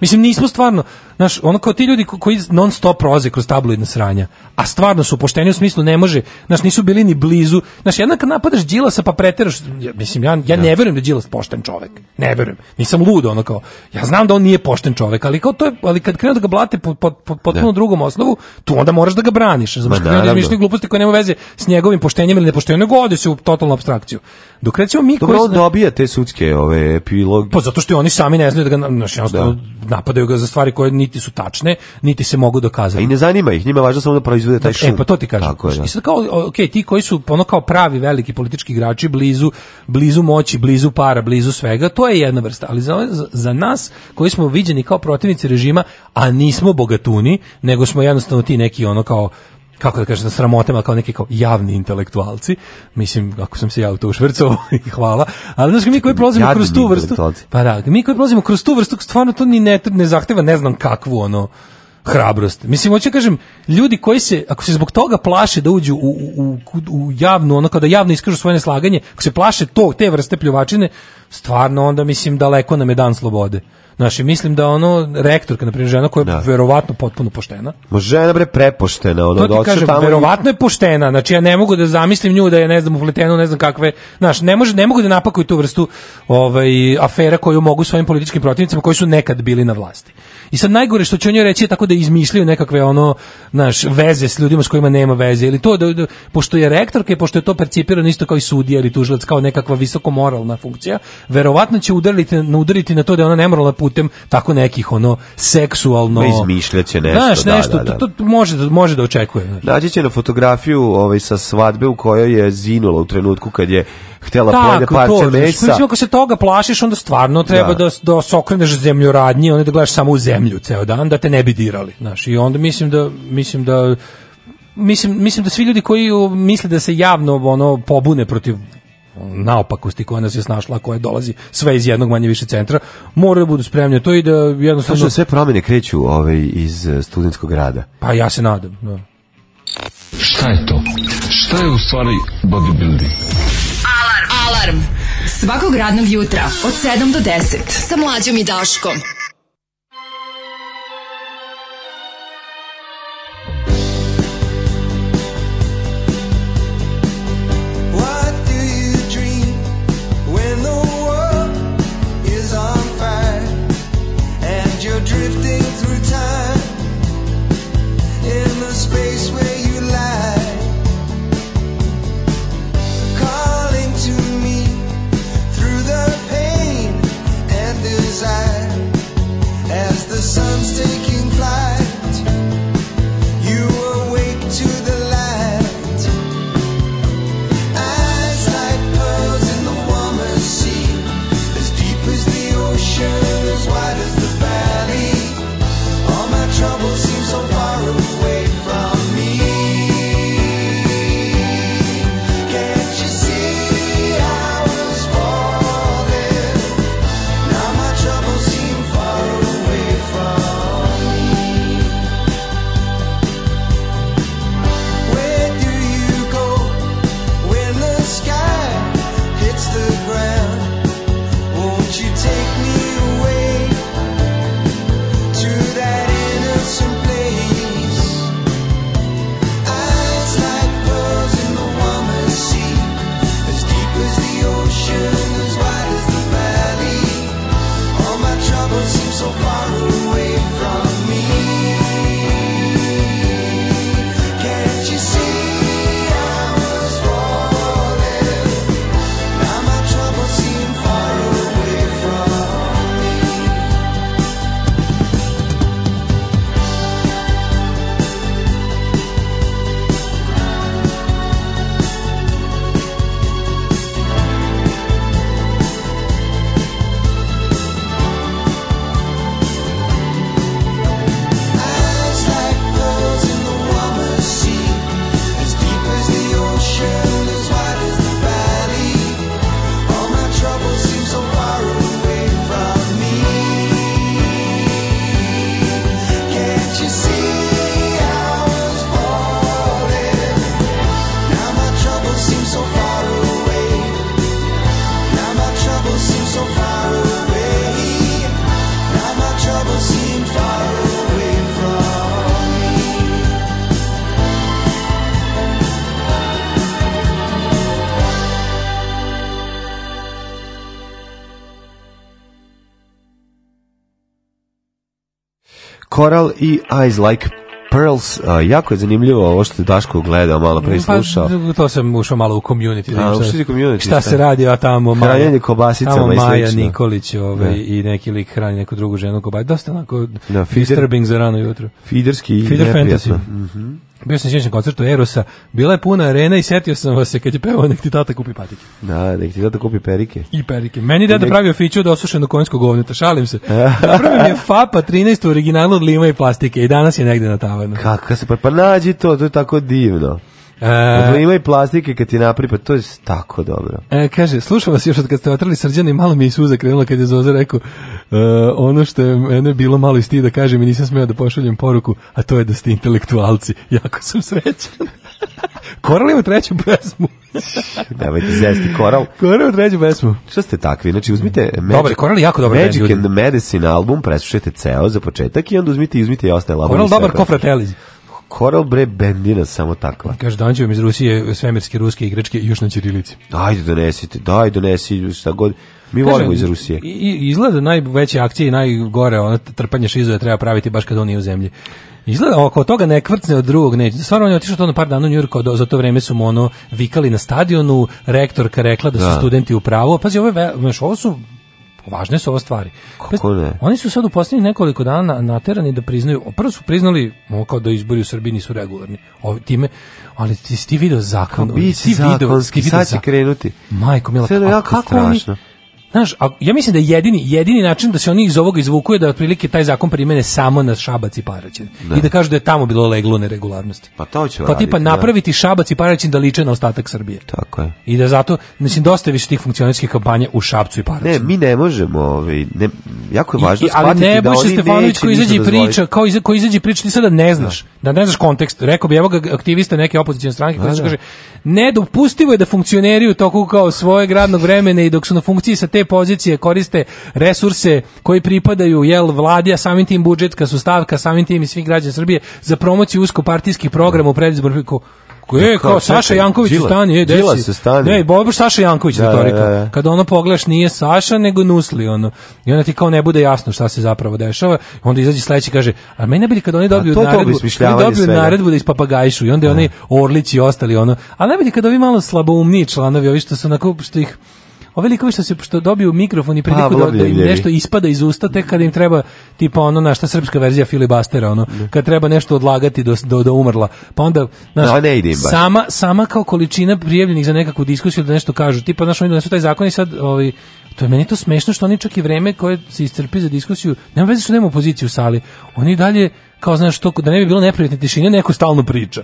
Mislim, nismo stvarno, znaš, ono kao ti ljudi koji non stop prolaze kroz tabloidna sranja, a stvarno su pošteni u smislu ne može, znaš, nisu bili ni blizu. Znaš, jedan kad napadaš Đilasa pa preteraš, ja, mislim ja ja da. ne verujem da Đilas pošten čovek. Ne verujem. Nisam lud ono kao. Ja znam da on nije pošten čovek, ali kao to je, ali kad krenu da ga blate po po, po potpuno da. drugom osnovu, tu onda moraš da ga braniš. Znači, da izmišljaju gluposti koje nema veze s njegovim poštenjem ili nepoštenjem, nego ode se u totalnu abstrakciju. Dok recimo mi Dobro, koji zna... dobija te sudske ove epilog. Pa zato što oni sami ne znaju da ga naš, da. napadaju ga za stvari koje ni niti su tačne, niti se mogu dokazati. I ne zanima ih, njima važno samo da proizvode taj šum. E, pa to ti kažem. Tako je, da. I sad kao, ok, ti koji su ono kao pravi veliki politički igrači, blizu, blizu moći, blizu para, blizu svega, to je jedna vrsta. Ali za, za nas, koji smo viđeni kao protivnici režima, a nismo bogatuni, nego smo jednostavno ti neki ono kao kako da kažem, sramotama kao neki kao javni intelektualci. Mislim, ako sam se ja u to ušvrcao, hvala. Ali znaš, mi koji prolazimo kroz tu vrstu, pa da, mi koji prolazimo kroz tu vrstu, stvarno to ni ne, ne zahteva, ne znam kakvu, ono, hrabrost. Mislim, hoću da kažem, ljudi koji se, ako se zbog toga plaše da uđu u, u, u javnu, ono kada javno iskažu svoje neslaganje, ako se plaše to, te vrste pljuvačine, stvarno onda, mislim, daleko nam je dan slobode. Naši mislim da ono, rektorka, na primjer, žena koja je da. verovatno potpuno poštena. Ma žena bre prepoštena, ona to da tamo... verovatno je poštena, znači ja ne mogu da zamislim nju da je, ne znam, upletena, ne znam kakve, znaš, ne, može, ne mogu da napakuju tu vrstu ovaj, afera koju mogu svojim političkim protivnicima koji su nekad bili na vlasti. I sad najgore što će on joj reći je tako da izmišljaju nekakve ono, naš, veze s ljudima s kojima nema veze. Ili to, da, da, pošto je rektorka i pošto je to percipirano isto kao i sudija ili tužilac, kao nekakva visoko moralna funkcija, verovatno će udariti, na udariti na to da je ona nemoralna putem tako nekih ono seksualno izmišljaće nešto. Znaš, da, nešto, da, da, da. To, to, može da može da očekuje. Znaš. Naći će na fotografiju ovaj sa svadbe u kojoj je zinula u trenutku kad je htela Tako, pojede parče mesa. Mislim, ako se toga plašiš, onda stvarno treba da, da, da se okreneš zemljoradnji, onda da gledaš samo u zemlju ceo dan, da te ne bi dirali. Znaš, I onda mislim da, mislim da mislim, mislim da svi ljudi koji misle da se javno ono pobune protiv naopakosti koja nas je snašla, koja dolazi sve iz jednog manje više centra, moraju da budu spremni to i da jednostavno... Da sve promene kreću ovaj, iz e, studentskog rada. Pa ja se nadam, da. Šta je to? Šta je u stvari bodybuilding? Alarm! Alarm! Svakog radnog jutra od 7 do 10 sa mlađom i Daškom. space with Coral i Eyes Like Pearls, a, jako je zanimljivo ovo što Daško gledao, malo pre pa, slušao. Pa, to sam ušao malo u community. A, da šta, community šta, se radi, a tamo Maja, Hranjenje kobasicama tamo Maja i Nikolić ovaj, ne. Da. i neki lik hrani neku drugu ženu kobasicu. Dosta onako no, da, feeder, disturbing za rano jutro. Feederski i Feeder neprijatno. fantasy. Mm -hmm. Bio sam sjećan koncertu Erosa, bila je puna arena i setio sam vas se kad je pevao nek ti tata kupi patike. Da, nek ti tata kupi perike. I perike. Meni deda nek... pravio fiću od osušenog konjskog govneta, šalim se. Napravio mi je Fapa 13 u originalu od lima i plastike i danas je negde na tavanu. Kako se, pa, pa nađi to, to je tako divno. Od ima i plastike kad ti napripa, to je tako dobro. E, kaže, slušam vas još od kad ste otrali srđana i malo mi je suza krenula kad je Zoza rekao e, ono što je mene bilo malo iz da kažem i nisam smeo da pošaljem poruku, a to je da ste intelektualci. Jako sam srećan. Koral je u treću pesmu. Nemojte zesti koral. Koral je u treću pesmu. Što ste takvi? Znači, uzmite Magic, dobar, koral je jako dobro. Magic and ljudi. Medicine album, preslušajte ceo za početak i onda uzmite i uzmite i ostaje labor. Koral dobar, ko fratelli. Coral Bre bendina samo takva. Kaže Danđevom iz Rusije svemirske ruske igračke još na ćirilici. Ajde donesite, daj donesi šta god. Mi Kažem, volimo iz Rusije. I, izgleda najveće akcije i najgore ono trpanje šizoja treba praviti baš kad on nije u zemlji. Izgleda oko toga ne kvrcne od drugog neće. Stvarno on je otišao to na par dana u Njurko, do, za to vreme su mu ono vikali na stadionu, rektorka rekla da su da. studenti u pravu. Pazi, ove, znaš, ovo su Važne su ovo stvari. Kako ne? Oni su sad u poslednjih nekoliko dana naterani da priznaju, prvo su priznali kao da izbori u Srbiji nisu regularni. Ovi time, ali ti si ti video zakon. Biti zakonski, video, sad će krenuti. Majko, mila, a kako strašno. oni, Znaš, a ja mislim da jedini, jedini način da se oni iz ovoga izvukuje da otprilike taj zakon primene samo na Šabac i Paraćin. Da. I da kažu da je tamo bilo leglo neregularnosti. Pa to će Pa raditi, tipa da. napraviti da. Šabac i Paraćin da liče na ostatak Srbije. Tako je. I da zato, mislim, dosta više tih funkcionarskih kampanja u Šabcu i Paraćinu. Ne, mi ne možemo, ovaj, ne, jako je važno I, ali ne, da oni Stefanović da koji izađe i priča, kao iza, koji izađe priča, ti sada ne da. znaš. Da, da ne znaš kontekst. Rekao bi, evo ga aktivista neke opozicijne stranke koji kaže, nedopustivo je da funkcioneriju toku kao svoje gradnog vremena i dok su na funkciji sa te te pozicije koriste resurse koji pripadaju jel vladija a samim tim budžetska su stavka, samim tim i svih građana Srbije za promociju uskopartijskih programa u predizborniku e, e, kao Saša Janković u stani, je, desi. se stani. Ne, Bobo Saša Janković da, retorika. Da, da, Kada ono pogledaš nije Saša, nego Nusli, ono. I onda ti kao ne bude jasno šta se zapravo dešava. Onda izađe sledeći kaže, a meni najbolje kad oni pa dobiju to, naredbu, to oni dobiju svega. naredbu da ispapagajšu i onda da. oni Orlić i ostali, ono. A najbolje kad ovi malo slaboumni članovi, ovi što su onako, što ih Ovi likovi što se što dobiju mikrofon i pa, priliku pa, da, da im nešto ispada iz usta tek kada im treba tipa ono naša srpska verzija filibastera ono da. kad treba nešto odlagati do do, do umrla. Pa onda naš, da, sama sama kao količina prijavljenih za nekakvu diskusiju da nešto kažu. Tipa naš oni donesu taj zakon i sad ovaj to je meni to smešno što oni čak i vreme koje se iscrpi za diskusiju, nema veze što nema opoziciju u sali. Oni dalje kao znaš to da ne bi bilo neprijatne tišine neko stalno priča.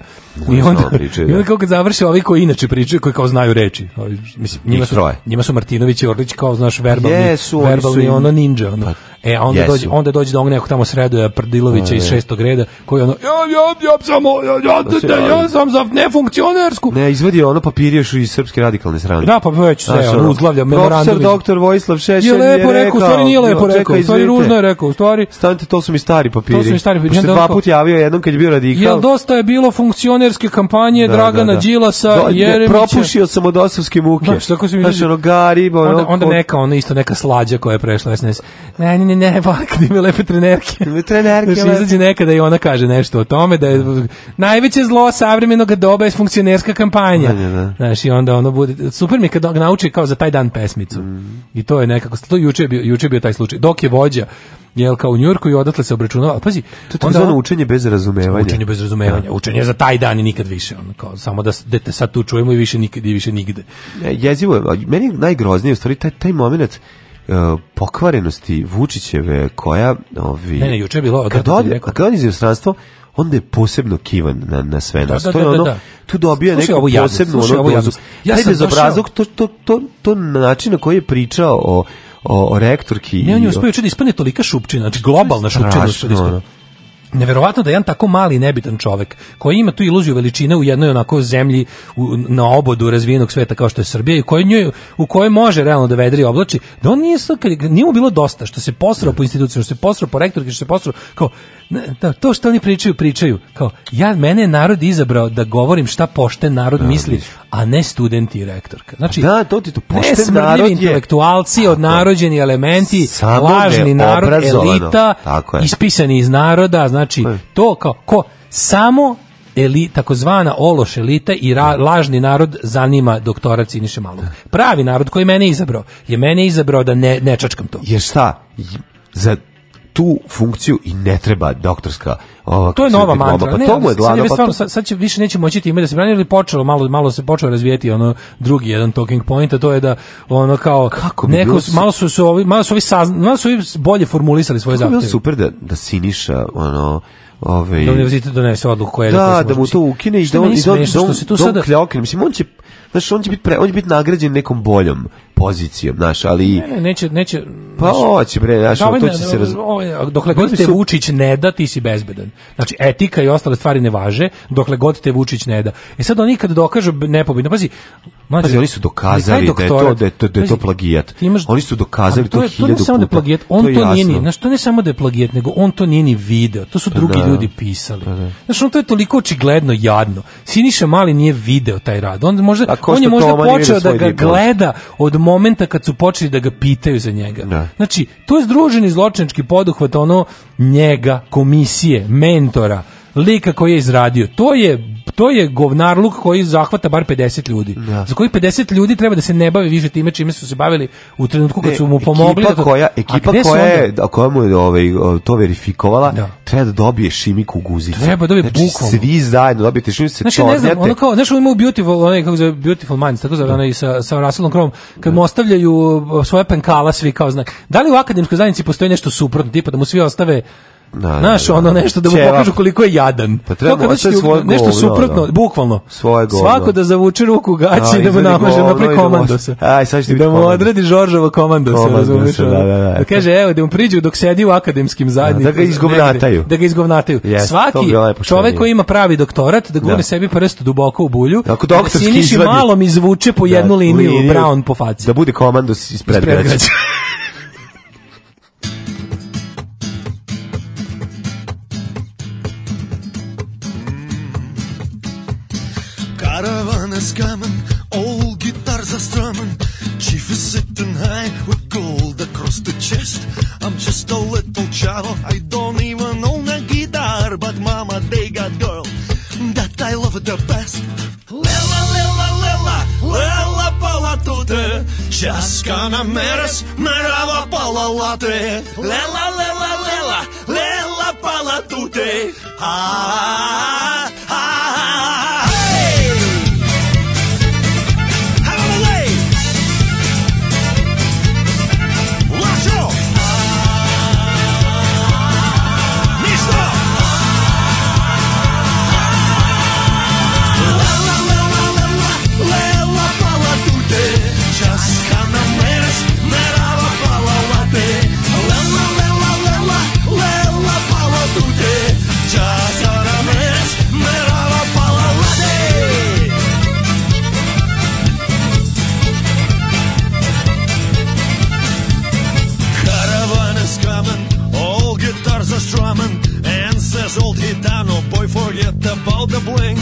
I onda, priče, i onda da. kao kad završe ovi koji inače pričaju koji kao znaju reči. mislim njima su, njima su Martinović i Orlić kao znaš verbalni yes, verbalni su im, ono ninja ono. Pa E, a onda, yes. dođe, onda dođe do onog nekog tamo sredoja Prdilovića da, iz da, da. šestog reda, koji ono, ja, ja, ja, sam, ja, ja, ja, sam za nefunkcionersku. Ne, izvadi ono papirješu iz srpske radikalne strane. Da, pa već sve, ono, uzglavlja memorandum. Profesor doktor Vojislav Šešelj je, lepo rekao, u stvari nije lepo rekao, u stvari ružno je rekao, u stvari... Stanite, to su mi stari papiri. To su mi stari papiri. Pošto dva put javio jednom kad je bio radikal. Jel dosta je bilo funkcionerske kampanje Dragana Đilasa, Jeremića. Propušio sam od osovske muke. Znači, ono, garib, ono... Onda neka, ono, isto neka slađa koja je prešla SNS. Ne, ne, mi ne volim kad ima lepe trenerke. trenerke. Znači, izađe nekada i ona kaže nešto o tome da je najveće zlo savremenog doba je funkcionerska kampanja. Da, da, da. Znaš, i onda ono bude, super mi kad nauči kao za taj dan pesmicu. Mm. I to je nekako, to juče je bio, juče je bio taj slučaj. Dok je vođa, jel kao u Njurku i odatle se obračunava. Pazi, to je onda, učenje bez razumevanja. Učenje bez razumevanja, učenje za taj dan i nikad više. On, kao, samo da dete sad tu čujemo i više nikad i više nigde. Ja, jezivo, meni najgroznije u stvari taj, taj moment E, pokvarenosti Vučićeve koja ovi Ne, ne, juče je bilo kad rekao. Da kad iz inostranstva onda je posebno kivan na, na sve da, nas. Da, da, to je da, ono, da, da. tu dobija slušaj, neku javnost, posebnu slušaj, ono dozu. Ja Taj bezobrazluk, to, to, to, to način na koji je pričao o, o, o rektorki... Ne, on je uspio da ispane tolika šupčina, znači globalna šupčina. Strašno, Neverovatno da jedan tako mali nebitan čovek koji ima tu iluziju veličine u jednoj onako zemlji u, na obodu razvijenog sveta kao što je Srbija i koji njoj, u kojoj može realno da vedri oblači, da on nije, nije mu bilo dosta što se posrao po instituciju, što se posrao po rektorki, što se posrao kao da, to što oni pričaju, pričaju. Kao, ja, mene je narod izabrao da govorim šta pošten narod da, misli, a ne studenti i rektorka. Znači, da, to ti to pošten narod intelektualci, je... odnarođeni elementi, lažni narod, elita, ispisani iz naroda, znači, to kao, ko, samo eli, takozvana ološ elita i ra, da. lažni narod zanima doktorac Siniše Malog. Pravi narod koji mene izabrao je mene izabrao da ne, ne čačkam to. Jer šta? Za tu funkciju i ne treba doktorska ova to je nova mantra pa to mu je glavno. sad, pa sad, sad će više neće moći ti time da se brani ili počelo malo malo se počeo razvijeti ono drugi jedan talking point a to je da ono kao kako bi neko, malo su, su ovi malo su ovi sazn, malo su ovi bolje formulisali svoje zahteve bilo super da da siniša ono Ove, ovaj- da univerzitet donese odluku koja je da, da, mu to ukine da i da on, i da on, se tu sada... kljokne, mislim, on će, znaš, on će biti, pre, on će biti nagrađen nekom boljom pozicijom, znaš, ali... Ne, ne, neće, neće... Pa oće, bre, znaš, to će se... Raz... Dokle god te Vučić ne da, ti si bezbedan. Znači, etika i ostale stvari ne važe, dokle god te Vučić ne da. E sad oni kad dokažu nepobitno, pazi... Mlađe, pazi, oni su dokazali da, da je to, da je to, da je to plagijat. Imaš, oni su dokazali to, to hiljadu puta. To ne samo da je plagijat, on to, to nije ni... Znaš, to ne samo da je plagijat, nego on to nije ni video. To su pa drugi da. ljudi pisali. Pa da. Znaš, on to je toliko očigledno jadno. Siniša Mali nije video taj rad. On, možda, on je možda počeo da ga gleda od momenta kad su počeli da ga pitaju za njega. Da. Znači, to je združeni zločinački poduhvat ono njega, komisije, mentora, lika koji je izradio. To je to je govnarluk koji zahvata bar 50 ljudi. Da. Za koji 50 ljudi treba da se ne bavi više time čime su se bavili u trenutku kad su mu pomogli. Da ekipa koja, ekipa koja je, koja mu je ovaj, to verifikovala, da. treba da dobije šimiku guzicu. Treba da dobije znači, bukvalno. svi zajedno dobijete šimiku, se znači, ne znam, kao, znaš, on ima Beautiful, onaj, kako zove, Beautiful Minds, tako zove, da. onaj sa, sa Russellom Krovom, kad da. mu ostavljaju svoje penkala svi kao znak. Da li u akademskoj zajednici postoji nešto suprotno, tipa da mu svi ostave na, da, da, znaš, da. ono nešto da mu Čeva. pokažu koliko je jadan. Pa treba mu ostaviti svoje Nešto govno, suprotno, da. bukvalno. Svoje govno. Svako da zavuče ruku gaći i da mu namaže napre komandosa. Aj, sad ćete Da mu odredi Žoržova komandosa, razumiješ? Da, da, da. da kaže, evo, da mu priđu dok sedi u akademskim zadnjim. Da ga izgovnataju. Da ga izgovnataju. Yes, Svaki čovek koji ima pravi doktorat, da gurne sebi prst duboko u bulju, Ako da siniši malo mi izvuče po jednu liniju, Brown po faci. Da bude komandos ispred as common, all guitars are strumming. Chief is sitting high with gold across the chest. I'm just a little child, I don't even own a guitar, but mama, they got girl that I love the best. Лела, лела, лела, лела палатуте, часка на мерес, мерава палалате. Лела, лела, лела, лела палатуте, а а Ah. about the bling.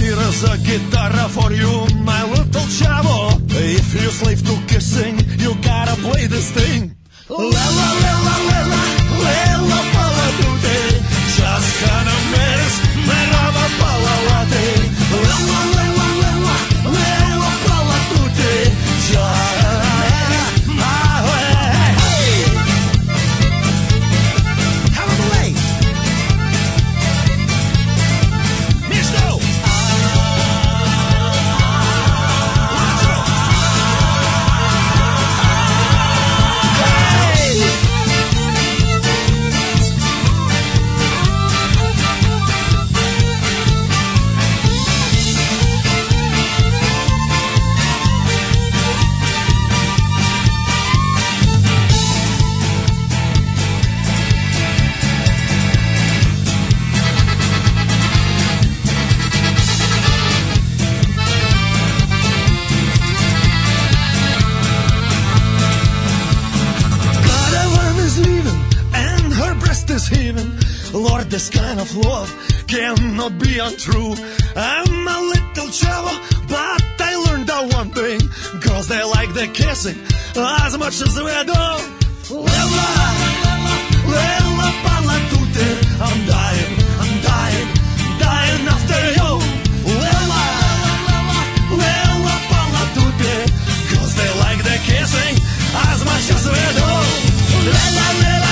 Here's a guitar for you, my little chavo. If you slave to kissing, you gotta play this thing. La la la la la la, la la pala Just gonna mess, merava pala La la la. love cannot be untrue. I'm a little shallow, but I learned that one thing. Girls, they like the kissing as much as we do. Lella, Lella Palatute, I'm dying, I'm dying, dying after you. Lella, Lella Palatute, girls, they like the kissing as much as we do. Lella, Lella.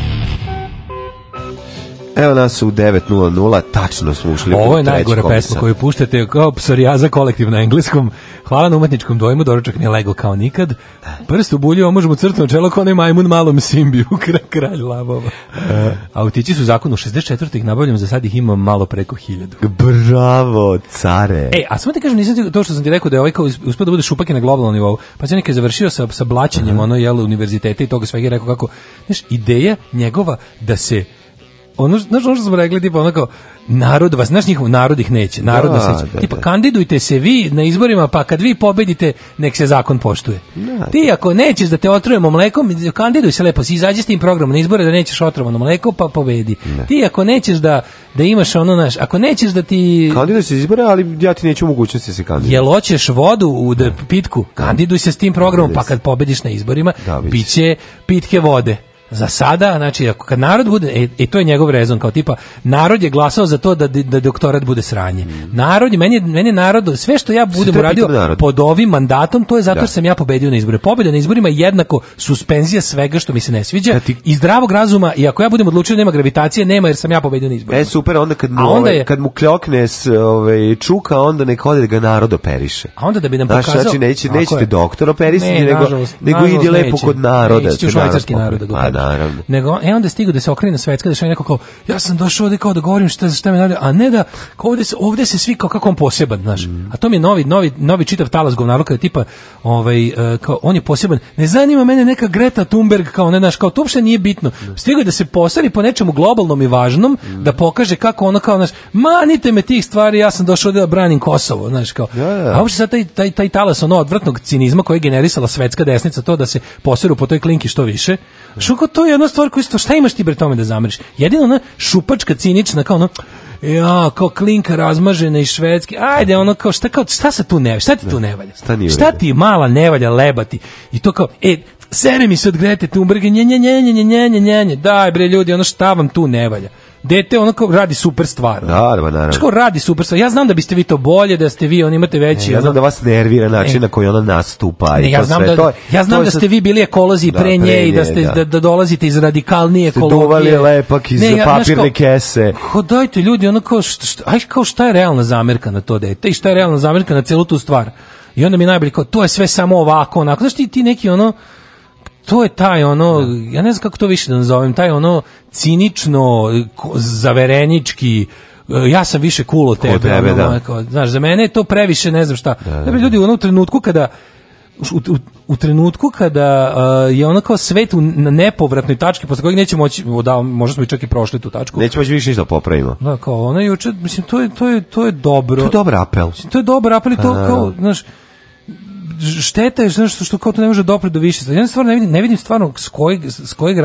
Evo nas u 9.00, tačno smo ušli Ovo je najgore pesma koju puštate kao psorijaza kolektiv na engleskom. Hvala na umetničkom dojmu, doručak nije lego kao nikad. Prst u bulju, možemo crtno čelo kao onaj majmun malom simbiju, kralj labova. E. A utići su zakon 64. ih nabavljam, za sad ih imam malo preko hiljadu. Bravo, care! E, a samo ti kažem, nisam to što sam ti rekao da je ovaj kao uspio da bude šupak na globalnom nivou. Pa se nekaj završio sa, sa blaćenjem, uh -huh. ono, jel, univerziteta i toga svega je rekao kako, znaš, ideja njegova da se ono, znaš ono što smo rekli, tipa ono narod vas, znaš njihov, narod ih neće, narod nas da, neće. Da, tipa, da. kandidujte se vi na izborima, pa kad vi pobedite, nek se zakon poštuje. Da, Ti da. ako nećeš da te otrujemo mlekom, kandiduj se lepo, si izađi s tim programom na izbore da nećeš otrovano mleko, pa pobedi. Ti ako nećeš da, da imaš ono, naš, ako nećeš da ti... Kandiduj se izbore, ali ja ti neću mogućnosti da se kandiduj. Jel hoćeš vodu u da. pitku, kandiduj se s tim programom, pa kad pobediš na izborima, bit će pitke vode. Za sada, znači, ako kad narod bude, i e, e, to je njegov rezon, kao tipa, narod je glasao za to da, da doktorat bude sranje. Narod, meni, meni narod, sve što ja budem uradio pod ovim mandatom, to je zato da. što sam ja pobedio na izbore. Pobeda na izborima je jednako suspenzija svega što mi se ne sviđa ti... i zdravog razuma, i ako ja budem odlučio nema gravitacije, nema jer sam ja pobedio na izborima. E, super, onda kad mu, onda ovaj, je, kad mu kljokne s, ove, ovaj, čuka, onda nek ode da ga narod operiše. A onda da bi nam Znaš, pokazao... Znači, neće, nećete doktor operisati, ne, nego, nažalost, nego nažalost lepo kod naroda. Neće, da švajcarski narod da naravno. Nego, e onda stigo da se okrene svetska, da se neko kao, ja sam došao ovde kao da govorim šta, za šta me nalje, a ne da, kao ovde se, ovde se svi kao kako on poseban, znaš. Mm. A to mi je novi, novi, novi čitav talas govnaluka, tipa, ovaj, e, kao, on je poseban. Ne zanima mene neka Greta Thunberg, kao ne, znaš, kao to uopšte nije bitno. Stigo je da se posari po nečemu globalnom i važnom, mm. da pokaže kako ona kao, znaš, manite me tih stvari, ja sam došao ovde da branim Kosovo, znaš, kao. Ja, da, ja. Da. A uopšte sad taj, taj, taj talas ono odvrtnog cinizma koji je generisala svetska desnica, to da se poseru po toj klinki što više, Što to je jedna stvar koju isto, šta imaš ti bre tome da zameriš? Jedina ona šupačka, cinična, kao ono, ja, kao klinka razmažena iz švedske, ajde, ono kao, šta, kao, šta se tu ne, šta ti tu da. ne valja? Šta, šta ti mala ne valja lebati? I to kao, e, sere mi se od Grete Thunberg, nje, nje, nje, nje, nje, nje, nje, nje, daj bre ljudi, ono šta vam tu ne valja? dete ono kao radi super stvar. da, da naravno. Što radi super stvar. Ja znam da biste vi to bolje, da ste vi, on imate veći. Ne, ja znam da vas nervira način ne. na koji ona nastupa ne, i ja to znam sve. Da, to ja znam to da ste vi bili ekolozi da, pre nje, nje i da ste da. da, da dolazite iz radikalnije ekologije. Duvali lepak iz ne, ja, papirne kao, kese. Ho, dajte ljudi, ono kao šta, šta, aj kao šta je realna zamjerka na to dete i šta je realna zamjerka na celu tu stvar. I onda mi najbolje kao to je sve samo ovako, onako. Znaš ti, ti neki ono to je taj ono, da. ja ne znam kako to više da nazovem, taj ono cinično, zaverenički, e, ja sam više cool od tebe. Od tebe ono, da. Kao, znaš, za mene je to previše, ne znam šta. Da, da, pa da, ljudi, u trenutku kada u, u, u trenutku kada uh, je ono kao svet u, na nepovratnoj tački posle kojeg neće moći da možda smo i čak i prošli tu tačku nećemo više ništa da popravimo da kao ona juče mislim to je to je to je dobro to je dobar apel mislim, to je dobar apel i to pa, kao znaš šteta je što, što kao to ne može dopre do više. Jedna stvar ne vidim, ne vidim stvarno s kojeg, s kojeg,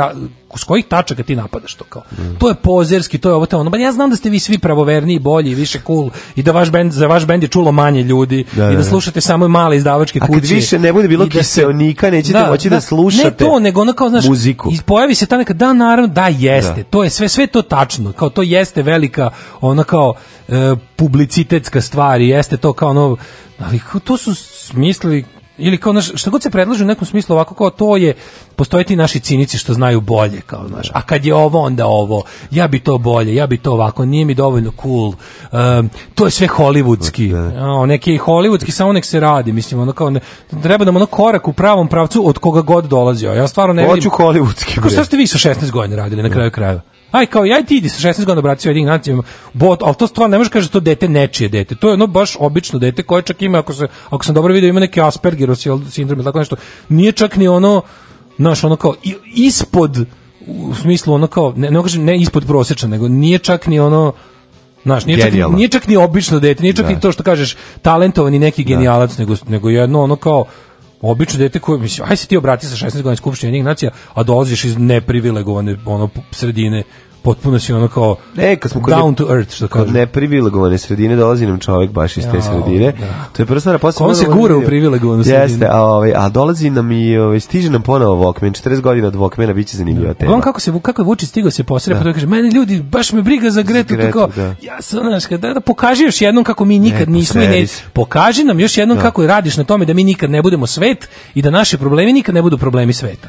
s kojih tačaka ti napadaš to kao. Mm. To je pozerski, to je ovo ono. Ba ja znam da ste vi svi pravoverni bolji, više cool i da vaš bend za vaš bend je čulo manje ljudi da, da, da. i da slušate samo male izdavačke kuće. A kad više ne bude bilo da kiseonika, nećete da, moći da, da. slušate. Ne to, nego ono kao znaš, muziku. I pojavi se ta neka da naravno da jeste. To je sve sve to tačno. Kao to jeste velika ona kao e, publicitetska stvar i jeste to kao ono ali to su smislili ili kao naš, šta god se predlaže u nekom smislu ovako kao to je postojati naši cinici što znaju bolje kao znaš a kad je ovo onda ovo ja bi to bolje ja bi to ovako nije mi dovoljno cool um, to je sve hollywoodski a neki holivudski samo nek se radi mislim onda kao ne, treba nam ono korak u pravom pravcu od koga god dolazio ja stvarno ne Hoću vidim hoću holivudski kako ste vi sa 16 godina radili na kraju krajeva aj kao ja i ti idi sa 16 godina brati jedin nacijama. Bot, al to stvarno ne možeš kažeš da to dete nečije dete. To je ono baš obično dete koje čak ima ako se ako sam dobro video ima neki Aspergerov sindrom tako nešto. Nije čak ni ono znaš, ono kao ispod u smislu ono kao ne ne, ne ispod prosječan nego nije čak ni ono Znaš, nije čak, nije čak, ni obično dete, nije čak da. ni to što kažeš talentovani neki da. genijalac, da. nego, nego jedno ono kao obično dete koje, mislim, aj se ti obrati sa 16 godina skupštine jednih nacija, a dolaziš iz neprivilegovane ono, sredine potpuno si ono kao e, kad smo down ne, to earth, što kažu. ne privilegovane sredine dolazi nam čovjek baš iz te sredine. Da. To je prva stvar, posle on se gura u privilegovanu sredinu. Jeste, a ovaj a dolazi nam i ovaj stiže nam ponovo Walkman, 40 godina od Walkmana biće zanimljiva da. tema. On kako se kako je Vučić stigao se posreba, da. pa kaže meni ljudi baš me briga za Gretu, Gretu tako. Da. Ja sam znaš kada da, da pokaži još jednom kako mi nikad ne, nismo i ne pokaži nam još jednom da. kako radiš na tome da mi nikad ne budemo svet i da naši problemi nikad ne budu problemi sveta.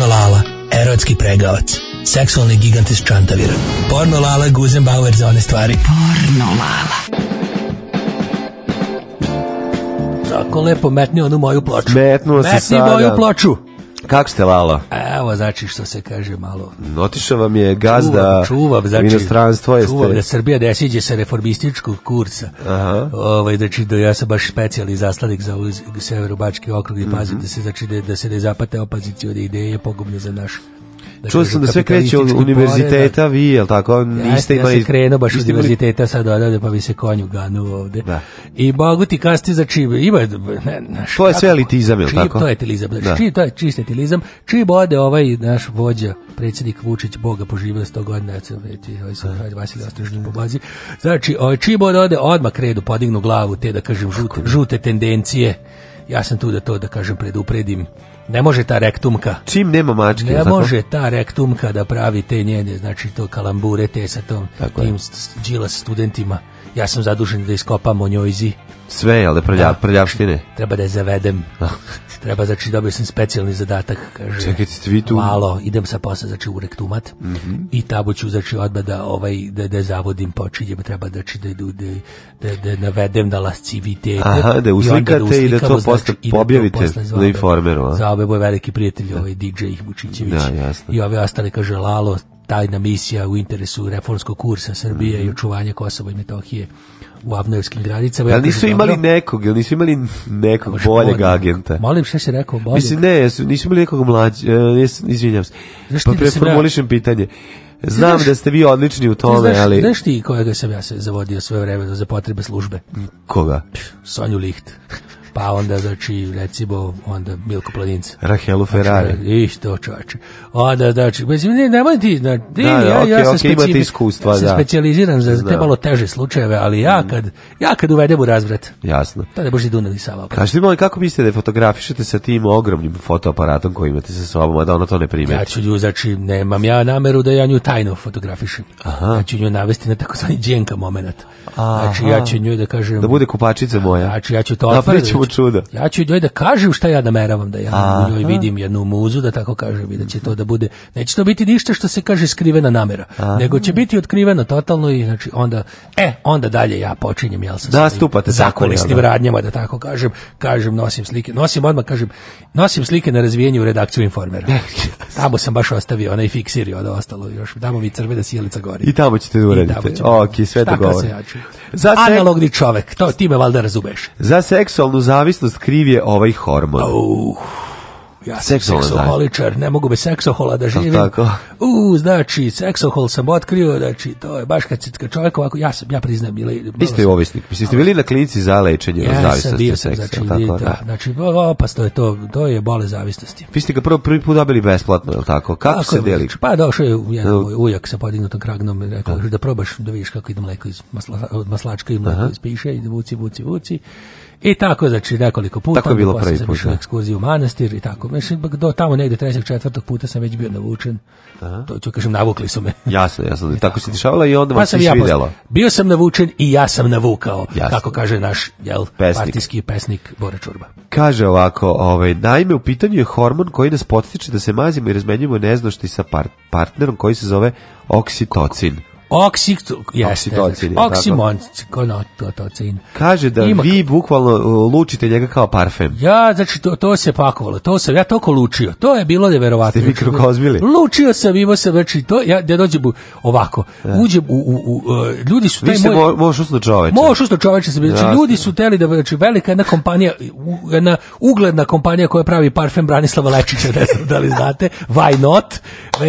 Porno Lala, erotski pregavac. Seksualni gigant iz Čantavira. Porno Lala, Guzenbauer za one stvari. Porno Lala. Tako lepo metni onu moju ploču. Metnuo si Metni moju ploču. Kako ste Lala? E, čuvava znači što se kaže malo. Otišao vam je gazda čuva znači, inostranstvo jeste. Čuvav da Srbija ne siđe sa reformističkog kursa. Aha. Ovaj, znači da ja sam baš specijalni zaslanik za severobački okrug i mhm. pazite mm -hmm. da se znači da, da se ne zapate opozicione ideje pogubne za naš Dakle, Čuo sam da sve kreće od univerziteta, vi, jel tako? Niste ja, ja sam krenuo baš iz univerziteta sad odavde, pa bi se konju ganuo ovde. Da. I mogu ti kasti za čibe. Ima, ne, naš, to je sve elitizam, jel tako? To je elitizam, znači, da. Čib, to je čist elitizam. Čib ode ovaj naš vođa, predsjednik Vučić, Boga poživio 100 godina, ja sam već, ovaj sam da. ovaj Vasilij Ostrožni pobazi. Znači, ovaj čib ode, ode odmah kredu, podignu glavu, te da kažem, žute, žute tendencije. Ja sam tu da to, da kažem, predupredim Ne može ta rektumka. Čim nema mačke. Ne može ta rektumka da pravi te njene, znači to kalambure te sa tom, tim džila studentima. Ja sam zadužen da iskopam o njojzi Sve, jel da prlja, prljavštine? Treba da je zavedem. Treba, znači, dobio sam specijalni zadatak. Kaže, Čekajte, ste vi tu? Malo, idem sa posla, znači, u rektumat. Mm -hmm. I tamo ću, znači, odmah da, ovaj, da, da zavodim počinjem. Treba, znači, da, da, da, da navedem na lascivite. Aha, da uslikate i, da, to posle znači, objavite na informeru. Za obe moj veliki prijatelj, ovaj DJ Vučićević. Da, jasno. I ove ostale, kaže, Lalo, tajna misija u interesu reformskog kursa Srbije mm -hmm. i očuvanja Kosova i Metohije u Abnojevskim granicama. Jel nisu imali dobro. nekog, jel nisu imali nekog boljeg agenta? Molim, šta si rekao boljeg? Mislim, ne, jesu, nisu imali nekog mlađeg, e, izvinjam se. Znaš pa da preformulišem pitanje. Znam znaš, da ste vi odlični u tome, znaš, ali... Znaš ti kojega sam ja se zavodio svoje vreme za potrebe službe? Koga? Sonju Licht pa onda znači recimo onda Milko Planinca Rahelu Ferrari znači, isto čoveče onda znači mislim ne nemoj ti da, da, ja, okay, ja sam okay, specif... iskustva da specijaliziran za, za te da. malo teže slučajeve ali ja mm. kad ja kad uvedem u razvrat jasno to pa ne boži Dunav i Sava kažete mi kako mislite da fotografišete sa tim ogromnim fotoaparatom koji imate sa sobom a da ona to ne primeti ja ću nju znači nemam ja nameru da ja nju tajno fotografišem Aha. ja ću nju navesti na takozvani dženka momenat znači ja ću nju da kažem da bude kupačica moja znači ja ću to da, otvoriti ću, znači, čudo. Ja ću njoj da kažem šta ja nameravam da ja Aha. u njoj vidim jednu muzu, da tako kažem, i da će to da bude, neće to biti ništa što se kaže skrivena namera, Aha. nego će biti otkriveno totalno i znači onda, e, onda dalje ja počinjem, jel sam da, stupate zakulisnim tako, da? radnjama, da tako kažem, kažem, nosim slike, nosim odmah, kažem, nosim slike na razvijenju u redakciju informera. tamo sam baš ostavio, onaj fiksir i ono ostalo još, tamo mi crvena da sjelica gori. I tamo ćete da uradite, ok, sve dogovor. Da Analogni čovek, to, ti me valjda razumeš. Za seksualnu zavisnost kriv je ovaj hormon. Uh, ja sam seksoholičar, ne mogu bez seksohola da živim. Tako. U, znači, seksohol sam otkrio, znači, to je baš kad, kad čovjek ovako, ja sam, ja priznam, ili... Vi ste ovisnik, vi ste bili na klinici za lečenje ja zavisnosti od bio sam, seksa, znači, tako, da. znači, opasno je to, to je bole zavisnosti. Vi ste ga prvo prvi put dobili besplatno, je tako? Kako tako se deli? Znači, pa došao je jedan no. ujak sa podignutom kragnom, rekao, da probaš da vidiš kako ide mleko iz masla, od maslačka i mleko iz piše, i vuci, vuci, vuci. vuci I tako, znači, nekoliko puta. Tako je bilo prvi put. Sam ekskurziju u manastir i tako. Mislim, do tamo negde trećeg, četvrtog puta sam već bio navučen. Aha. Da. To ću kažem, navukli su me. Jasno, jasno. I tako, se dešavalo i onda pa vas ja videla. Bio sam navučen i ja sam navukao. Jasno. Tako kaže naš, jel, pesnik. partijski pesnik Bora Čurba. Kaže ovako, ovaj, naime, u pitanju je hormon koji nas podstiče da se mazimo i razmenjujemo neznošti sa par partnerom koji se zove oksitocin. Oksito, e, jeste, oksimon, Oksimocin. Kaže da Ima, vi bukvalno e, lučite njega kao parfem. Ja, znači, to, to se pakovalo. To sam, ja toko lučio. To je bilo neverovatno. Ste mikrokozmili? Lučio sam, imao sam, znači, to, ja, da dođem u, ovako. Da. E. Uđem u, u, u, ljudi su... Vi ste moj, možeš usno čoveče. Možeš usno čoveče sam, znači, ljudi su teli da, znači, velika jedna kompanija, jedna ugledna kompanija koja pravi parfem Branislava Lečića, ne znam da li znate, why not,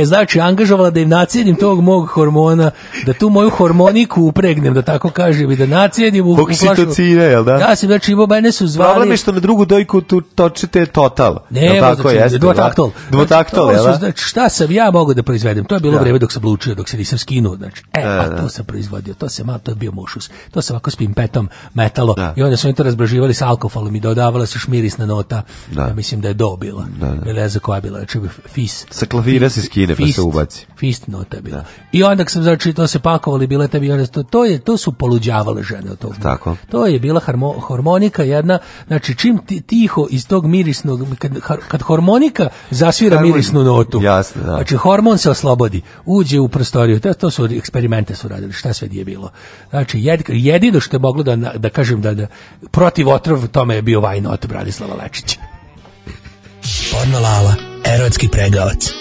znači, angažovala da im nacijenim tog mog hormona da tu moju hormoniku upregnem, da tako kažem, i da nacijedim u, u Oksitocine, jel da? da? Ja sam znači, imao, mene su zvali... Problem je što na drugu dojku tu točite total. Ne, jel tako znači, jeste, da? dvotaktol. Da? Dvotaktol, znači, jel da? Znači, šta sam ja mogu da proizvedem? To je bilo ja. Da. vreme dok sam blučio, dok se nisam skinuo. Znači, e, a, a to sam proizvodio, to se malo, to je bio mušus. To sam ovako s pimpetom metalo da. i onda su oni to razbraživali s alkoholom i dodavala se šmirisna nota. Da. Ja mislim da je dobila. bila. Da, da. Ili ne znam koja bila, znači fis. Sa klavira se skine fist, pa se ubaci. Fist nota bila. Da. I onda sam znači to da se pakovali bile te bile, to, to, je, to su poluđavale žene to Tako. To je bila harmo, harmonika jedna, znači čim tiho iz tog mirisnog, kad, kad harmonika zasvira Harmoni. mirisnu notu, jasno da. znači hormon se oslobodi, uđe u prostoriju, to, to su eksperimente su radili, šta sve je bilo. Znači jed, jedino što je moglo da, da kažem da, da protiv otrov tome je bio vajnot Bradislava Lečića. Pornolala, erotski pregavac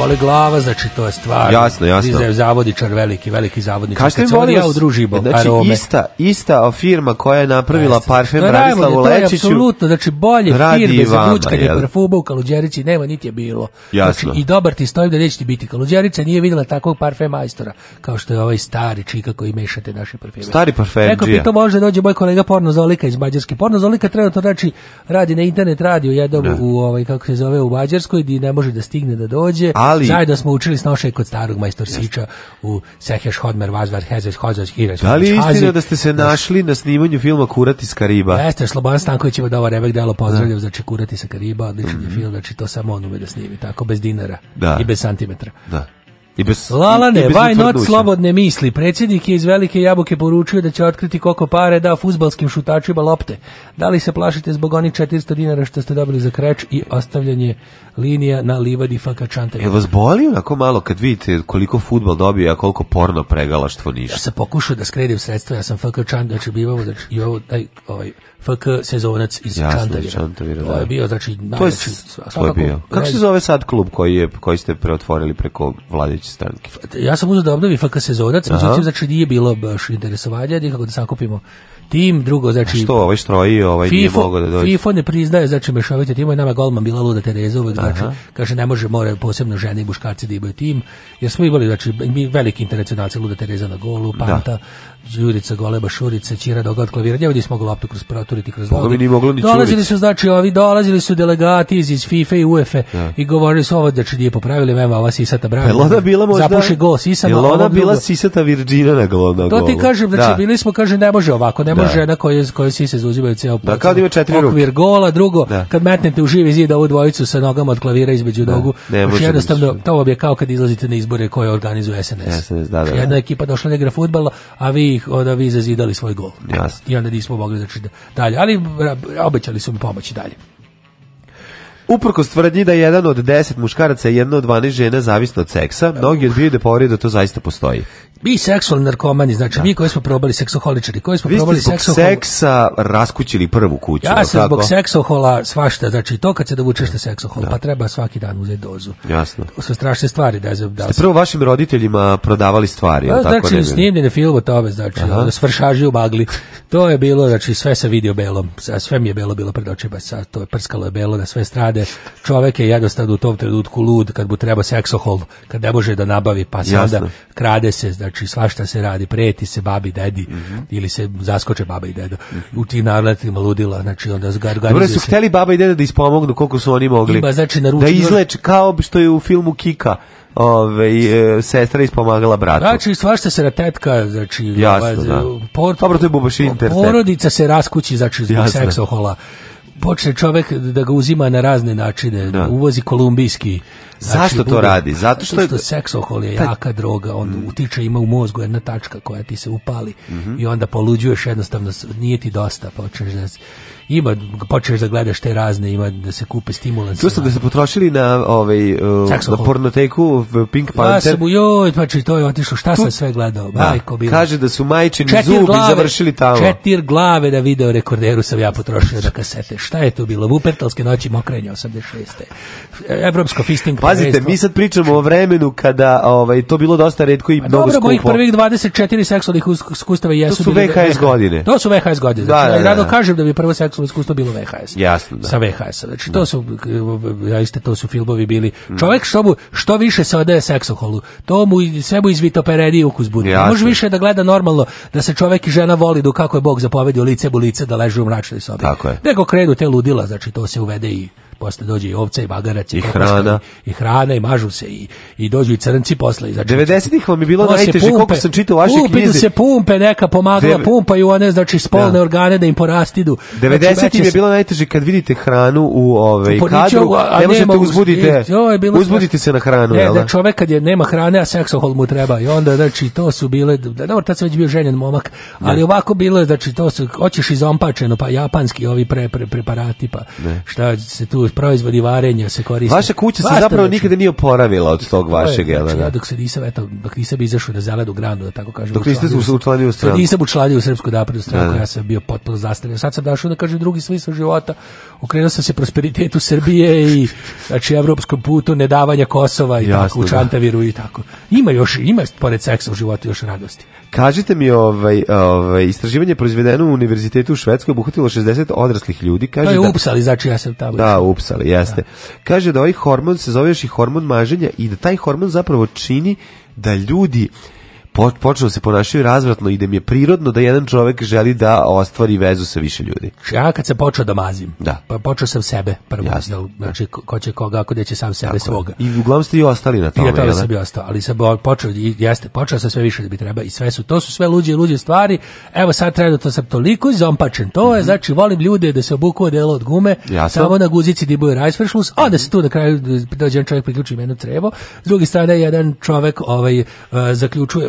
boli glava, znači to je stvar. Jasno, jasno. Zavodičar veliki, veliki zavodničar. Kaš kad sam ja u znači, arome. ista, ista firma koja je napravila Jeste. parfem no, Branislavu Lečiću. Apsolutno, znači bolje firme za bučkanje parfuba u Kaluđerici nema niti je bilo. Znači, jasno. Znači, I dobar ti stoji da neće ti biti. Kaluđerica nije vidjela takvog parfem majstora kao što je ovaj stari čika koji mešate naše parfeme. Stari parfem. Neko pitao može dođe moj kolega Pornozolika iz Mađarske. Pornozolika trenutno znači radi na internet radio jednom da. u ovaj kako se zove u Mađarskoj gdje ne može da stigne da dođe. A ali Čaj da smo učili snošaj kod starog majstor Siča u Seheš Hodmer Vazvar Hezes Hozas Hiraš. Da li istina da ste se našli na snimanju filma Kurati sa Kariba? Jeste, Slobodan Stanković je dao Rebek delo pozdravljam za da. znači, Kurati sa Kariba, odličan mm -hmm. film, znači to samo on ume da snimi, tako bez dinara da. i bez santimetra. Da. I bez, Lalane, i why not slobodne misli. Predsjednik je iz Velike Jabuke poručio da će otkriti koliko pare da fuzbalskim šutačima lopte. Da li se plašite zbog onih 400 dinara što ste dobili za kreć i ostavljanje linija na livadi čanta? Je vas boli onako malo kad vidite koliko futbal dobije, a koliko porno pregalaštvo ništa? Ja sam pokušao da skredim sredstva, ja sam fakačan, da će znači, bivao, da znači, i ovo, daj, ovaj, FK Sezonac iz Jasno, Čantavira. to je da. bio, znači, najveći... To je, bio. Kako se zove sad klub koji, je, koji ste preotvorili preko vladajuće stranke? Ja sam uzeo da obnovi FK Sezonac, međutim, znači, nije bilo baš interesovanja, nikako da sakupimo tim, drugo, znači... A što, ovaj štroji, ovaj FIFO, nije mogao da dođe? FIFO ne priznaje, znači, mešovite timove, nama golman bila luda Tereza uvek, znači, kaže, ne može, more posebno žene i muškarci da imaju tim, jer smo imali, znači, mi veliki internacionalci, luda Tereza na golu, da. Panta, da. Žurica, Goleba, Šurica, Ćira, Doga od klavira. Njevodi da smo loptu kroz proturiti, kroz Boga ni Dolazili su, znači, ovi dolazili su delegati iz, iz FIFA i UEFA ja. Da. i govorili su ovo da će nije popravili, meva ova sisata brana. Pa je ona bila možda... Zapuši gol sisama. Je ona bila da- sisata Virđina na golu? Na to ti kažem, znači, da. bili smo, kaže, ne može ovako, ne može da. žena koja, koja sise zauzimaju ceo da, kao ima četiri okvir ruke. gola, drugo, da. kad metnete u živi zid ovu dvojicu sa nogama od klavira između da. nogu, ne, još jednostavno, to je kao kad izlazite na izbore koje organizuje SNS. SNS da, da, da. Jedna ekipa došla negra futbala, a vi ih da vi zazidali svoj gol. Jasne. I onda nismo mogli znači da- dalje. Ali obećali su mi pomoći dalje. Uprkos tvrdnji da jedan od 10 muškaraca i jedna od 12 žena zavisno od seksa, mnogi odbijaju uh. da povrede da to zaista postoji. Biseksualni narkomani, znači da. mi koji smo probali seksoholičari, koji smo Vi probali seksohol... Vi ste zbog seksa raskućili prvu kuću, Ja sam zbog seksohola svašta, znači to kad se dovučeš na da. seksohol, da. pa treba svaki dan uzeti dozu. Jasno. To su strašne stvari. Da, da ste prvo vašim roditeljima prodavali stvari, da, tako znači, snimljeni film o tome, znači, ono, svršaži u bagli. To je bilo, znači, sve se vidio belom, sve mi je belo bilo pred očima, sad to je prskalo je belo na sve strade. Čovek je jednostavno u tom trenutku lud kad mu treba seksohol, kad ne može da nabavi, pa sada krade se, znači, znači svašta se radi, preti se babi dedi mm -hmm. ili se zaskoče baba i deda. U tim naletima ludila, znači onda Dobro su hteli baba i deda da ispomognu koliko su oni mogli. Ima, znači, naručio... Da izleče kao što je u filmu Kika ove, e, sestra ispomagala bratu. Znači, svašta se tetka, znači... Ovaj, Jasno, da. Por... Dobro, to je bubaš Porodica se raskući, znači, zbog seksohola. Počne čovek da ga uzima na razne načine, da. uvozi kolumbijski Znači, Zašto znači, to bude, radi? Zato što, zato što seksohol je jaka droga, on mm. utiče ima u mozgu jedna tačka koja ti se upali mm -hmm. i onda poluđuješ jednostavno nije ti dosta, pa hoćeš da ima počeš da gledaš te razne, ima da se kupe stimulanse. Čuo sam da se potrošili na ovaj uh, na pornoteku Pink Panther. Ja sam joj, znači to je otišlo, šta se sve gledao, da. majko bila. Kaže da su majčini četir zubi glave, završili tamo. Četir glave da video rekorderu sam ja potrošio na kasete. Šta je to bilo? Vupertalske noći mokrenje 86. Evropsko fisting. Pazite, mi sad pričamo o vremenu kada ovaj to bilo dosta retko i pa, mnogo dobro, skupo. Dobro, mojih prvih 24 seksualnih iskustava jesu to su VHS godine. To su VHS godine. Da, znači, da, da, da. Rado kažem da bi prvo seksualno poslovno iskustvo bilo VHS. Jasno, da. Sa VHS-a. Znači, to da. su, eh, eh, zaista, to su filmovi bili. Mm. Čovjek što, mu, što više se odaje seksoholu, to mu, sve mu izvitoperedi ukus bude. Ne može više da gleda normalno da se čovjek i žena voli do kako je Bog zapovedio lice bu lice da leže u mračnoj sobi. Tako je. Nego krenu te ludila, znači to se uvede i posle dođe i ovca i bagarac i, i hrana i, hrana i mažu se i i dođu i crnci posle i znači 90-ih vam je bilo najteže koliko sam čitao vaše knjizi. Pumpe se pumpe neka pomagala Deve... pumpaju one znači spolne da. organe da im porastidu. 90-ih znači, je bilo najteže kad vidite hranu u ovaj kadru, ne možete uzbudite. Jo, je bilo uzbudite se na hranu, ne, da čovek kad je nema hrane, a seksohol mu treba i onda znači to su bile da dobro tad se već bio ženjen momak, ali ovako bilo znači to su hoćeš izompačeno pa japanski ovi pre, pre preparati pa ne. šta se tu proizvodi varenja se koriste. Vaša kuća se zapravo znači. nikada nije oporavila od tog vašeg jelena. Znači, ja da, da? dok se nisam, eto, dok nisam izašao na zelenu granu, da tako kažem. Dok niste učlanio u stranku. Nisam učlanio u srpsku naprednu stranku, da, ja sam bio potpuno zastavljen. Sad sam došao da kažem drugi smisao života, okrenuo sam se prosperitetu Srbije i znači evropskom putu nedavanja Kosova i Jasne, tako, u Čantaviru i tako. Ima još, ima pored seksa u životu još radosti. Kažite mi, ovaj, ovaj, istraživanje proizvedeno u univerzitetu u Švedskoj obuhvatilo 60 odraslih ljudi. Kaže da je da, upsali, znači ja sam tamo. Da, upsali, jeste. Da. Kaže da ovaj hormon se zoveš i hormon maženja i da taj hormon zapravo čini da ljudi počeo da se ponašaju razvratno i da mi je prirodno da jedan čovjek želi da ostvari vezu sa više ljudi. Ja kad sam počeo da mazim, da. pa počeo sam sebe prvo, Jasno, jel, znači ko će koga, ako će sam sebe Tako svoga. I uglavnom ste i ostali na tome. I na tome sam bio ostao, ali sam počeo, i jeste, počeo sam sve više da bi treba i sve su, to su sve luđe i luđe stvari, evo sad da to sam toliko izompačen, to je, mm -hmm. znači volim ljude da se obukuo delo od gume, Jasno. samo na guzici dibuje rajsfršlus, a da se tu na kraju dođe jedan čovjek priključi menu trevo, s druge strane jedan čovjek ovaj, eh, zaključuje,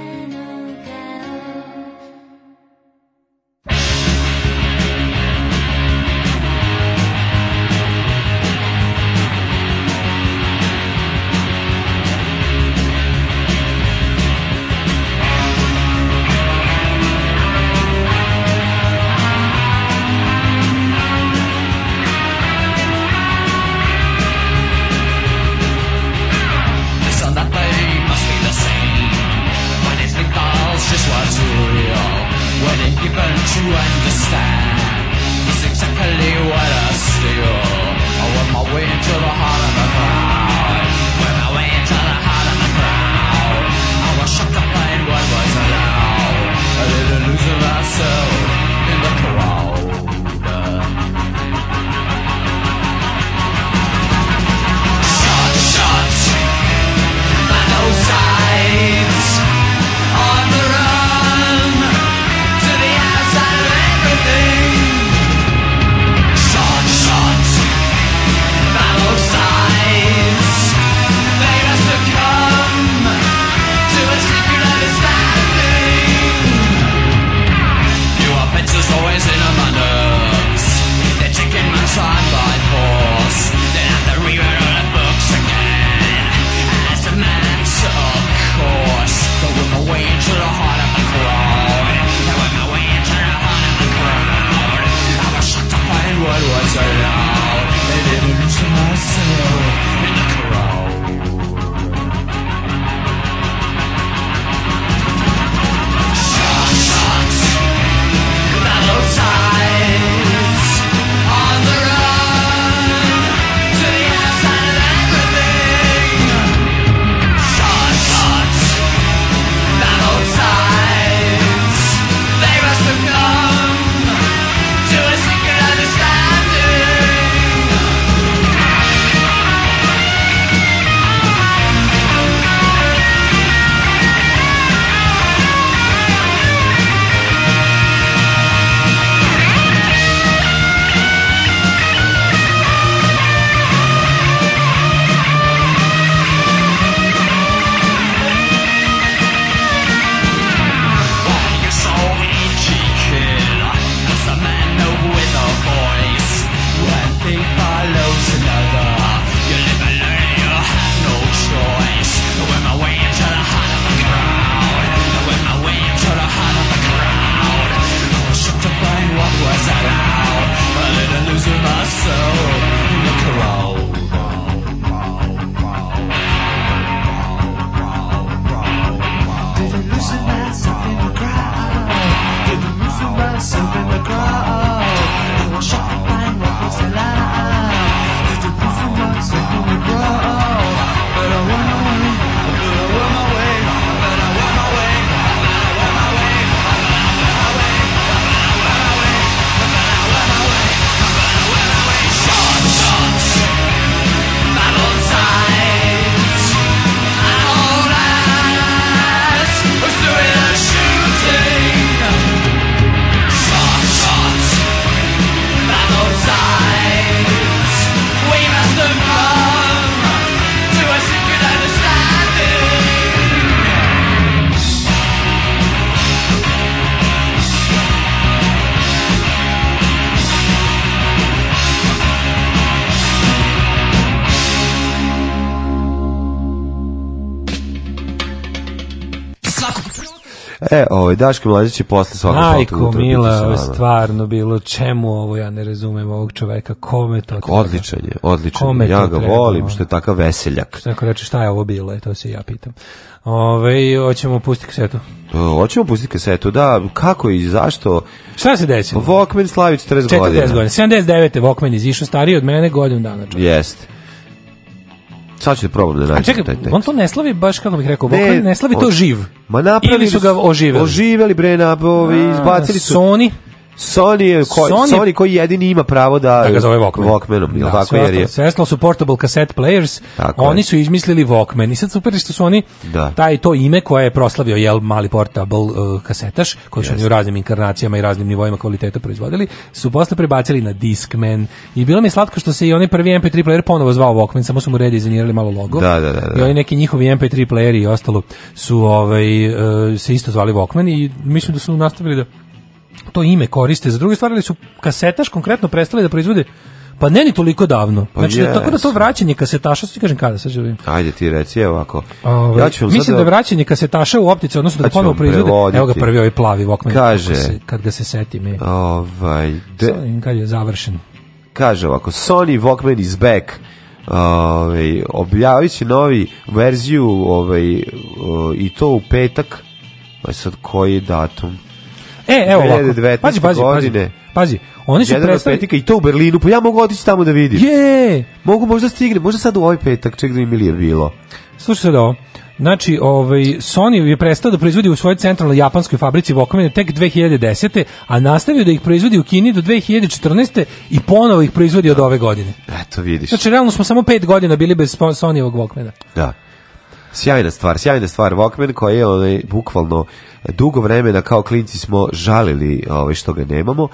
you understand? It's exactly what I steal. Oh, I want my way into the heart. ovaj Daško Mlađić je posle svakog Majko Mila, da, da. stvarno bilo čemu ovo ja ne razumem ovog čoveka, kome to treba? Odličan je, odličan. Kome ja ga volim što je takav veseljak. Što neko reče šta je ovo bilo, to se ja pitam. Ove, hoćemo pustiti kasetu. E, hoćemo pustiti kasetu, da, kako i zašto? Šta se desilo? Vokmen slavi 40 godina. 40 godina, 79. Walkman izišao stariji od mene godinu dana. Jeste sad ću probati da nađem čekaj, taj tekst. on to ne slavi baš, kako da bih rekao, ne, ne slavi to živ. Ma napravili Ili su ga oživeli. Oživeli, bre, nabovi, izbacili su... Sony? Sony je ko, Sony, Sony koji jedini ima pravo da da zove Walkman. Walkmanom, da, tako jer je. Sestalo su portable cassette players. Tako oni je. su izmislili Walkman. I sad super što su oni da. taj to ime koje je proslavio jel mali portable uh, kasetaš koji su oni u raznim inkarnacijama i raznim nivoima kvaliteta proizvodili, su posle prebacili na Discman. I bilo mi slatko što se i onaj prvi MP3 player ponovo zvao Walkman, samo su mu redizajnirali malo logo. Da, da, da, da. I oni neki njihovi MP3 playeri i ostalo su ovaj uh, se isto zvali Walkman i mislim da su nastavili da to ime koriste za druge stvari, ali su kasetaš konkretno prestali da proizvode pa ne ni toliko davno. Pa znači, tako da to vraćanje kasetaša, što ti kažem kada, sad želim. Ajde ti reci, evo ako. Ove, ovaj, ja ću mislim sada... da vraćanje kasetaša u optici, odnosno da ponovo proizvode, prevoditi. evo ga prvi ovaj plavi Walkman. Kaže. Se, kad ga se setim. Je. Ovaj, de... Sad, kad je završen. Kaže ovako, Sony Walkman is back. Ovaj objavit novi verziju ovaj i to u petak. Pa sad koji datum? E, evo ovako. Pazi, pazi, pazi. Pazi, oni su predstavili... petika i to u Berlinu, pa ja mogu otići tamo da vidim. Je! Mogu možda da stigne, možda sad u ovaj petak, ček da mi milije bilo. Slušaj sad ovo. Znači, ovaj, Sony je prestao da proizvodi u svojoj centralnoj japanskoj fabrici Vokamine tek 2010. A nastavio da ih proizvodi u Kini do 2014. I ponovo ih proizvodi od ove godine. Eto, vidiš. Znači, realno smo samo pet godina bili bez Sonyevog Walkmana. Da. Sjajna stvar, sjajna stvar Walkman koja je onaj, bukvalno dugo vremena kao klinci smo žalili ovaj, što ga nemamo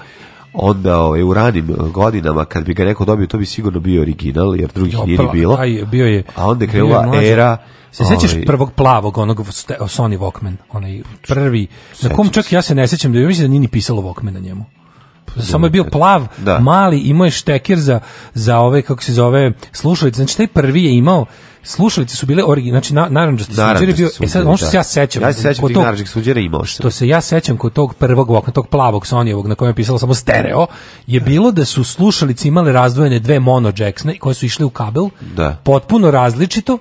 onda ovaj, u ranim godinama kad bi ga neko dobio to bi sigurno bio original jer drugih nije pa, bilo taj, bio je, a onda je krenula era se ovaj, prvog plavog onog Sony Walkman onaj prvi na kom čak ja se ne sećam da mislim da nije ni pisalo Walkman na njemu samo je bio plav, da. mali, imao je štekir za, za ove, kako se zove, slušalice. Znači, taj prvi je imao slušalice su bile originalne, znači na, narandžasti sunđer je da bio, e sad, ono što da. se ja sećam, ja se sećam tih narandžih sunđera imao sam. Što se ja sećam kod tog prvog vokna, tog plavog Sonyjevog na kojem je pisalo samo stereo, je bilo da su slušalice imale razdvojene dve mono jacksne koje su išle u kabel, da. potpuno različito,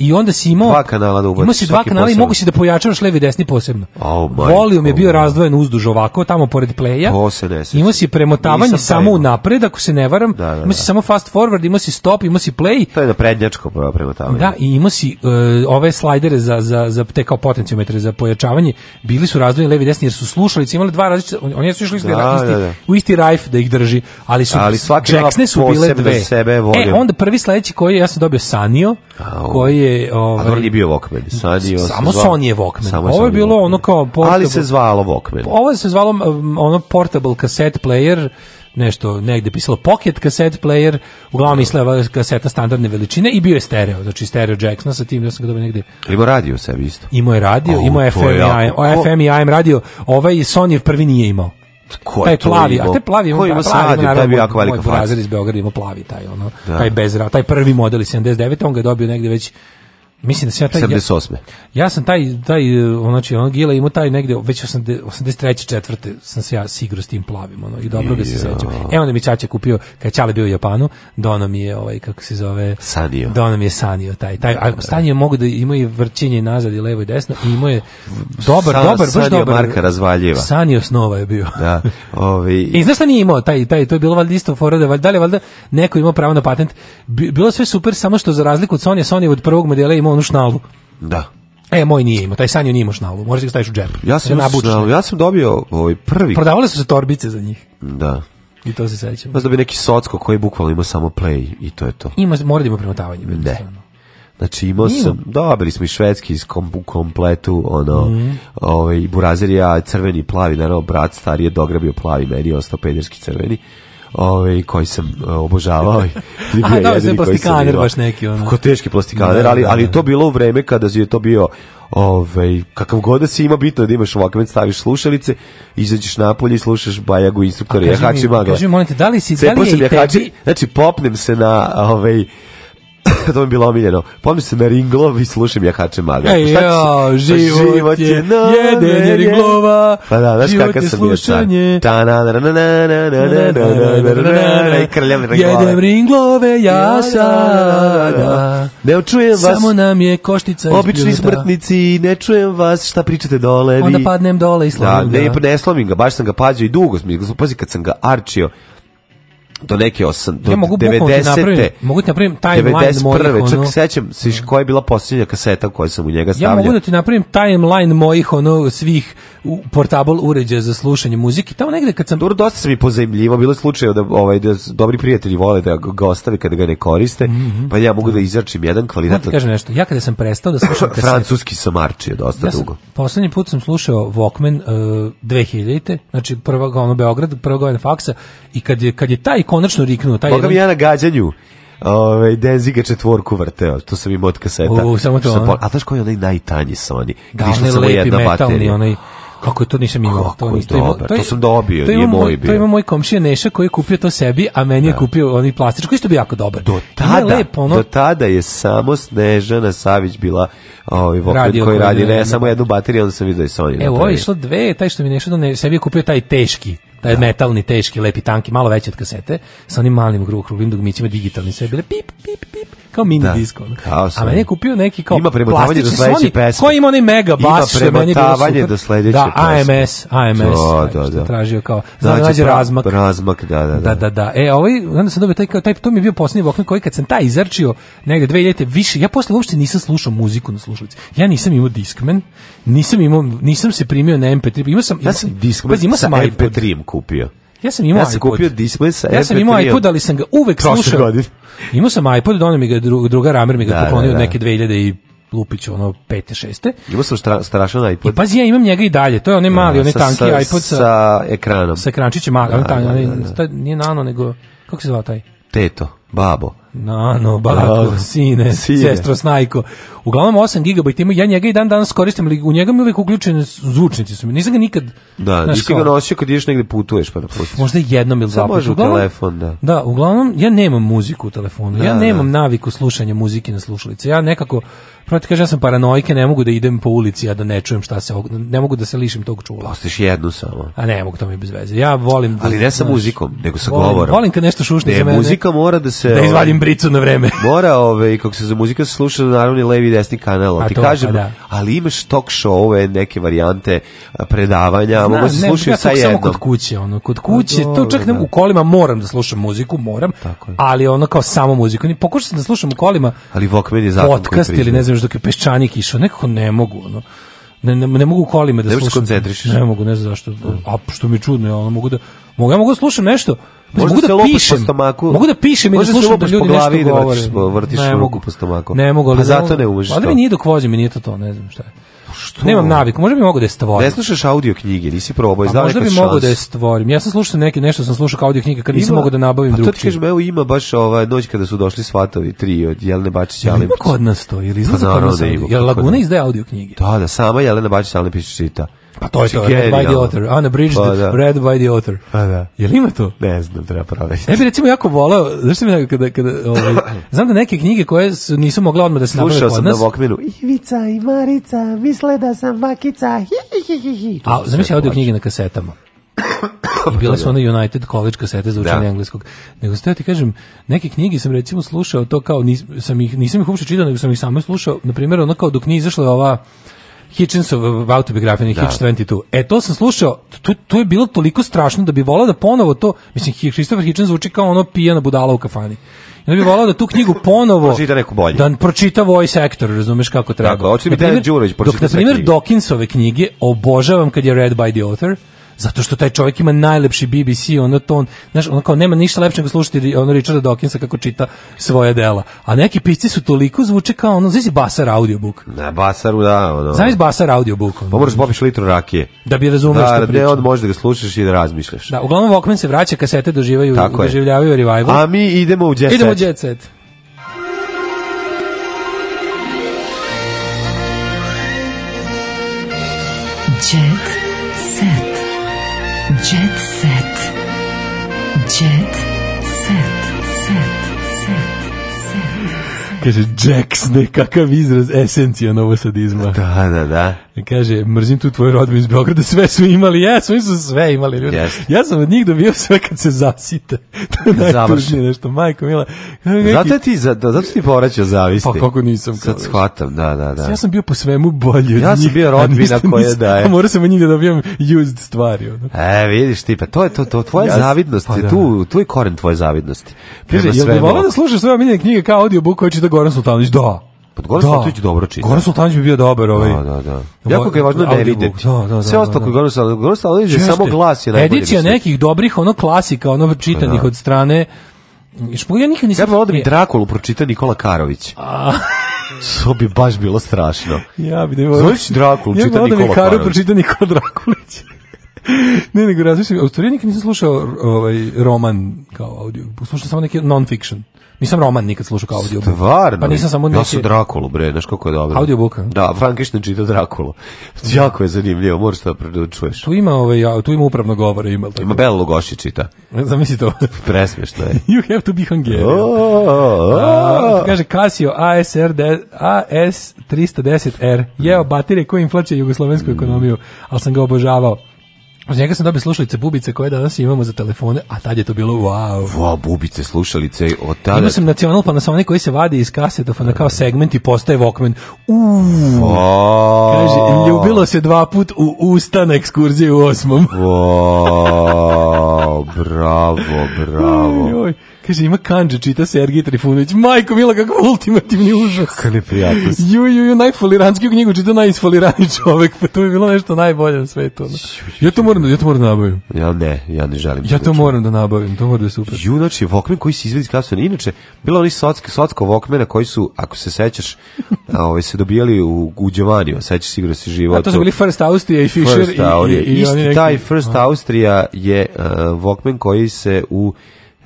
I onda si imao dva kanala da ubaciš. Imao si dva kanala posebno. i mogu si da pojačaš levi i desni posebno. Oh Volum je bio razdvojen uzduž ovako tamo pored pleja. To se desi. Imao si premotavanje samo unapred, ako se ne varam. Da, da, Imao si da. samo fast forward, imao si stop, imao si play. To je da prednjačko pa premotavanje. Da, i imao si uh, ove slajdere za za za te kao potencijometre za pojačavanje. Bili su razvojeni levi i desni jer su slušalice imali dva različita. Oni su išli da, da, isti, da. u isti rife da ih drži, ali su ali su bile dve. Sebe e, onda prvi sledeći koji ja sam dobio Sanio, koji je Ovaj, A bio Walkman. Sad je samo zvao, Sony je Walkman. Samo ovo je bilo Walkman. ono kao... Portable, Ali se zvalo Walkman. Ovo se zvalo um, ono portable cassette player nešto negde pisalo pocket cassette player, uglavnom da. mislila kaseta standardne veličine i bio je stereo, znači stereo Jacksona sa tim da sam ga dobio negde. Imao radio sebi isto. Imao je radio, oh, imao je FM, ja. FM i AM radio, ovaj Sony prvi nije imao. Ko taj plavi, imao? a te plavi ima, ima sad, taj bio jako velika faca. iz Beograda ima plavi taj ono, da. taj bez, taj prvi model 79, on ga je dobio negde već Mislim da se ja taj 78. Ja, ja sam taj taj znači on Gila ima taj negde već 83. četvrte sam se ja sigrao s tim plavim ono i dobro ga se sećam. E onda mi ćaća kupio kad ćale bio u Japanu, dono da mi je ovaj kako se zove Sanio. Dono da mi je Sanio taj taj a stanje mogu da ima i vrčinje nazad i levo i desno i ima je dobar Sa, dobar baš dobar marka razvaljiva. Sanio snova je bio. Da. Ovaj I znaš šta nije imao taj taj to je bilo valjda isto fora da valjda da valjda neko ima pravo na patent. Bilo sve super samo što za razliku od Sony Sony od prvog modela imao imao onu šnalu. Da. E, moj nije imao, taj Sanjo nije imao šnalu, možeš da ga staviš u džep. Ja sam, da šnalu, ja sam dobio ovaj prvi... Prodavale su se torbice za njih. Da. I to se sećam. Možda bi neki socko koji bukvalno ima samo play i to je to. Ima, mora da ima premotavanje. Ne. Znači imao Nima. sam, dobili smo i švedski iz kom, kompletu, ono, mm. ovaj, burazir ja crveni, plavi, naravno, brat stari je dograbio plavi, meni je ostao pederski crveni ovaj koji sam e, obožavao. I A da, je plastikaner baš neki ono. Ko teški plastikaner, da, ali da, ali da. to bilo u vreme kada je to bio ovaj kakav god da si ima bitno da imaš ovakve staviš slušalice, izađeš napolje i slušaš Bajagu instruktora Jahači Magla. Kaži molite, da li si da li je tebi? Znači popnem se na ovaj to mi je bilo omiljeno. Pomni se Meringlov i slušam Jahače Maga. Ej, jo, život, život je, je jeden je Ringlova, pa da, znaš život je slušanje. Jedem Ringlove, ja sada. Ne čujem vas. Samo nam je koštica Obični smrtnici, ne čujem vas, šta pričate dole. Onda padnem dole i slomim ga. Ne, ne slomim ga, baš sam ga pađao i dugo sam ga, pazi kad sam ga arčio do neke 8 do ja mogu 90 napravim, mogu ti napravim timeline mojih ono. sećam se koja je bila posljednja kaseta koju sam u njega stavljao. Ja mogu da ti napravim timeline mojih ono svih portable uređaja za slušanje muzike. Tamo negde kad sam Dobro dosta se mi pozajmljivo, bilo slučaj da ovaj da dobri prijatelji vole da ga ostave kada ga ne koriste, mm -hmm. pa ja mogu da, da. izračim jedan kvalitet. Ja kažem nešto. Ja kada sam prestao da slušam kasete, francuski sam marčio dosta ja sam, dugo. Poslednji put sam slušao Walkman uh, e, 2000-te, znači prva ono Beograd, prva godina faksa i kad je kad je taj konačno riknuo. Taj Boga jedan... ja na gađanju. Ovaj Denzi četvorku vrteo, to sam imao od kaseta. U, samo to. Sam, a znaš koji je onaj najtanji Sony? Da, onaj lepi jedna metalni, baterija. onaj kako to nisam imao. Kako to, nisam, dobar, to, je, to sam dobio, to je moj bio. To ima moj komšija Neša koji je kupio to sebi, a meni je da. kupio onaj plastič koji što bio jako dobar. Do tada, lep, ono... do tada je samo Snežana Savić bila ovaj vokal koji radi, ne, ne, samo jednu bateriju, onda sam vidio i da Sony. Evo, ovo je išlo dve, taj što mi Neša ne, sebi je kupio taj teški taj da. metalni, teški, lepi, tanki, malo veći od kasete, sa onim malim kruhlim dugmićima digitalni sve bile pip, pip, pip, kao mini da, disko. Kao A meni je kupio neki kao ima premotavanje do sledeće pesme. Ko ima onaj mega bas što meni je bilo super. do sledeće da, pesme. AMS, AMS. To, da, znači, da, da, da. Tražio kao, znači, nađe znači, razmak. Razmak, da, da, da, da. Da, da, E, ovaj, onda sam dobio taj, taj, to mi je bio posljednji vokal koji kad sam taj izrčio negde dve ljete više, ja posle uopšte nisam slušao muziku na slušalici. Ja nisam imao Discman, nisam imao, nisam se primio na MP3, imao sam, imao, ja sam Discman, imao sam iPod. MP3 kupio. Ja sam imao ja sam kupio display sa Ja sam imao iPod, ali sam ga uvek slušao. Imao sam iPod, donio mi ga dru, druga Ramer mi ga da, poklonio da, da. od neke 2000 i lupić ono pete šeste. Imao sam stra, strašan iPod. I pazi, ja imam njega i dalje. To je onaj da, mali, ja, onaj tanki sa, iPod sa, sa ekranom. Sa ekrančićem mali, da, on tanki, da, da, da. nije nano nego kako se zvao taj? Teto, babo. Nano, pa bako, sine, sine, sestro snajko. Uglavnom 8 GB ima, ja njega i dan danas koristim, ali u njega mi uvijek uključene zvučnici su mi. Nisam ga nikad... Da, nisam ga nosio kad ideš negde putuješ pa da pustiš. Možda jednom ili zapis. Može u telefon, da. Da, uglavnom, ja nemam muziku u telefonu, da, ja nemam da. naviku slušanja muzike na slušalice. Ja nekako Proti kaže ja sam paranoike, ne mogu da idem po ulici a da ne čujem šta se ne mogu da se lišim tog čula. Ostaš jednu samo. A ne mogu to mi bez veze. Ja volim da Ali ne sa muzikom, nego sa volim, govorom. Volim kad nešto šušne ne, za mene. muzika mora da se da izvadim ovaj, bricu na vreme. mora, ove ovaj, i kako se za muzika sluša naravno i levi i desni kanal. Pa ti to, kažem, pa da. ali imaš talk show neke varijante predavanja, mogu da se slušati ja sa jednom. Samo kod kuće, ono, kod pa kuće, to čak ne, da. u kolima moram da slušam muziku, moram. Tako je. Ali ono kao samo muziku, ne pokušam da slušam u kolima. Ali Walkman je zakon podcast ili ne znam još dok je peščanik išao, nekako ne mogu, ono. Ne, ne, ne mogu kolima da slušam. Ne Ne mogu, ne znam zašto. A što mi je čudno, ja ono mogu da mogu ja mogu da slušam nešto. Možda mogu da pišem po stomaku. Mogu da pišem i da slušam da ljudi nešto da govore. Možda se vrtiš ne, ruku po stomaku. Ne mogu, ali pa da zato ne umeš. Ali mi nije dok vođe, mi nije to to, ne znam šta je što? Nemam naviku, možda bi mogao da je stvorim. Ne slušaš audio knjige, nisi probao, izdao Možda bi mogao da je stvorim. Ja sam slušao neke, nešto sam slušao kao audio knjige, kad nisam mogao da nabavim drugi. A pa to ti kažem, evo ima baš ova noć kada su došli svatovi, tri od Jelene Bačić ali... Ima kod nas to, ili izlazi pa kod nas da audio. Jel Laguna izdaje audio knjige? Da, da, sama Jelena Bačić piše čita. Pa to je znači, to, Red by the Otter. Unabridged, pa, da. Red by the Otter. Pa da. Jel ima to? Ne znam, treba provesti. Ja bih recimo jako volao, znaš što mi kada, kada, ovaj, znam da neke knjige koje su, nisu mogla odmah da se nabave kod da nas. Slušao sam na Walkmanu, Ivica i Marica, misle da sam vakica, hi, hi, hi, hi. A, zamisli audio knjige na kasetama. I bile su one United College kasete za učenje da. engleskog. Nego ste ja ti kažem, neke knjige sam recimo slušao to kao, nis, sam ih, nisam ih uopšte čitao, nego sam ih samo slušao, na primjer, ono kao dok nije izašla ova Hitchensov autobiografija, da. Hitch 22. E, to sam slušao, to, to je bilo toliko strašno da bi volao da ponovo to, mislim, Christopher Hitchens zvuči kao ono pijana budala u kafani. Ja bih volao da tu knjigu ponovo da neko bolje. Da pročita voj ovaj sektor, razumeš kako treba. Tako, hoće mi Dejan Đurović pročita. Dok na primer Dokinsove knjige obožavam kad je read by the author zato što taj čovjek ima najlepši BBC, ono to on, znaš, ono kao nema ništa lepšeg slušati on Richarda Dawkinsa kako čita svoje dela. A neki pisci su toliko zvuče kao ono, znaš Basar audiobook. Na Basaru, da, ono. Znaš Basar audiobook. Ono. Pa moraš popiš litru rakije. Da bi razumeo da, što priča. Da, on može da ga slušaš i da razmišljaš. Da, uglavnom Walkman se vraća, kasete doživljavaju Tako doživljavaju revival. A mi idemo u jet Idemo u jet set. Jet Jet set. Jet set. Set. Set. set. Kaže, Jax, ne, kakav izraz esencija novosadizma. Da, da, da kaže, mrzim tu tvoju rodbu iz Beograda, sve su imali, ja, yes, oni su sve imali ljudi. Yes. Ja sam od njih dobio sve kad se zasite. to nešto, majko mila. Neki... Zato ti, za, da, zato ti povraćao zavisti. Pa kako nisam. Sad kao, shvatam, da, da, da. Ja sam bio po svemu bolji od ja njih. Ja sam bio rodbina koja daje. A Morao sam od njih da dobijam used stvari. Ono. E, vidiš ti, pa to je to, to tvoja ja, zavidnost, pa, da. tu, tu je koren tvoje zavidnosti. Kaže, jel bi volao da slušaš svoje omiljene knjige kao audiobook koji čita da Goran Sultanović? Da. Pod pa Goran da. Sultanović dobro čita. Goran Sultanović bi bio dobar ovaj. Da, da, da. Jako ga je važno da ne videti. Da, da, da, Sve da, ostalo kod Goran Sultanović, Goran Sultanović je samo glas je najbolje. Edicija nekih dobrih ono klasika, ono čitanih od strane Ja nikad nisam... Ja bi Drakulu pročita Nikola Karović. A... To bi baš bilo strašno. Ja bi da volim. Zoveš Drakulu, čita Nikola Karović. Ja bi da mi Karu pročita Nikola Drakulić. ne, nego razmišljam, u stvari nikad nisam slušao ovaj, roman kao audio, slušao sam neki non-fiction. Nisam roman nikad slušao kao audio. Stvarno? Pa nisam samo neki... Ja sam Drakulu, bre, daš kako je dobro. Audiobuka? Da, Frankenstein čita Drakulu. jako je zanimljivo, moraš to da čuješ. Tu ima, ovaj, tu ima upravno govore. Ima, tako. ima Bela Lugoši čita. Zamisli to. Presmešno je. you have to be Hungarian. Oh, oh, oh. A, kaže Casio ASR AS310R. Jeo batire koji inflače jugoslovensku ekonomiju, ali sam ga obožavao. Uz njega sam dobio slušalice bubice koje danas imamo za telefone, a tad je to bilo wow. Wow, bubice, slušalice, od tada... Imao sam nacional panasonic koji se vadi iz kasetofona kao segment i postaje Walkman. Uuu! Wow. Kaže, ljubilo se dva put u usta na ekskurziji u osmom. Wow bravo, bravo. Kaže, ima kanđe, čita Sergij Trifunović. Majko, mila, kakav ultimativni užas. Kako neprijatnost. Ju, ju, ju, najfoliranskiju knjigu čita najisfolirani čovek, pa to je bilo nešto najbolje na svetu. Ja to moram, da- ja to moram da nabavim. Ja ne, ja ne želim. Ja to moram da nabavim, to mora da je super. Ju, znači, Vokmen koji se izvedi kasno, inače, bilo oni socko, socko Vokmena koji su, ako se sećaš, ovaj, se dobijali u, u Đovaniju, sećaš sigurno si živo. A to su bili First Austria i Fischer. First Austria. I, i, i, Isti taj First Austria je e, Walkman koji se u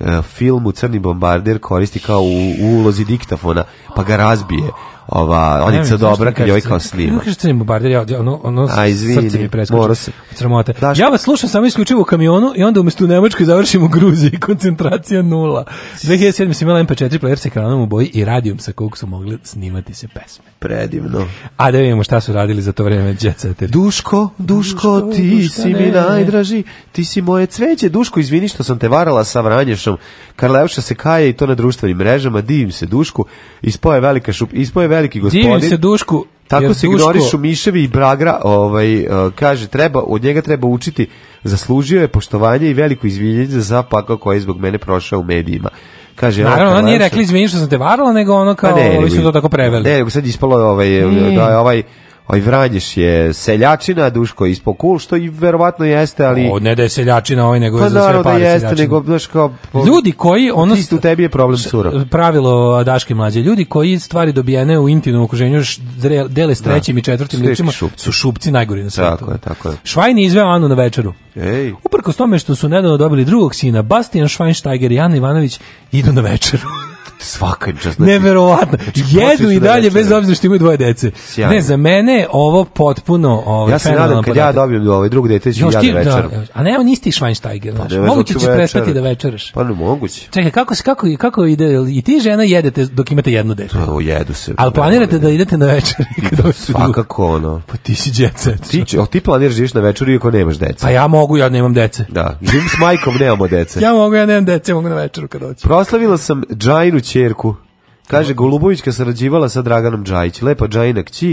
e, filmu Crni bombarder koristi kao u, ulozi diktafona, pa ga razbije ova Oljica dobra kad joj ovaj kao slima. Kako ste bombarderi, ono ono A, izvini, srce mi preskoči. Se... Sramote. Daš... Ja vas slušam samo isključivo u kamionu i onda umesto u Nemačkoj završim u Gruziji, koncentracija nula. 2007 sam imala MP4 player sa ekranom u boji i radijom sa kog su mogli snimati se pesme. Predivno. A da vidimo šta su radili za to vreme Jet Setter. Duško, Duško, duško ti duška, si ne, mi najdraži, ti si moje cveće. Duško, izvini što sam te varala sa Vranješom. Karlevša se kaje i to na društvenim mrežama, divim se Dušku. Ispoje velika šup, ispoje veliki gospodin. Divim se Dušku. Tako jer se Duško... ignorišu Miševi i Bragra, ovaj, e, kaže, treba, od njega treba učiti, zaslužio je poštovanje i veliko izvinjenje za zapaka koji je zbog mene prošao u medijima. Kaže, Naravno, on nije rekli izvinjenje što sam te varala, nego ono kao, pa ne, ovi su to tako preveli. Ne, nego sad ispalo ovaj, da, mm. ovaj Oj, Vranješ je seljačina, Duško, ispod kul, što i verovatno jeste, ali... O, ne da je seljačina ovaj, nego pa, je za sve pa jeste, nego, znaš, kao... Ljudi koji... Ono, što tebi je problem cura. Pravilo daški mlađe. Ljudi koji stvari dobijene u intimnom okruženju dele s da. trećim da. i četvrtim ličima su šupci najgori na svetu. Tako je, tako je. Švajn izveo Anu na večeru. Ej. Uprkos tome što su nedavno dobili drugog sina, Bastian Schweinsteiger i Ana Ivanović idu na večeru. Svaka im čast. Znači, Neverovatno. Znači, jedu i da dalje bez da. obzira što imaju dvoje dece. Sjajno. Ne, za mene ovo potpuno ovaj Ja se nadam kad ja dobijem ovaj drugo dete ću ja da večer. A ne, on isti Schweinsteiger, znači. Moguće će prestati da večeraš. Pa ne moguće. Čekaj, kako se kako kako ide i ti žena jedete dok imate jedno dete. Pa jedu se. Al planirate da idete na večer? Svakako ono. Pa ti si đece. Ti će, ti planiraš živiš na večeru iako nemaš dece. Pa ja mogu, ja nemam dece. Da. Živim s majkom, nemamo dece. ja mogu, ja nemam dece, mogu na večeru kad hoću. Proslavila sam Džajnu ćerku. Kaže, da. Golubovićka sarađivala sa Draganom Džajić. Lepa Džajina kći,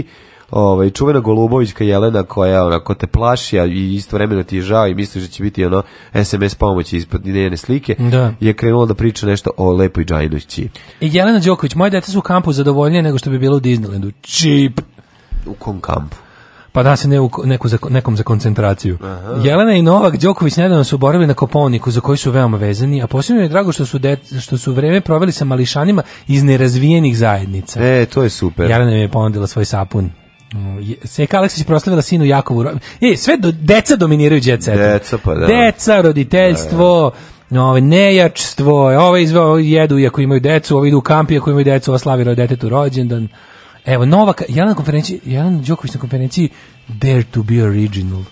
ovaj, čuvena Golubovićka Jelena koja onako te plaši, a i istovremeno ti je žao i misliš da će biti ono SMS pomoći ispod njene slike, da. je krenula da priča nešto o lepoj Džajinovići. I Jelena Đoković, moje dete su u kampu zadovoljnije nego što bi bilo u Disneylandu. Čip! U kom kampu? pa da se ne, neku, nekom za koncentraciju. Aha. Jelena i Novak Đoković nedavno su boravili na Kopovniku za koji su veoma vezani, a posebno je drago što su de, što su vreme proveli sa mališanima iz nerazvijenih zajednica. E, to je super. Jelena mi je ponudila svoj sapun. Seka Aleksić proslavila sinu Jakovu. E, sve do, deca dominiraju djeca. Deca, pa da. Deca, roditeljstvo, da, da ove nejačstvo, ove izve, jedu iako imaju decu, ove idu u kampi ako imaju decu, ova slavira detetu rođendan. Evo, nova, ja na konferenciji, Jelan Đoković na konferenciji Dare to be original.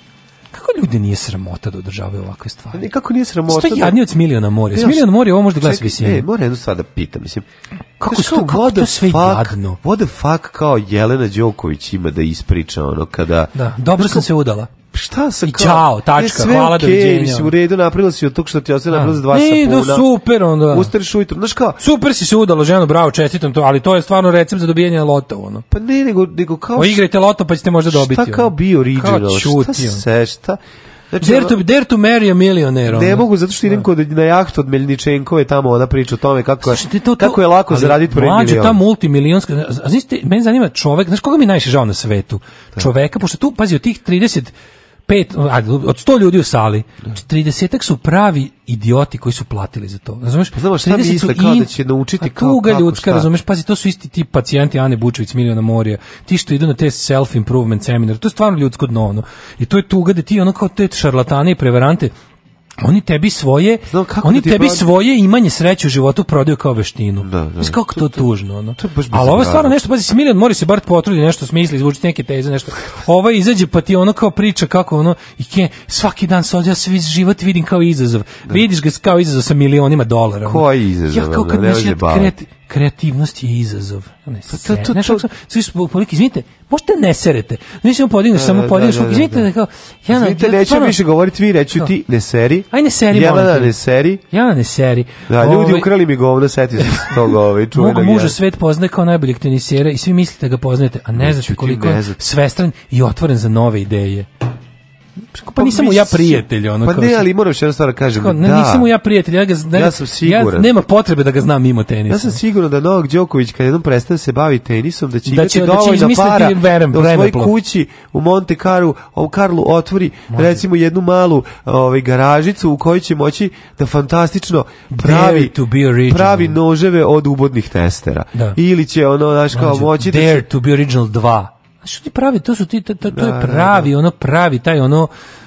Kako ljudi nije sramota da održavaju ovakve stvari? Ne, kako nije sramota? Sto da- jadni od Smiljona Morija. Smiljona Morija ovo možda gleda sve e, sjeme. Ne, moram jednu stvar da pitam. Mislim, kako, kako, što, kako to sve jadno? What the fuck kao Jelena Đoković ima da ispriča ono kada... Da, dobro sam se udala šta sam kao... Ćao, tačka, hvala, okay, doviđenja. Mislim, u redu napravila si od tog što ti ostaje napravila za dva ne, da, sapuna. super onda. Ustreš ujutro, znaš kao... Super si se udala, ženo, bravo, čestitam to, ali to je stvarno recept za dobijanje lota, ono. Pa ne, nego, nego kao... O, igrajte loto pa ćete možda dobiti. Šta kao bio original, kao čuti, šta se, šta... Znači, dare, to, dare to marry a millionaire. Ne ono. mogu, zato što idem da. kod, na jahtu od Melničenkove, tamo ona priča o tome kako, Sluši, to, to, kako je lako zaraditi prvi milion. Mlađo, ta multimilionska, a, a meni zanima čovek, znaš koga mi najviše žao na svetu? Da. Čoveka, pošto tu, pazi, od tih 30 pet, od 100 ljudi u sali, znači 30 su pravi idioti koji su platili za to. Razumeš? Pa znaš, šta mi isle, kao da će naučiti kao kako, tuga ljudska, razumeš? Pazi, to su isti ti pacijenti Ane Bučević, Milijana Morija, ti što idu na te self-improvement seminar, to je stvarno ljudsko dno, ono. I to je tuga da ti, ono, kao te šarlatane i prevarante, oni tebi svoje Znam, kako oni da tebi pravi? svoje imanje sreće u životu prodaju kao veštinu. Da, da. Mislim, kako to, to tužno, ono. To baš Ali ovo je stvarno nešto, pazi, Smiljan mora se bar potrudi nešto smisli, izvući neke teze, nešto. Ovo izađe pa ti ono kao priča kako ono i ke svaki dan se ja sve život vidim kao izazov. Da. Vidiš ga kao izazov sa milionima dolara. Koji izazov? Ja kao kad da, ne, ne, ne, kreativnost je izazov. Ne, to, to, to, to, svi su poliki, izvinite, možete ne serete. Nisi mu da podigneš, da, samo da, podigneš, da, da, izvinite, da, kao, ja na, izvinite, neću više govoriti, vi reću ti, ne seri. Aj ne seri, ja da ne seri. Ja ne seri. Da, ljudi ovaj- ukrali mi govno, seti se toga, ovaj, čuvaj. Mogu muža svet poznaje kao najboljeg tenisera i svi mislite da ga poznajete, a ne znate koliko je svestran i otvoren za nove ideje. Pa, pa nisam mu ja prijatelj ono pa ne ali moraš jednu stvar da kažem kao, ne, da nisam mu ja prijatelj ja ga ne, ja sam siguran ja nema potrebe da ga znam mimo tenisa ja sam siguran da Novak Đoković kad jednom prestane da se bavi tenisom da će da, da će, dovoljno da para verem, da u svojoj kući u Monte Carlo u Karlu otvori Može. recimo jednu malu ovaj garažicu u kojoj će moći da fantastično pravi to be pravi noževe od ubodnih testera da. ili će ono znači kao moći dare da će, to be original 2 A Što ti pravi, to su ti, to, to, to da, je da, pravi, da. ono pravi, taj ono,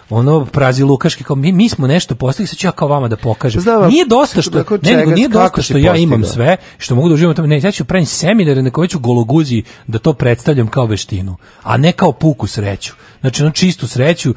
ono prazi Lukaški kao mi, mi smo nešto postigli sad ću ja kao vama da pokažem Zdava, nije dosta što ne nego nije dosta što ja imam sve što mogu da uživam tome, ne ja ću pravim seminare na kojem ću gologuzi da to predstavljam kao veštinu a ne kao puku sreću znači ono čistu sreću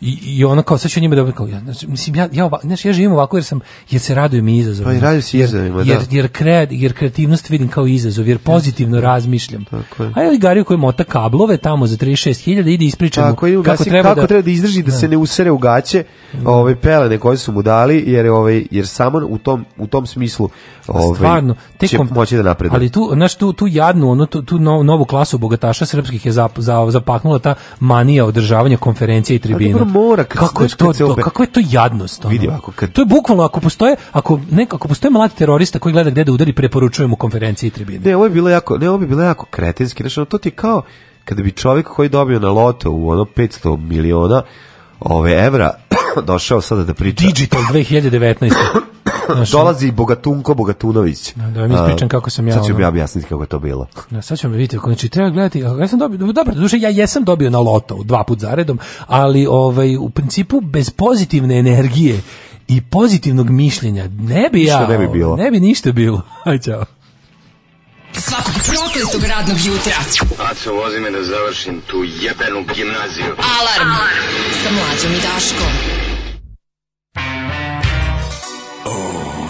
i, i ona kao sad ću njima da kao ja znači, mislim ja ja znači ja živim ovako jer sam jer se radujem i izazovima. Pa radujem se izazovima, jer, da. jer, kre, jer kreativnost vidim kao izazov, jer pozitivno yes. razmišljam. Tako je. A je Gari koji mota kablove tamo za 36.000 ide da ispriča mu kako, kako treba kako da, treba da izdrži da, da, se ne usere u gaće, da. ove pelene koje su mu dali jer ovaj jer samo u tom u tom smislu ovaj stvarno te moći da napreduje. Ali tu znaš tu tu jadnu ono tu, tu novu klasu bogataša srpskih je zap, zapaknula ta manija održavanja konferencija i tribina mora kad kako je to, to obe... kako je to jadnost ono. vidi ovako kad to je bukvalno ako postoje ako nekako postoje mladi terorista koji gleda gde da udari preporučujemo konferenciji i tribini ne ovo je bilo jako ne ovo bi bilo jako kretenski znači to ti kao kada bi čovjek koji dobio na loto u ono 500 miliona ove evra došao sada da priča Digital 2019 Znaš, dolazi Bogatunko Bogatunović. Da, da mi ispričam kako sam ja. Sad ću mi objasniti kako je to bilo. Da, sad ćemo vidjeti, znači treba gledati. Ja sam dobio, dobro, duše ja jesam dobio na loto dva put zaredom, ali ovaj u principu bez pozitivne energije i pozitivnog mišljenja ne bi ja, ne bi ovaj, bilo. Ne bi ništa bilo. Aj čao. Svakog prokletog radnog jutra. Aco, vozi me da završim tu jebenu gimnaziju. Alarm, Alarm. sa mlađom i Daškom.